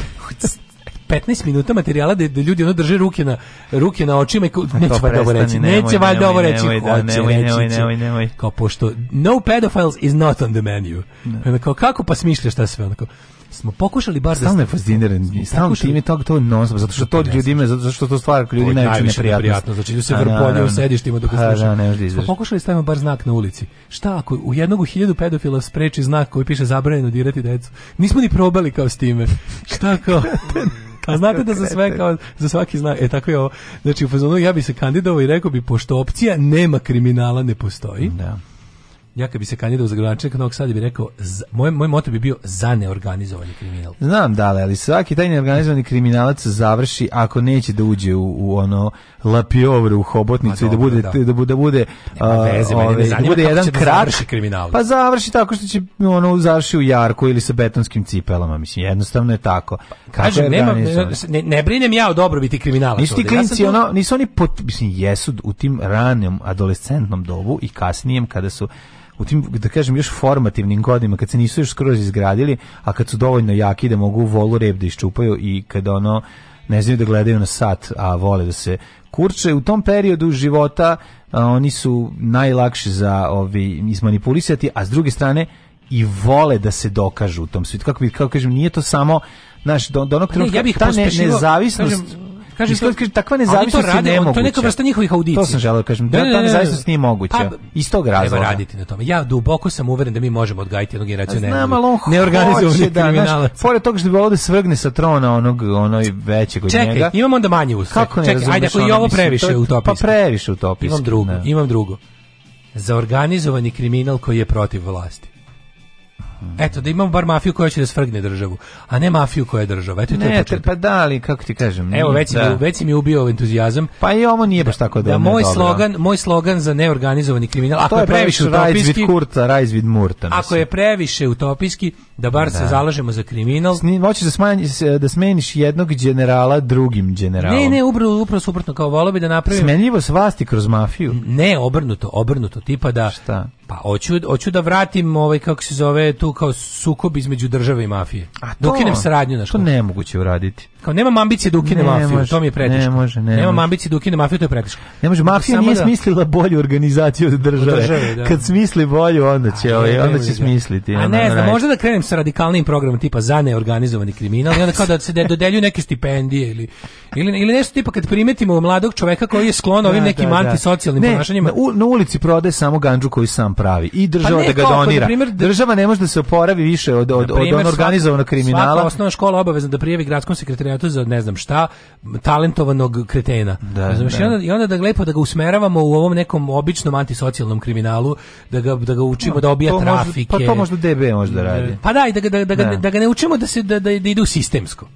15 minuta materijala da, da ljudi ono drže ruke na ruke na očima i kao, neće valjda ovo reći. Neće valjda ovo reći. Nemoj, da, nemoj, nemoj, nemoj, nemoj. Kao pošto no pedophiles is not on the menu. Da. Pa ne. Kao, kako pa smišljaš šta sve? Onako, smo pokušali bar da stalno je fasciniran stalno time tog to nonsense zato što to ljudima zato što to stvar ljudi najviše neprijatno znači se vrponje u sedištima dok pa, slušaju da, smo pokušali stavimo bar znak na ulici šta ako u jednog u 1000 pedofila spreči znak koji piše zabranjeno dirati decu nismo ni probali kao s time šta kao A znate da za sve kao za svaki znak, e tako je ovo. Znači u fazonu ja bih se kandidovao i rekao bi pošto opcija nema kriminala ne postoji. Da ja kad bi se kandidao za gradonačelnika Novog Sada bi rekao moj moj moto bi bio za neorganizovani kriminal. Znam da, ali svaki taj neorganizovani kriminalac završi ako neće da uđe u, u ono lapiovru u hobotnicu i da bude da, da, da bude Nema veze, ove, mene ovaj, da bude jedan da krak kriminal. Pa završi tako što će ono završi u jarku ili sa betonskim cipelama, mislim jednostavno je tako. Pa, kako Kažem, nema, ne, ne, brinem ja o dobrobiti kriminala. Nisu ti klinci, ja ono, nisu oni pot, mislim jesu u tim ranom adolescentnom dobu i kasnijem kada su u tim, da kažem, još formativnim godinama, kad se nisu još skroz izgradili, a kad su dovoljno jaki da mogu volu rep da iščupaju i kad ono, ne znaju da gledaju na sat, a vole da se kurče. U tom periodu života a, oni su najlakši za ovi, izmanipulisati, a s druge strane i vole da se dokažu u tom svijetu. Kako, bi, kako kažem, nije to samo naš do, do onog trenutka, ja bih ta ne, nezavisnost kažem, Kažem Iskod, kaže takva nezavisnost je nemoguća. To je neka vrsta njihovih audicija. To sam želeo da kažem, da ta nezavisnost nije pa, moguća. Pa, Iz tog razloga raditi na tome. Ja duboko sam uveren da mi možemo odgajiti jednu generaciju ne. Znam, ali on neorganizovani da, kriminalac. Pored toga što bi ovde da svrgne sa trona onog onoj većeg od njega. Čekaj, imamo onda manje uspeh. Kako ne Čekaj, ajde ako i ovo pa previše utopijski. Pa previše u Imam drugo, imam drugo. Za organizovani kriminal koji je protiv vlasti. Eto, da imamo bar mafiju koja će da svrgne državu, a ne mafiju koja je država. Eto, ne, to je pa da, ali kako ti kažem. Evo, već, da. mi, već mi je da. ubio entuzijazam. Pa i ovo nije da, baš tako da, da moj, dobro. slogan, moj slogan za neorganizovani kriminal, ako je previše utopijski... Kurta, Rajzvid Murta. Mislim. Ako je previše utopijski, da bar da. se zalažemo za kriminal. Sni, hoćeš da, smanji, da smeniš jednog generala drugim generalom. Ne, ne, upravo, upravo suprotno, kao volio bi da napravim... Smenljivo s vlasti kroz mafiju? Ne, obrnuto, obrnuto, tipa da... Šta? Pa hoću, hoću da vratim ovaj kako se zove tu kao sukob između države i mafije. A da to, Dok saradnju na što nemoguće uraditi. Kao nemam ambicije da ukine mafiju, može, to mi je preteško. Ne može, ne Nemam može. ambicije da ukine mafiju, to je pretiško. Ne može, mafija Samo nije da... smislila bolju organizaciju od države. Od države da. Kad smisli bolju, onda će, ovaj, onda će da. smisliti. A ne znam, možda da krenem sa radikalnim programom tipa za neorganizovani kriminal i onda kao da se ne dodeljuju neke stipendije ili, ili, ili nešto tipa kad primetimo mladog čoveka koji je sklon da, ovim nekim da, da, antisocijalnim ne, ponašanjima. Na, u, na ulici prodaje samo ganđu koji sam pravi i država pa ne, da ga donira. Kao, primjer, država ne može da se oporavi više od, od, od organizovanog kriminala. Svaka osnovna škola obavezna da prijavi gradskom sekretariatu kandidata za ne znam šta, talentovanog kretena. Da, znaš, da. I, onda, I onda da lepo da ga usmeravamo u ovom nekom običnom antisocijalnom kriminalu, da ga, da ga učimo no, da obija trafike. Možda, pa to možda DB možda da. radi. Pa da, i da, da, da, da, ga, da. da ga ne učimo da, se, da, da, da ide u sistemsko.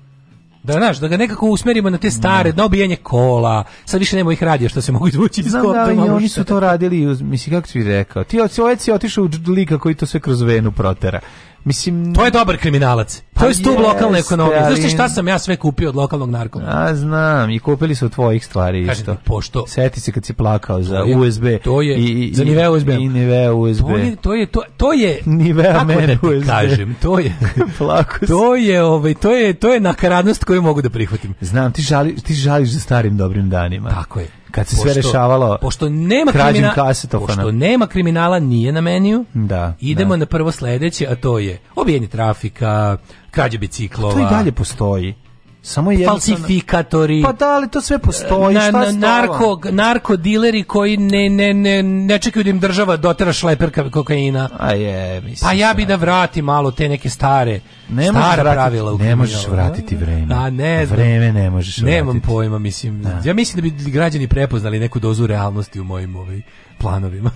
Da, znaš, da ga nekako usmerimo na te stare, da. na obijanje kola. Sad više nema ih radija što se mogu izvući iz kola. Da, i oni su to radili, mislim, kako ti rekao. Ti oci, oci ovaj otišao u lika koji to sve kroz venu protera. Mislim, to je dobar kriminalac. Pa to je stup lokalne ekonomije. Ali... Znaš šta sam ja sve kupio od lokalnog narkoma? Ja znam, i kupili su od tvojih stvari Kažem, isto. Pošto... Seti se kad si plakao za to je, USB. To je, i, i, za nive USB. I nive USB. To je, to je, to, je... Nivea mene da USB. Kažem, to je... Plako To je, ovaj, to je, to je nakaradnost koju mogu da prihvatim. Znam, ti, žali, ti žališ za starim dobrim danima. Tako je kad se pošto, sve rešavalo pošto nema kriminala pošto nema kriminala nije na meniju da idemo da. na prvo sledeće a to je obijeni trafika krađa biciklova a to i dalje postoji samo je falsifikatori pa da ali to sve postoji na, šta je narko narkodileri koji ne ne ne ne čekaju da im država dotera šleper kokaina a je mislim pa ja bih da, da vratim malo te neke stare ne stara vratiti, pravila u ne možeš da? vratiti vreme a pa ne znam, vreme ne možeš vratiti nemam pojma mislim da. ja mislim da bi građani prepoznali neku dozu realnosti u mojim ovim ovaj, planovima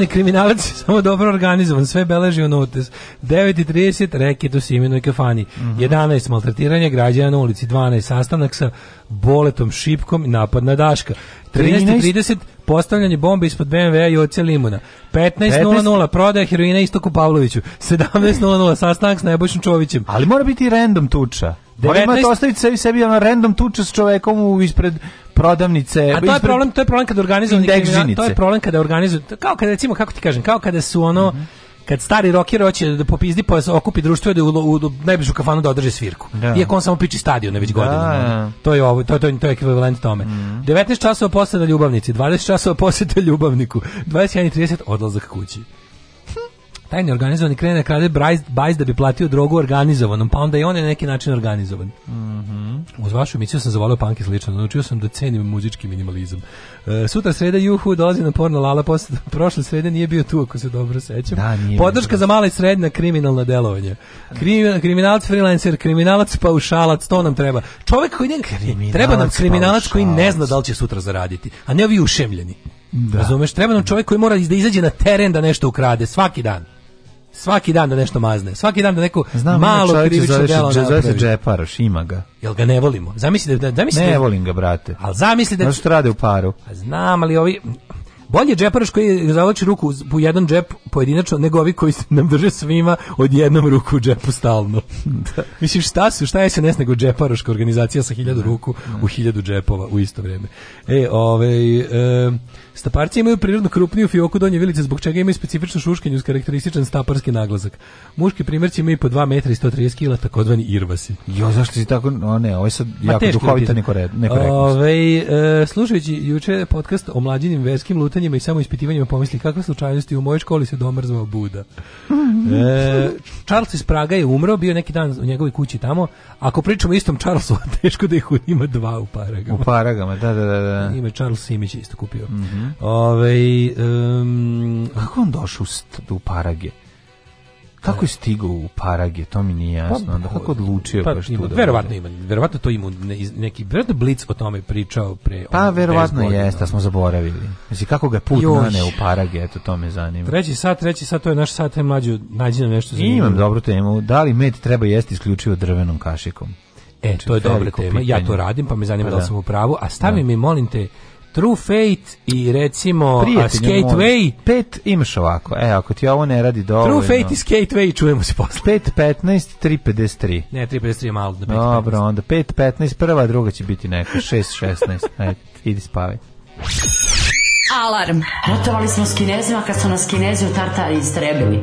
Glavni kriminalac samo dobro organizovan, sve beleži u notes. 9.30 reket u Simenoj kafani. Mm -hmm. 11 maltretiranje građana na ulici. 12 sastanak sa boletom šipkom napad na Daška. 13.30 postavljanje bombe ispod BMW-a i oce limuna. 15.00 prodaja heroina Istoku Pavloviću. 17.00 sastanak s Nebojšom Čovićem. Ali mora biti random tuča. 19... Ovo imate ostaviti sebi, sebi ono random tuču s čovekom ispred prodavnice. A to je problem, to je problem kad organizovani kriminal, to je problem kada organizuju, kao kada recimo kako ti kažem, kao kada su ono mm -hmm kad stari rocker hoće da popizdi pa okupi društvo da u, u, u najbližu kafanu da održi svirku. Da. Iako on samo piči stadione već da. godinama. Da. To je ovo, to to to je ekvivalent tome. Mm. 19 časova poseta ljubavnici, 20 časova poseta ljubavniku, 21:30 odlazak kući taj neorganizovani krene da krade brajz, bajz da bi platio drogu organizovanom, pa onda i on je neki način organizovan. Mm -hmm. Uz vašu emisiju sam zavolio panke slično, naučio sam da cenim muzički minimalizam. E, sutra sreda Juhu dolazi na porno Lala, posle, prošle srede nije bio tu ako se dobro sećam. Da, Podrška za mala i srednja kriminalna delovanja. Krim, kriminalac freelancer, kriminalac paušalac, to nam treba. Čovek koji ne, treba nam kriminalac koji ne zna da li će sutra zaraditi, a ne ovi ušemljeni. Da. Razumeš, treba nam čovjek koji mora da izađe na teren da nešto ukrade svaki dan svaki dan da nešto mazne. Svaki dan da neko Znam, malo krivično delo napravi. Zove se Džeparoš, ima ga. Jel ga ne volimo? Zamisli da... da, Zamisli ne da, volim ga, brate. Ali zamisli da... Znaš što rade u paru? Znam, ali ovi... Bolje džeparoš koji zavlači ruku u jedan džep pojedinačno nego ovi koji nam drže svima od jednom ruku u džepu stalno. da. Mislim šta su, šta je se nes nego džeparoška organizacija sa hiljadu ruku u hiljadu džepova u isto vrijeme. E, ovaj... E, Staparci imaju prirodno krupniju fioku donje vilice, zbog čega imaju specifično šuškanje uz karakterističan staparski naglazak. Muški primjerci imaju po 2 m i 130 kg, takozvani irvasi. Jo, zašto si tako? O, ne, ovo je sad Ma, jako da duhovita Ove, e, slušajući juče podcast o mlađinim verskim lutanjima i samo ispitivanjima pomisli kakve slučajnosti u mojoj školi se domar zvao Buda. e, Charles iz Praga je umro, bio neki dan u njegovoj kući tamo. Ako pričamo istom Charlesu, teško da ih ima dva u Paragama. U Paragama, da, da, da. da. Ima Charles Simić isto kupio. Mm -hmm. Mm. Ove, um, kako on došao u, Parage? Kako je stigao u Parage, to mi nije jasno. Pa, Onda kako odlučio pa, baš tu. Da verovatno ima, verovatno to ima neki verovatno Blic o tome pričao pre. Pa verovatno jeste, smo zaboravili. Mislim kako ga put nane u Parage, eto to me zanima. Treći sat, treći sat, to je naš sat, mlađu, nađi nam nešto zanimljivo. Imam dobru temu. Da li med treba jesti isključivo drvenom kašikom? E, znači, to je dobra tema. Ja to radim, pa me zanima pa da, li da. sam u pravu. A stavi da. mi, molim te, True Fate i recimo Skateway. Pet imaš ovako, e, ako ti ovo ne radi dovoljno. True Fate i Skateway, čujemo se posle. 5, 15, 3, 53. Ne, 3, 53 je malo. Da 5, Dobro, 15. onda 5, 15, prva, druga će biti neka, 6, 16. Ajde, idi spavaj. Alarm! Ratovali smo s kinezima kad su nas kinezi u Tartari istrebili.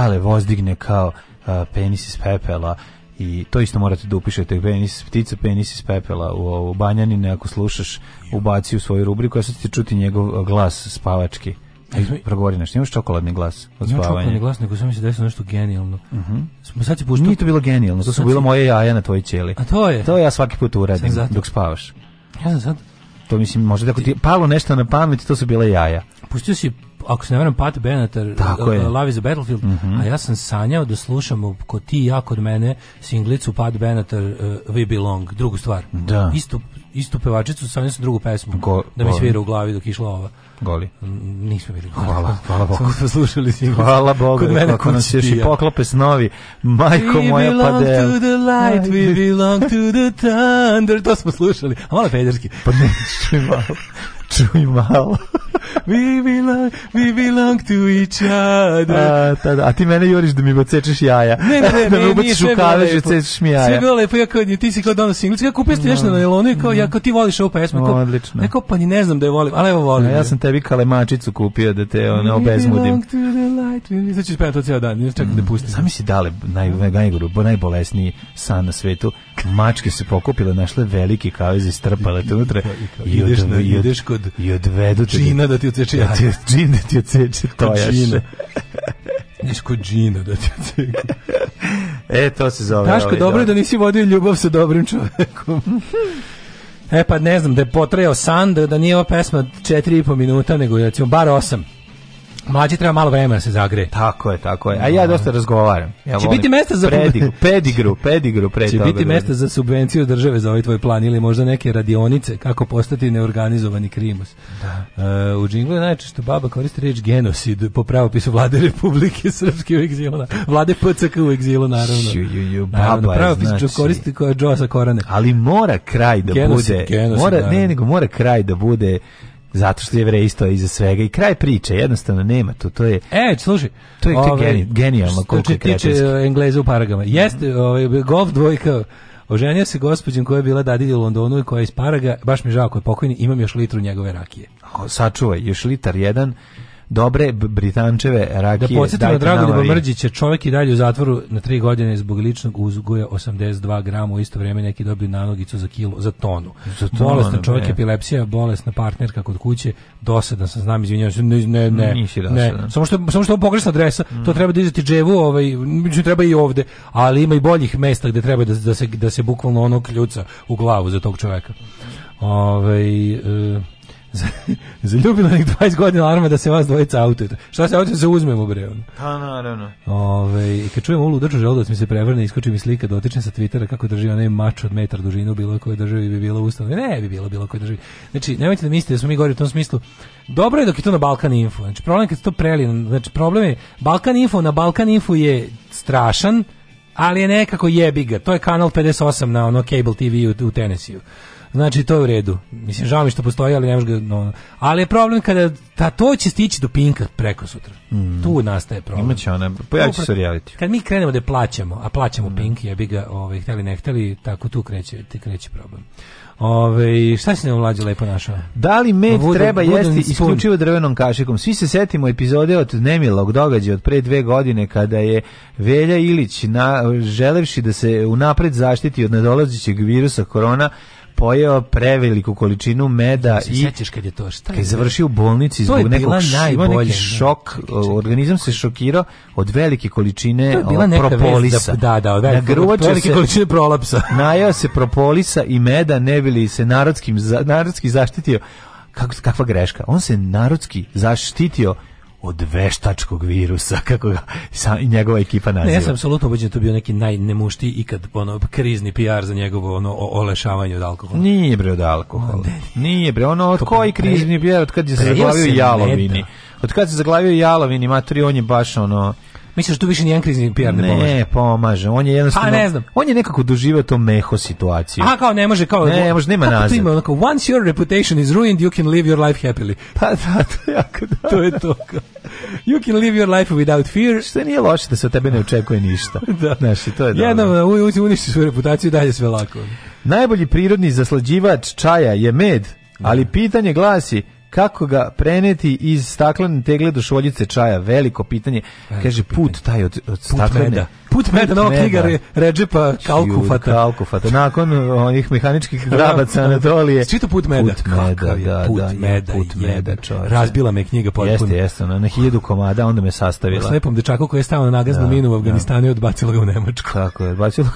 Gale vozdigne kao a, penis iz pepela i to isto morate da upišete penis, ptica penis iz pepela u, u Banjanine ako slušaš ubaci u svoju rubriku ja sad ćete čuti njegov glas spavački progovori nešto, imaš čokoladni glas od spavanja. čokoladni glas, nego sam se da desilo nešto genijalno. Uh mhm. -huh. Sad si puštao... Nije to bilo genijalno, to su bilo si... moje jaja na tvojoj ćeli. A to je? To ja svaki put uradim dok spavaš. Ja sam sad... To mislim, možda ako ti je palo nešto na pamet, to su bile jaja. Pustio si ako se ne varam, Pat Benatar, Tako eh, Love is a Battlefield, mm -hmm. a ja sam sanjao da slušam ko ti i ja kod mene singlicu Pat Benatar, uh, We Belong, drugu stvar. Da. Isto, istu pevačicu, sam sam drugu pesmu, Go, da mi svira u glavi dok išla ova. Goli. Nismo bili Hvala, hvala Bogu. Samo slušali singl. Hvala Bogu, Kod mene kako nas još i poklope snovi. Majko we moja pade. We belong to the light, we belong to the thunder. To smo slušali. A malo pederski. Pa ne, čuj malo. Čuj malo. we, belong, we belong to each other. A, tada, a ti mene juriš da mi bocečeš jaja. Ne, ne, da ne, da mi ubaciš u kaveš i cečeš mi jaja. Sve je bilo lepo, ja kao, ti si kao donos singlicu, ja kupio ste nešto na nelonu i kao, ja kao ti voliš ovu pesmu. Kao, Odlično. Neko pa ni ne znam da je volim, ali evo volim. Ja, ja sam tebi kalemačicu kupio da te ono obezmudim. Sad ću spevati to ceo dan, ne čekam da mm. da pustim. Sami si dale naj, najgoru, najbolesniji san na svetu. Mačke se pokupile, našle veliki kavez i strpale te unutra. I, ideš, na, ideš kod i te. Čina da-, da ti odseče. ti, Čina da ti da odseče tojaš. Ideš kod džina da ti oceče. E, to se zove. Daško, ovaj, dobro je da nisi vodio ljubav sa dobrim čovekom. E pa ne znam, da je potrajao san, da, da nije ova pesma 4,5 minuta, nego recimo bar 8. Mlađi treba malo vremena da se zagreje. Tako je, tako je. A ja dosta razgovaram. Ja će volim. biti mesta za pedigru, pedigru, pedigru pre Će toga biti da- mesta za subvenciju države za ovaj tvoj plan ili možda neke radionice kako postati neorganizovani krimus. Da. Uh, u džinglu je najčešće baba koristi reč genocid po pravopisu vlade Republike Srpske u egzilu. Vlade PCK u egzilu naravno. Ju, ju, ju, baba naravno, pravopis znači, koristi koja Josa Korane. Ali mora kraj da genocid, bude. Genocid, mora, ne, nego mora kraj da bude Zato što je jevreji stoje iza svega i kraj priče, jednostavno nema to, to je... E, slušaj, to je, ove, ovaj, geni, genijalno koliko je kretinski. tiče Engleza u paragama, jeste, ovaj, golf dvojka, oženio se gospođom koja je bila dadilja u Londonu i koja je iz paraga, baš mi žao koji je pokojni, imam još litru njegove rakije. O, sačuvaj, još litar jedan dobre britančeve rakije. Da podsjetimo Dragoljuba Mrđića, čovjek i dalje u zatvoru na tri godine zbog ličnog uzgoja 82 grama, u isto vrijeme neki dobiju nanogicu za kilo, za tonu. Za tonu Bolestan čovjek, ne. epilepsija, bolesna partnerka kod kuće, dosadan sam, znam, izvinjavam se, ne, ne, ne, ne. Samo što, samo što je pogrešna adresa, mm. to treba da izati dževu, ovaj, treba i ovde, ali ima i boljih mesta gdje treba da, da, se, da se bukvalno ono kljuca u glavu za tog čovjeka. Ove, ovaj, e, Zaljubilo nek 20 godina alarma da se vas dvojica autujete. Šta se autujete, da se uzmemo bre. Pa naravno. Ove, kad čujem ulu držu želudac mi se prevrne, iskoči mi slika, dotičem da sa Twittera kako drži onaj mač od metar dužinu bilo koje državi bi bilo ustavno. Ne bi bilo bilo koje državi. Znači, nemojte da mislite da smo mi gori u tom smislu. Dobro je dok je to na Balkan Info. Znači, problem je kad se to preli. Znači, problem je Balkan Info, na Balkan Info je strašan, ali je nekako jebiga. To je kanal 58 na ono cable TV u, u Tennessee. Znači to je u redu. Mislim žao mi što postoji, ali ne možeš ga no. Ali je problem kada ta pa to će stići do Pinka preko sutra. Mm. Tu nastaje problem. Imaće ona, pojači se reality. Kad mi krenemo da plaćamo, a plaćamo mm. Pink, ja bi ga, ovaj, hteli ne hteli, tako tu kreće, ti kreće problem. Ove, ovaj, šta si nam mlađe lepo našao? Da li med Voda, treba jesti isključivo drvenom kašikom? Svi se setimo epizode od nemilog događaja od pre dve godine kada je Velja Ilić na, želevši da se unapred zaštiti od nadolazećeg virusa korona pojeo preveliku količinu meda i sećaš kad je to šta je? Kad je završio u bolnici zbog nekog najbolji šok, organizam se šokirao od velike količine da- propolisa. Da, da, da, od velike količine prolapsa. Najao se propolisa i meda ne bili se narodskim narodski zaštitio kako, kakva greška. On se narodski zaštitio od veštačkog virusa kako ga sa, njegova ekipa naziva. Ne, ja sam apsolutno ubeđen da to bio neki najnemušti ikad ono krizni PR za njegovo ono olešavanje od alkohola. Nije bre od alkohola. nije bre ono od koji krizni PR od kad je se zaglavio Jalovini. Od kad se zaglavio Jalovini, matri on je baš ono Misliš da tu više nijedan krizni PR ne, ne pomaže? Ne, pomaže. On je jednostavno... Pa ne znam. On je nekako doživao to meho situaciju. A kao ne može, kao... Ne, ne može, nema nazad. kako nazad. Ima, onako, once your reputation is ruined, you can live your life happily. Pa da, to je jako da. to je to. Kao. You can live your life without fear. Što nije loše da se od tebe ne očekuje ništa. da. Znaš, to je dobro. Jednom uništi svoju reputaciju i dalje sve lako. Najbolji prirodni zaslađivač čaja je med, ali da. pitanje glasi Kako ga preneti iz staklene tegle do šoljice čaja? Veliko pitanje. Veliko Kaže, put taj od, od staklene. Put meda, nova knjiga Re, Kalkufata. Kalkufata, nakon onih mehaničkih grabaca Anatolije. Čito put meda. Put meda, Kakav je da, put da, meda, put meda, čovječe. Razbila me knjiga potpuno. Jeste, jeste, ona na 1000 komada, onda me sastavila. sa lepom dečaku koji je stao na nagaznu da, minu u Afganistanu da. i odbacila ga u Nemačku. Tako je, odbacila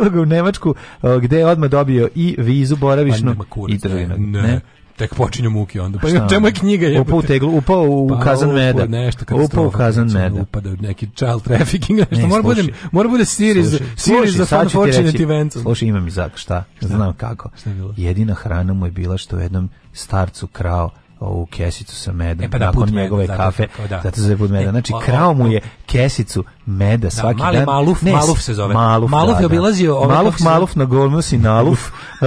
ga, ga u Nemačku, gde je odmah dobio i vizu boravišnu pa i državnog. Ne, ne tek počinju muke onda. Pa, pa šta, čemu je knjiga? Je, upao u teglu, upao u pa, kazan meda. Nešto kad upao u kazan meda. Upada u neki child trafficking, nešto. Ne, mora budem, mora bude series, sluši, series sluši, za fun fortunate events. Slušaj, imam i zak, šta? Znam kako. Šta je bilo? Jedina hrana mu je bila što u jednom starcu krao ovu pa kesicu sa medom e, pa da, nakon njegove meda, kafe. da. zato se put meda. E, znači, krao mu je kesicu meda da, svaki mali dan. Maluf, ne, maluf se zove. Maluf, maluf da, je da. obilazio... Ovaj maluf, maluf, na golmus i naluf.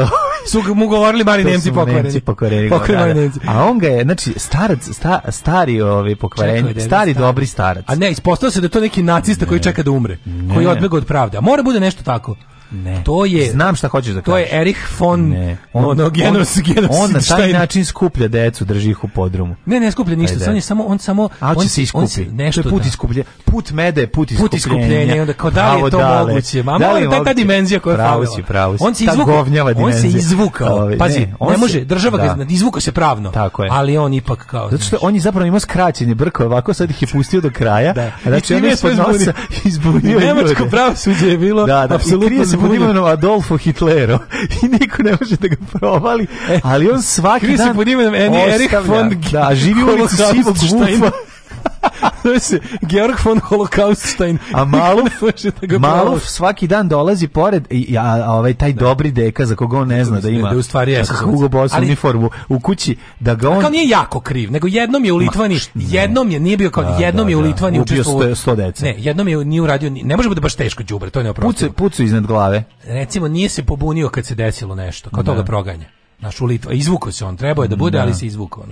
su mu govorili mari Nemci pokvareni. pokvareni. pokvareni da, Nemci. A on ga je, znači, starac, sta, stari ovi pokvareni, Čekaj, stari, stari, dobri starac. A ne, ispostavio se da je to neki nacista ne. koji čeka da umre, ne. koji odbega od pravde. A mora bude nešto tako. Ne. To je Znam šta hoćeš da kažeš. To je Erich von ne. On, ono, genos, genos, on, on na taj način skuplja decu, drži ih u podrumu. Ne, ne skuplja ništa, Ajde. on je samo on samo A on, će se iskupi. On nešto je put da- iskupljenja. Put mede, put iskupljenja. Put iskupljenja, onda kao da li je to dale. moguće? Mama, da li je ta dimenzija koja je pravo si, pravo On se izvukao, on se izvukao. Pazi, ne, on ne može, država ga da. izvukao se pravno. Tako je. Ali on ipak kao Zato što on je zapravo imao skraćeni brko, ovako sad ih je pustio do kraja. Da. Znači on je ispod nosa izbunio. Nemačko pravosuđe je bilo da, apsolutno se pod imenom Adolfo Hitlero i niko ne može da ga provali, e, ali on svaki dan... Krivi se pod imenom Erich von... Da, živi u ulici Sivog Vufa. Zove se Georg von Holocauststein. A Maluf, da Maluf svaki dan dolazi pored, i, a, a ovaj taj da. dobri deka za koga on ne zna da ima. Da u stvari je Hugo Boss uniformu u kući, da ga on... Kao nije jako kriv, nego jednom je u Litvani, jednom je, nije bio kao, da, jednom je u da, da. Litvani učestvovao Ubio 100 dece. Ne, jednom je nije uradio, ne može bude baš teško đubre, to je neoprostivo. Pucu, iznad glave. Recimo, nije se pobunio kad se desilo nešto, kao toga proganja. Naš u Litva, izvukao se on, trebao je da bude, ali se izvukao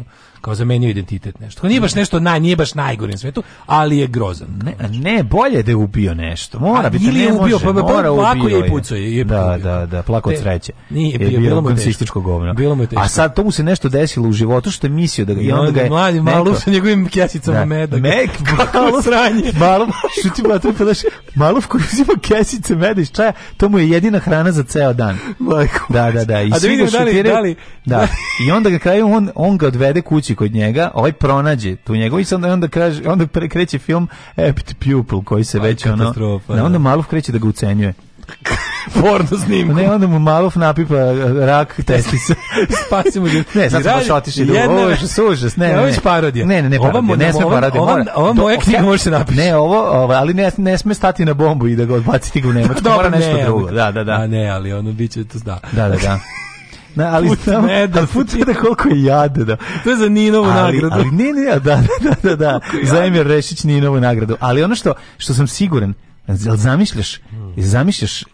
kao zamenio identitet nešto. Kao nije baš nešto naj, nije baš najgore na svetu, ali je grozan. Ne, ne, bolje da je ubio nešto. Mora biti ne je ubio, pa, pa, pa mora ubio. je i pucao je. je da, da, da, plako od sreće. Nije je bilo, bilo mu teško. govno. Bilo mu teško. A sad tomu se nešto desilo u životu što je mislio da ga i onda ga je mladi malo sa njegovim kesicama da. meda. Mek, kako sranje. Malo što ti ba treba daš malo uzima kesice meda iz čaja, to mu je jedina hrana za ceo dan. Majko. Da, da, da. I A da vidimo da, da li, da. I onda ga kraju on on ga odvede kući kući znači, kod njega, ovaj pronađe tu njegovu i onda, onda, kaže, onda kreće film Apt Pupil koji se Aj, već ono... Ne, da. onda Maluf kreće da ga ucenjuje. porno snimku. Ne, onda mu Maluf napipa e, rak testisa. Spasimo ljudi. Ne, sad smo baš otišli. Da- jedna... Ovo je užas, ne, ne. Ovo je parodija. Ne, ne, ne, parodija. Ne sme parodija. Ova, ova moja knjiga može se napiši. Ne, ovo, ovo ali ne, ne sme stati na bombu i da ga odbaciti ga u Nemačku. Mora nešto drugo. Da, da, da. A ne, ali ono biće to da. Da, da, da. Na, ali put znam, meda. Ali put meda koliko je jade, da. To je za Ninovu ali, nagradu. Ali ne, ne, da, da, da, da. Zajemir Rešić Ninovu nagradu. Ali ono što, što sam siguran, zamišljaš, zamišljaš e,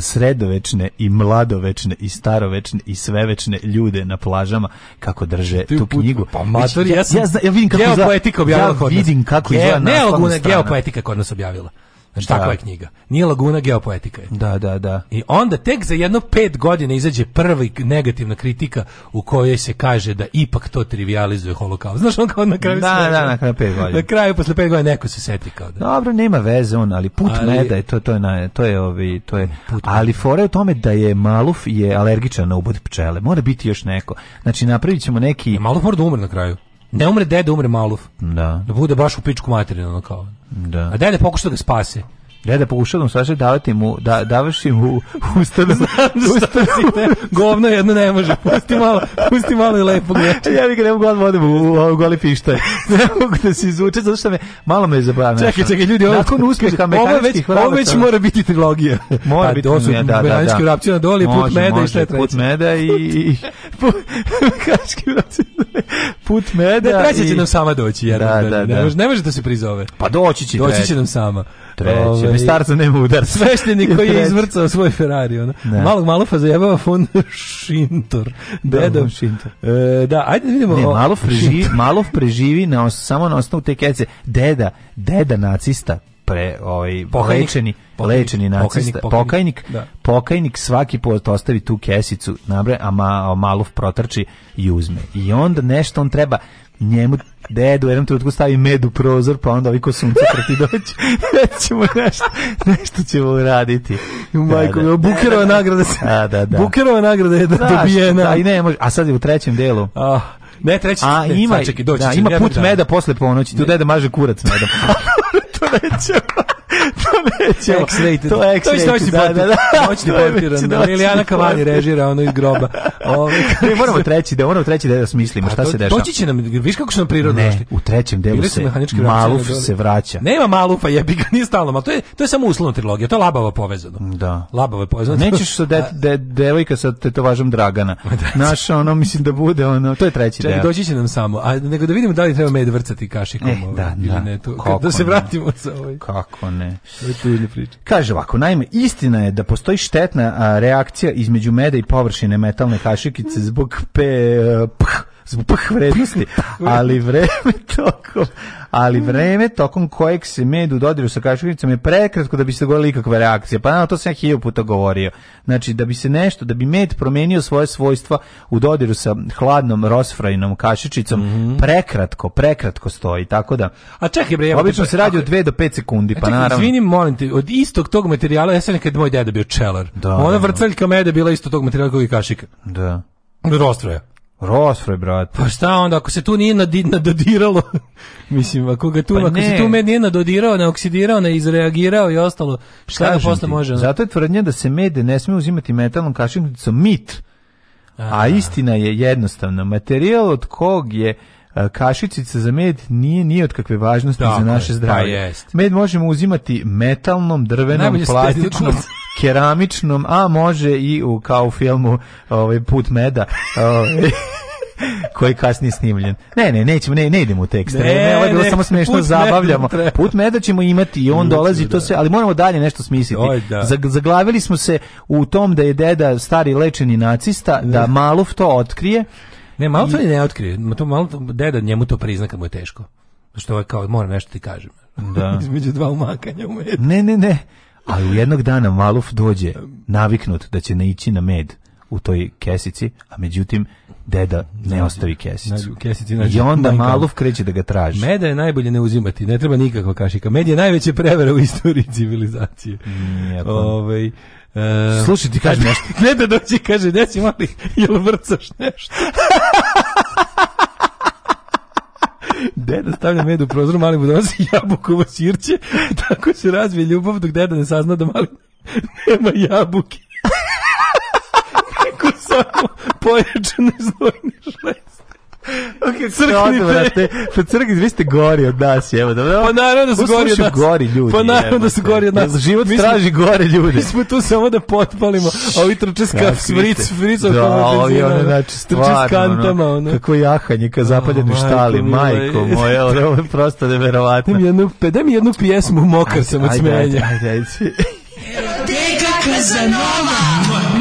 sredovečne i mladovečne i starovečne i svevečne ljude na plažama kako drže tu knjigu. Pa mater, znači, ja, ja, ja, vidim kako ja, vidim kako je ne, ne, geopoetika kod nas objavila. Znači, takva da. je knjiga. Nije laguna, geopoetika je. Da, da, da. I onda tek za jedno pet godina izađe prva negativna kritika u kojoj se kaže da ipak to trivializuje holokaust. Znaš, on kao na kraju... Da, se da, na kraju pet godina. Na kraju, posle pet godina, neko se seti kao da... Dobro, nema veze on, ali put ali, ne da to, to je, na, to je, ovi, to je... Put ali fora je u tome da je Maluf je alergičan na ubod pčele. Mora biti još neko. Znači, napravit ćemo neki... Maluf mora da umre na kraju. Ne umre dede, umre Maluf. Da. Da bude baš u pičku materinu, ono kao. Da. A dede pokušao da ga spase. Ne da pokušavam svaše davati mu da davaši u ustanu. Znam govno jedno ne može. Pusti malo, pusti malo i lepo gleče. Ja nikad ne mogu odmah odem u, u goli pištaj. Ne mogu da se izvuče, zato što me, malo me je zabavno. Čekaj, čekaj, ljudi, ovo, Nakon uspjeha mehaničkih ovo, ovo već mora biti trilogija. Mora pa, biti trilogija, da, da, da. Vrapci na doli, put meda i šta je treće. Put meda i... i put, put meda ne, treće će i... nam sama doći. Jer, da, da, da. Ne ne može da se prizove. Pa doći će Doći će nam sama. Ovaj, treće Ovi, starca nema udar. Sveštenik koji je izvrcao svoj Ferrari. Ono. Ne. Da. Malog Malofa zajebava fon Šintor. Da, Dedo. Da, šintor. E, da, ajde da vidimo. Ne, Malof, preživi, Malof preživi na os, samo na osnovu te kece. Deda, deda nacista pre ovaj pokajnik, lečeni pokajnik, lečeni nacista pokajnik pokajnik, da. pokajnik svaki put ostavi tu kesicu nabre a ma, malov protrči i uzme i onda nešto on treba njemu dedu u jednom trenutku stavi med u prozor, pa onda ovi ko sunce preti doći. ćemo nešto, nešto ćemo uraditi. U majku, da, da. Bukerova nagrada se, da, da, da. Bukerova nagrada je da, dobijena. Da, i ne, može, a sad je u trećem delu. Ah. Ne, treći. A ne, ima, čekaj, doći da, ima put da meda posle ponoći. Tu deda maže kurac medom. to neće. to neće. To rated To je X-rated. Da, da. To je da, da, da. Noćni portir. Lilijana Kavani režira ono iz groba. Ove, ne, moramo treći da moramo treći da smislimo šta to, se dešava. Doći će nam, viš kako su nam prirodno ne, došli. u trećem delu Bili se Maluf se vraća. Nema Malufa, jebi ga, nije stalno, ali to je, to je samo uslovna trilogija, to je labavo povezano. Da. Labavo je povezano. Nećeš sa de, de, devojka sa tetovažom Dragana. Naša ono, mislim da bude ono, to je treći Čekaj, da doći će nam samo. A nego da vidimo da li treba med vrcati kašikom. E, ovaj, da, ili da. Ne, to, Kako da se vratimo ne. sa ovaj. Kako ne? Kaže ovako, naime, istina je da postoji štetna a, reakcija između meda i površine metalne kašikice zbog p, p zbog ph vrednosti, ali vreme tokom, ali vreme tokom kojeg se med u dodiru sa kaškricom je prekratko da bi se dogodila ikakva reakcija. Pa na to sam ja hiljadu puta govorio. Znači da bi se nešto, da bi med promenio svoje svojstva u dodiru sa hladnom rosfrajnom kašičicom, mm -hmm. prekratko, prekratko stoji, tako da. A čekaj bre, ja obično pa- se radi od 2 do 5 sekundi, e, pa naravno. Izvinim, molim te, od istog tog materijala ja sam nekad moj deda bio čelar. Da, Ona da, da. vrcaljka meda bila isto tog materijala kao i kašika. Da. Rostroja. Rosfre, brat. Pa šta onda, ako se tu nije nadodiralo, mislim, ako ga tu, pa ako se tu med nije nadodirao, naoksidirao, ne izreagirao i ostalo, šta Kažem ga da posle ti, može? Zato je tvrdnja da se mede ne smije uzimati metalnom kašikom, mit. A, a istina je jednostavna. Materijal od kog je kašičica za med nije nije od kakve važnosti Tako za naše pa zdravlje. Je, med možemo uzimati metalnom, drvenom, Najbolje plastičnom, keramičnom, a može i u kao u filmu ovaj put meda. Ovaj, koji je kasnije snimljen. Ne, ne, nećemo, ne, ne idemo u te ekstreme. Ne, ne, ovo je bilo samo smešno, zabavljamo. Treba. Put meda ćemo imati i on Ljuči, dolazi, to da. se, ali moramo dalje nešto smisliti. Oj, da. Zaglavili smo se u tom da je deda stari lečeni nacista, da Maluf to otkrije, Ne, malo I... ne otkrije. To malo deda njemu to prizna kad mu je teško. Što je kao moram nešto ti kažem. Da. Između dva umakanja u med. Ne, ne, ne. Ali jednog dana Maluf dođe naviknut da će naići na med u toj kesici, a međutim deda ne ostavi kesicu. Nađu, kesici, nađu, I onda manjka. Maluf kreće da ga traži. Meda je najbolje ne uzimati, ne treba nikakva kašika. Med je najveće prevara u istoriji civilizacije. Mm, pa. Ove, ovaj, E, Slušaj, ti kažem nešto. ne da dođi, kaže, deci mali, jel vrcaš nešto? deda stavlja med u prozor, mali mu donosi jabukovo sirće, tako se razvije ljubav dok deda ne sazna da mali nema jabuke. Neko samo pojačan izdvojni šlec. Ok, crknite. Sa crkni, vi ste gori od nas, evo. Da, pa naravno da su gori od nas. gori ljudi. Pa naravno da su gori od nas. Život mi traži gore ljude. Mi smo tu samo da potpalimo, a ovi da, znači, trče s ja, fric, fric da, ovi one, znači, stvarno, s kantama. Ono. Kako jahanje ka zapaljeni oh, štali, majko moja, ovo je prosto neverovatno. Daj mi jednu, daj mi jednu pjesmu, mokar sam od smenja. Ajde, ajde, ajde. Eroteka Kazanova!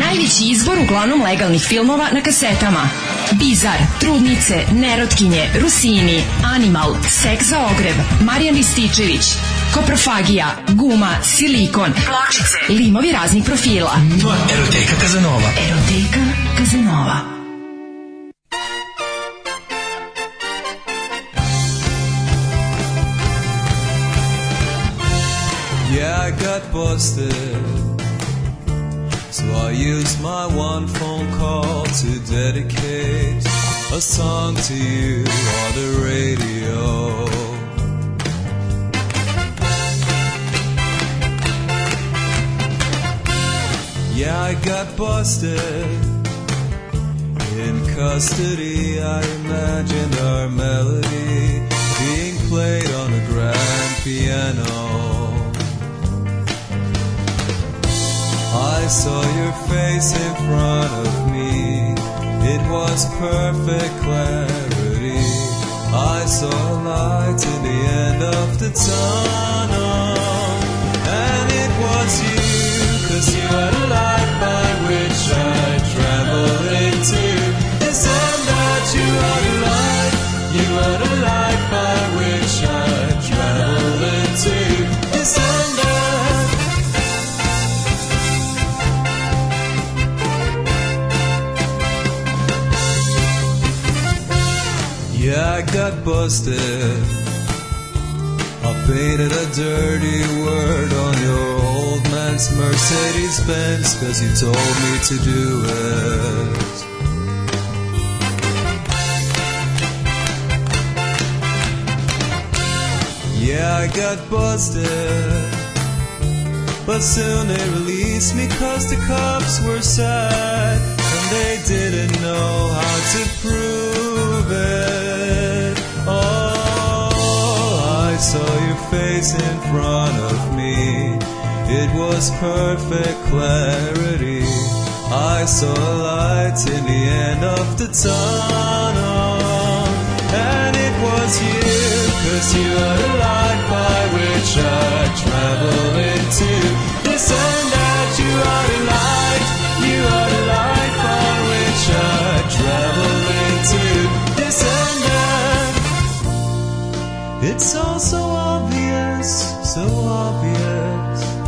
Najveći izbor uglavnom legalnih filmova na kasetama Bizar, Trudnice, Nerotkinje, Rusini, Animal, Sek za ogrev, Marijan Rističević, Koprofagija, Guma, Silikon, Pločice, limovi raznih profila. Mua, eroteka Kazanova. Eroteka Kazanova. Yeah, I got busted. So I use my one phone call to dedicate a song to you on the radio. Yeah, I got busted. In custody, I imagined our melody being played on a grand piano. I saw your face in front of me. It was perfect clarity. I saw light in the end of the tunnel. And it was you, cause you had a light. I got busted. I painted a dirty word on your old man's Mercedes Benz cause you told me to do it. Yeah, I got busted. But soon they released me cause the cops were sad. And they didn't know how to prove it. saw your face in front of me. It was perfect clarity. I saw light in the end of the tunnel. And it was you, cause you are the light by which I travel into. This and that you are the light, you are the It's all so obvious, so obvious.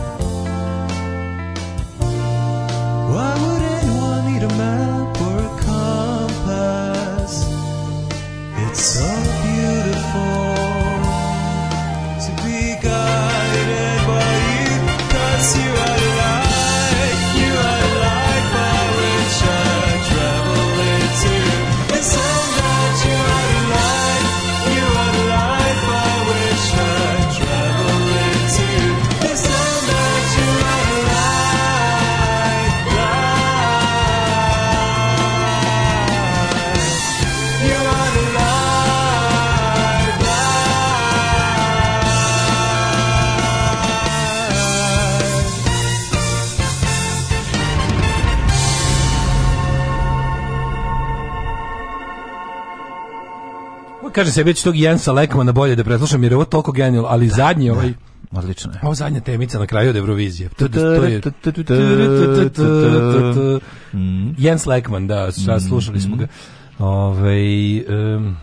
kaže se već tog Jensa Lekmana bolje da preslušam jer je ovo toliko genijal, ali da, zadnji ovaj odlično je. Ovo zadnja temica na kraju od Eurovizije. To, to Jens Lekman, da, sad slušali smo ga. Ove, um,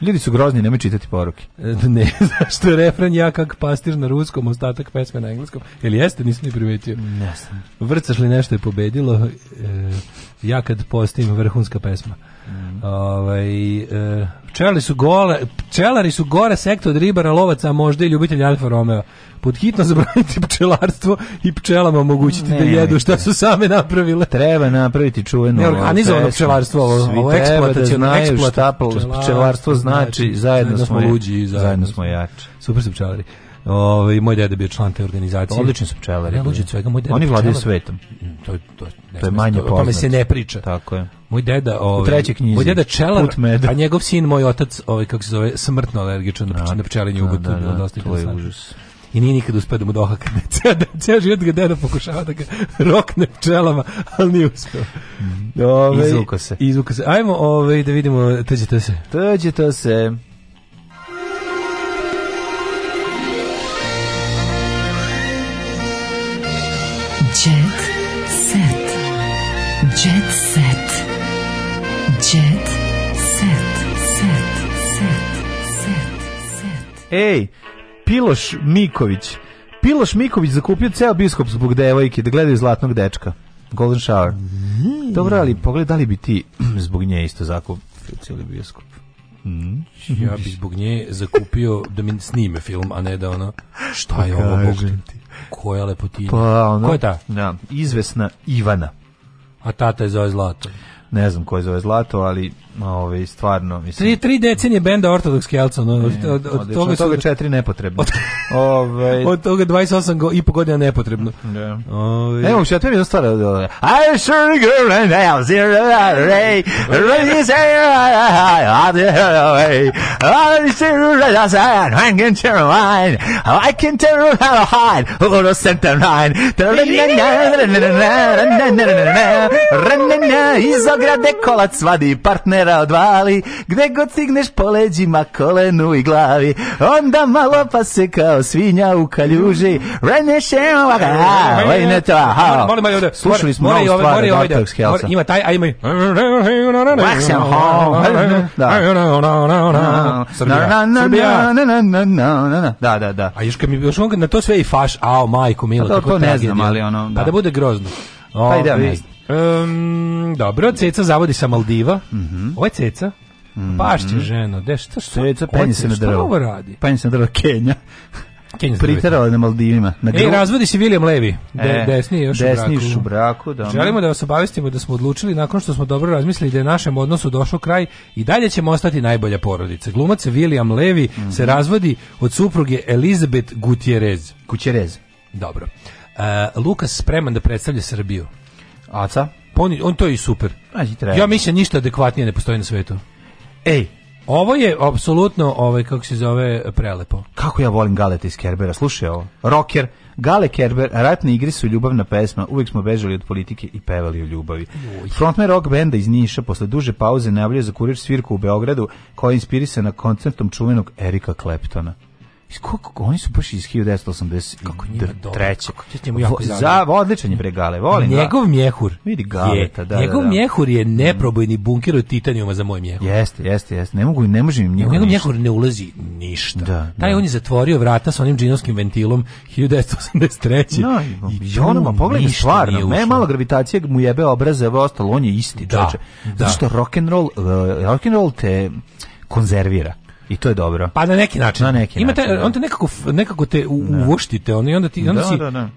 Ljudi su grozni, nemoj čitati poruke. Ne, zašto je refren ja kak pastir na ruskom, ostatak pesme na engleskom. Ili jeste, nisam ni primetio. Ne sam. Vrcaš li nešto je pobedilo, e, ja kad postim vrhunska pesma. Mhm. Ovaj, e, pčelari su gole, pčelari su gore sektor od ribara, lovaca, a možda i ljubitelji Alfa Romeo. Pod hitno zabraniti pčelarstvo i pčelama omogućiti ne, da jedu šta su same napravile. Treba napraviti čuveno. organizovano pčelarstvo, ovo, ovo eksploatacijalno. Da znaju pčelarstvo znači, znači da zajedno, zajedno smo, smo i zajedno, zajedno smo jači. Super su pčelari. Ovaj moj deda bio član te organizacije. Odlični su pčelari. Ne, svega, moj deda Oni vladaju svetom. Mm, to je to, ne to je manje poznato. O tome se ne priča. Tako je. Moj deda, ovaj, u trećoj knjizi. Moj deda čelar, a njegov sin, moj otac, ovaj kako se zove, smrtno alergičan na, pč, na pčelinje ugot, da, da, da, dosta to je užas i nije nikad uspio da mu dohaka da ceo život ga deda pokušava da ga rokne pčelama, ali nije uspio. Mhm. Ove, ovaj, izuka se. Izuka se. Ajmo ove, ovaj, da vidimo, tađe to se. Tađe to se. Ej, Piloš Miković. Piloš Miković zakupio ceo biskop zbog devojke da gledaju zlatnog dečka. Golden Shower. Mm. Dobro, ali pogledali da bi ti zbog nje isto zakupio cijeli biskop. Mm. Ja bih zbog nje zakupio da mi snime film, a ne da ono, šta je ovo, Bog ti? Koja lepotinja? Pa, ono, Ko je ta? Ja, da, izvesna Ivana. A tata je zove Zlato. Ne znam ko je zove Zlato, ali Ma, ovaj stvarno mislim tri tri decenije benda ortodokski jelca no, od, od, od, toga, toga četiri nepotrebno od, ovaj od toga 28 go, i po godina nepotrebno da ovaj evo što tebi stvar I sure girl and I'll see her ray ray is away I sure that I can tell mine I can tell how to hide oh the nine. line iz izograde kolac vadi partner pera odvali, gde god stigneš po leđima, kolenu i glavi, onda malo pa se kao svinja u kaljuži, reneš da, e, je ne to, aha. Slušali smo mnogo stvari Dr. Skelsa. Ima taj, a ima i... Wax and home. Da. Srbija. Srbija. Da, da, da. A još kad mi još na to sve i faš, ao majko milo, pa tako to ne znam, ali ono... Pa da, da bude grozno. Pa i da, ne znam. Um, dobro, Ceca zavodi sa Maldiva. Mhm. -hmm. Ovo je Ceca. Mm -hmm. Pašće ženo, de šta što? Ceca penje se na drvo. Šta ovo radi? Penje se na drvo Kenja. Kenja Priterala na Maldivima. Na e, gru... Ej, razvodi se William Levi. De, e, desni još desni u braku. Još u braku da. Želimo da vas obavestimo da smo odlučili nakon što smo dobro razmislili da je našem odnosu došao kraj i dalje ćemo ostati najbolja porodica. Glumac William Levi mm -hmm. se mhm. razvodi od supruge Elizabeth Gutierrez. Gutierrez. Dobro. Uh, Lukas spreman da predstavlja Srbiju. Aca? On, on to je i super. Ja mislim ništa adekvatnije ne postoji na svetu. Ej, ovo je apsolutno ovaj kako se zove prelepo. Kako ja volim Galeta iz Kerbera, slušaj ovo. Rocker, Gale Kerber, ratne igre su ljubavna pesma, uvek smo bežali od politike i pevali o ljubavi. Uj. Frontman rock benda iz Niša posle duže pauze najavljuje za kurir svirku u Beogradu koja je inspirisana koncertom čuvenog Erika Kleptona. Kako, oni su baš iz 1980 kako njima dobro, treće. Kako jako za odličan je bregale, volim njegov mjehur. Vidi galeta, da, da, Njegov da, da. mjehur je mm. neprobojni bunker od titanijuma za moj mjehur. Jeste, jeste, jeste. Ne mogu, ne može im njegov. Njegov mjehur ne ulazi ništa. Da, Taj da. on je zatvorio vrata sa onim džinovskim ventilom 1983. No, da, i ono ma pogledaj stvarno, me malo gravitacije mu jebe obraze, ostalo on je isti, da, čoveče. Da. Zato što rock and roll, uh, rock and roll te konzervira I to je dobro. Pa na neki način. Na neki Imate, način, da. on te nekako, nekako te u, da. uvoštite, on, i onda ti... Onda da, si, da, da. da.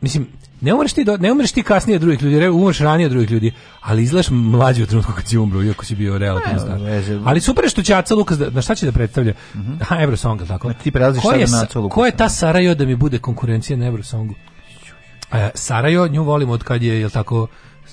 Mislim, ne umreš ti, do, ne umreš ti kasnije od drugih ljudi, umreš ranije od drugih ljudi, ali izgledaš mlađi u trenutku kad si umro, iako si bio relativno star. Ali super je što će Aca Lukas, da, na šta će da predstavlja? Mm -hmm. Aha, Ebrosong, tako? ti prelaziš sada na Aca Lukas. Ko je ta Sarajo da mi bude konkurencija na Ebrosongu? A e, Sarajo, nju volimo od kad je, jel tako,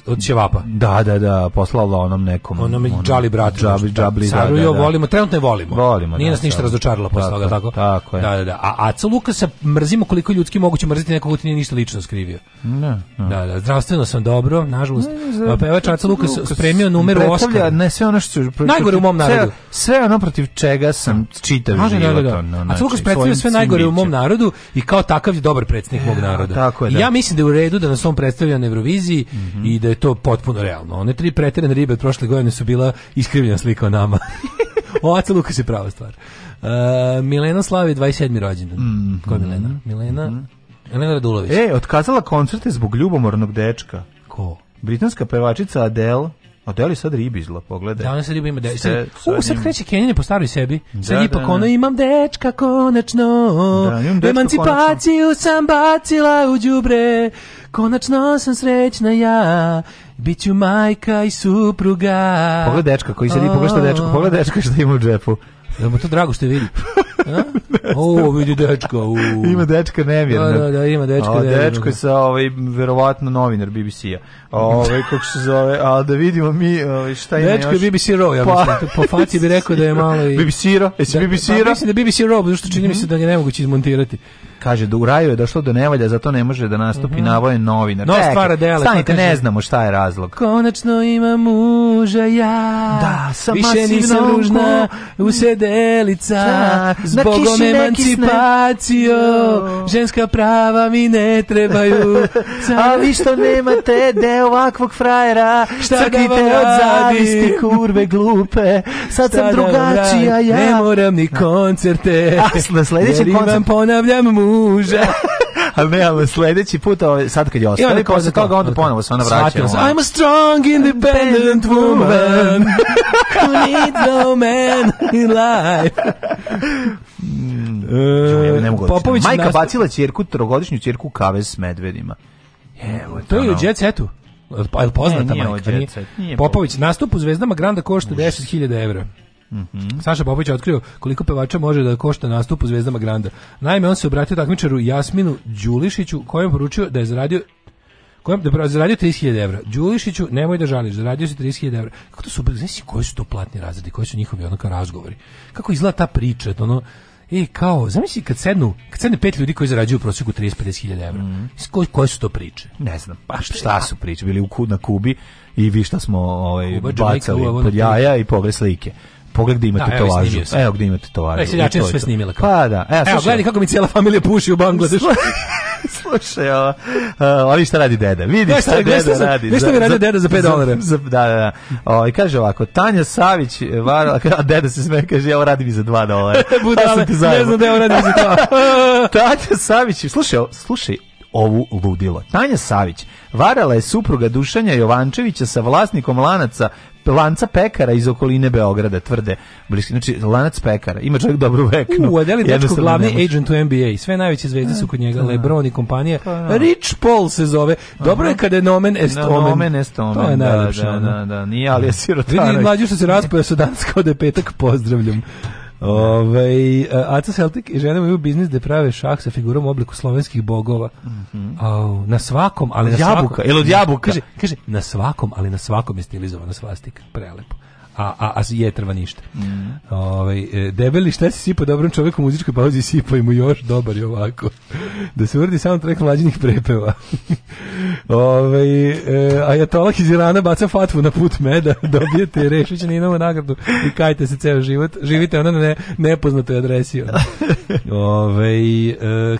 od ćevapa. Da, da, da, poslala onom nekom. Onom ono, Džali bratu. Džabli, da. džabli, da, da, da, volimo, trenutno je volimo. Volimo. Nije da, nas ništa da. razočarala posle toga, tako? Tako je. Da, da, da. A Aca Lukasa mrzimo koliko ljudski moguće mrziti nekog ko nije ništa lično skrivio. Ne, ne. Da, da, zdravstveno sam dobro, nažalost. Ne, pa Pevač Aca Lukas spremio numeru Oskar. Ne, sve ono što... Najgore u mom narodu. Sve ono protiv čega sam čitav život. Aca znači, Lukas predstavio sve najgore u mom narodu i kao takav je dobar predsjednik mog naroda. Tako je, Ja mislim da je u redu da nas on predstavlja na Euroviziji mhm. i i da je to potpuno realno. One tri preterane ribe od prošle godine su bila iskrivljena slika o nama. Ovaca Lukas je prava stvar. Uh, Milena slavi 27. rođendan. Mm -hmm. Ko je Milena? Milena... Mm -hmm. Milena Radulović. E, otkazala koncerte zbog ljubomornog dečka. Ko? Britanska pevačica Adele A deli sad ribizla, pogledaj. Danas sad riba ima de... Sad, sad, u, sad kreće Kenjine po staroj sebi. Da, sad da, ipak da, ono imam dečka konačno, da, dečka emancipaciju konačno. sam bacila u đubre, konačno sam srećna ja, biću majka i supruga. Pogledaj dečka koji sedi, oh. pogledaj dečka, pogledaj dečka što ima u džepu. Jel mu to drago što je vidi? O, vidi dečka. U. Ima dečka nevjerno. Da, da, da, ima dečka o, nevjerno. Dečko je sa, ovaj, verovatno, novinar BBC-a. Ovaj, kako se zove, a da vidimo mi ovaj, šta ima dečko još. Dečko je BBC Row, ja pa, mislim. po faci bi rekao da je malo i... BBC Row? Jesi da, BBC Row? Pa, mislim da je BBC Row, zato što čini mi se da je nemoguće izmontirati. Kaže da u raju je da što do nevolja, zato ne može da nastupi mm -hmm. navojen novinar. No, stvara dela pa Stanite, ne znamo šta je razlog. Konačno ima muža ja. Da, sam Više nisam ružna u sedelica. Zbogom emancipacijo. Ženska prava mi ne trebaju. A vi što nemate deo ovakvog frajera. Šta da Crknite od zavisti, kurve glupe. Sad sam da drugačija ja. Ne moram ni koncerte. na sledeći koncert ponavljam mu ruža. ali ne, ali sledeći put, ovaj, sad kad je ostali, onda posle toga, onda da- ponovo se ona vraća. I'm a strong, independent woman who needs no man in life. Mm, e, ne mogu da Majka nastup... bacila ćerku, trogodišnju ćerku u kave s medvedima. Evo, to je u Jet Setu. Je pa, poznata ne, nije majka? Nije. Popović, nastup u Zvezdama Granda košta 10.000 evra. Mm -hmm. Saša Popović je otkrio koliko pevača može da košta nastup u Zvezdama Granda. Naime, on se obratio takmičaru Jasminu Đulišiću, kojem poručio da je zaradio kojem da zaradio 30.000 €. Đulišiću, nemoj da žališ, zaradio si 30.000 €. Kako to su, znaš koji su to platni razredi, koji su njihovi onda razgovori. Kako izgleda ta priča, ono, E, kao, zamisli kad sednu, kad sedne pet ljudi koji zarađuju u prosjeku 30-50 evra. Mm Koje, koje su to priče? Ne znam, pa, pa šta su priče? Bili u na Kubi i vi šta smo ovaj, Kuba, bacali Jamaica, pod jaja i pogled slike pogled gdje imate da, to važu. Evo gde imate e, to važu. Seljačin sve snimila. Pa da. Evo, evo gledaj kako mi cijela familija puši u Bangladešu. Slušaj, ovo, ali uh, šta radi deda? Vidi šta, šta deda sam, radi. Nešto mi radi deda za 5 dolara. Za, da, da, da. O, I kaže ovako, Tanja Savić, e, var, a deda se smeje, kaže, ja ovo radim za 2 dolara. Budale, ne znam da ja ovo radim za 2. Tanja Savić, slušaj, slušaj, ovu ludilo. Tanja Savić varala je supruga Dušanja Jovančevića sa vlasnikom lanaca lanca pekara iz okoline Beograda, tvrde. Bliski, znači, lanac pekara. Ima čovjek dobru veknu. U, a deli dečko glavni agent u NBA. Sve najveće zvezde su kod njega. Da. Lebron i kompanija. Pa, da. Rich Paul se zove. Dobro je kad je nomen est da, omen. Nomen est omen. To je najlepše. Da, da, da, da. Nije, ali je sirotarović. Vidi, mlađi što se raspoja su danas kao da je petak. Pozdravljam. Ove, ovaj, eh, Aca Celtic i žene imaju biznis da prave šah sa figurom u obliku slovenskih bogova. Mm -hmm. Au, na svakom, ali na jabuka, svakom. Jabuka, od jabuka. Kaže, kaže, na svakom, ali na svakom je stilizovana svastika. Prelepo a, a, a jetrva ništa. Mm. Ove, ovaj, debeli šta si sipao dobrom čovjeku u muzičkoj pauzi sipaj mu još dobar je ovako. da se samo trek mlađenih prepeva. Ove, ovaj, e, ajatolak iz Irana baca fatvu na put meda, dobijete i rešit će nagradu i kajte se ceo život. Živite ono na ne, nepoznatoj adresi. Ove, ovaj, e,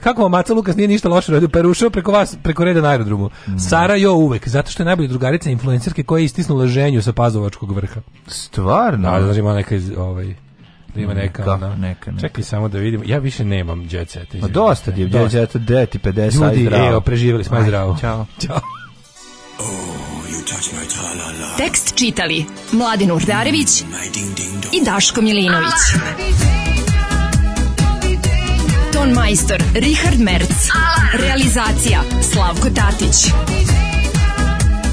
kako vam Maca Lukas nije ništa loše radio, perušao pa preko vas, preko reda na aerodromu. Mm. Sara jo uvek, zato što je najbolja drugarica influencerke koja je istisnula ženju sa pazovačkog vrha. Stvarno? Da, znači ima neka iz, ovaj, da ima neka, neka, neka, neka. Čekaj samo da vidimo. Ja više nemam jet set. Ma dosta ti je jet set, 9 ti 50 Ljudi, zdravo. Ljudi, evo preživeli smo aj zdravo. Ćao. Ćao. Oh, Tekst čitali Mladin Urdarević i Daško Milinović. Ton Meister, Richard Merc. Realizacija Slavko Tatić.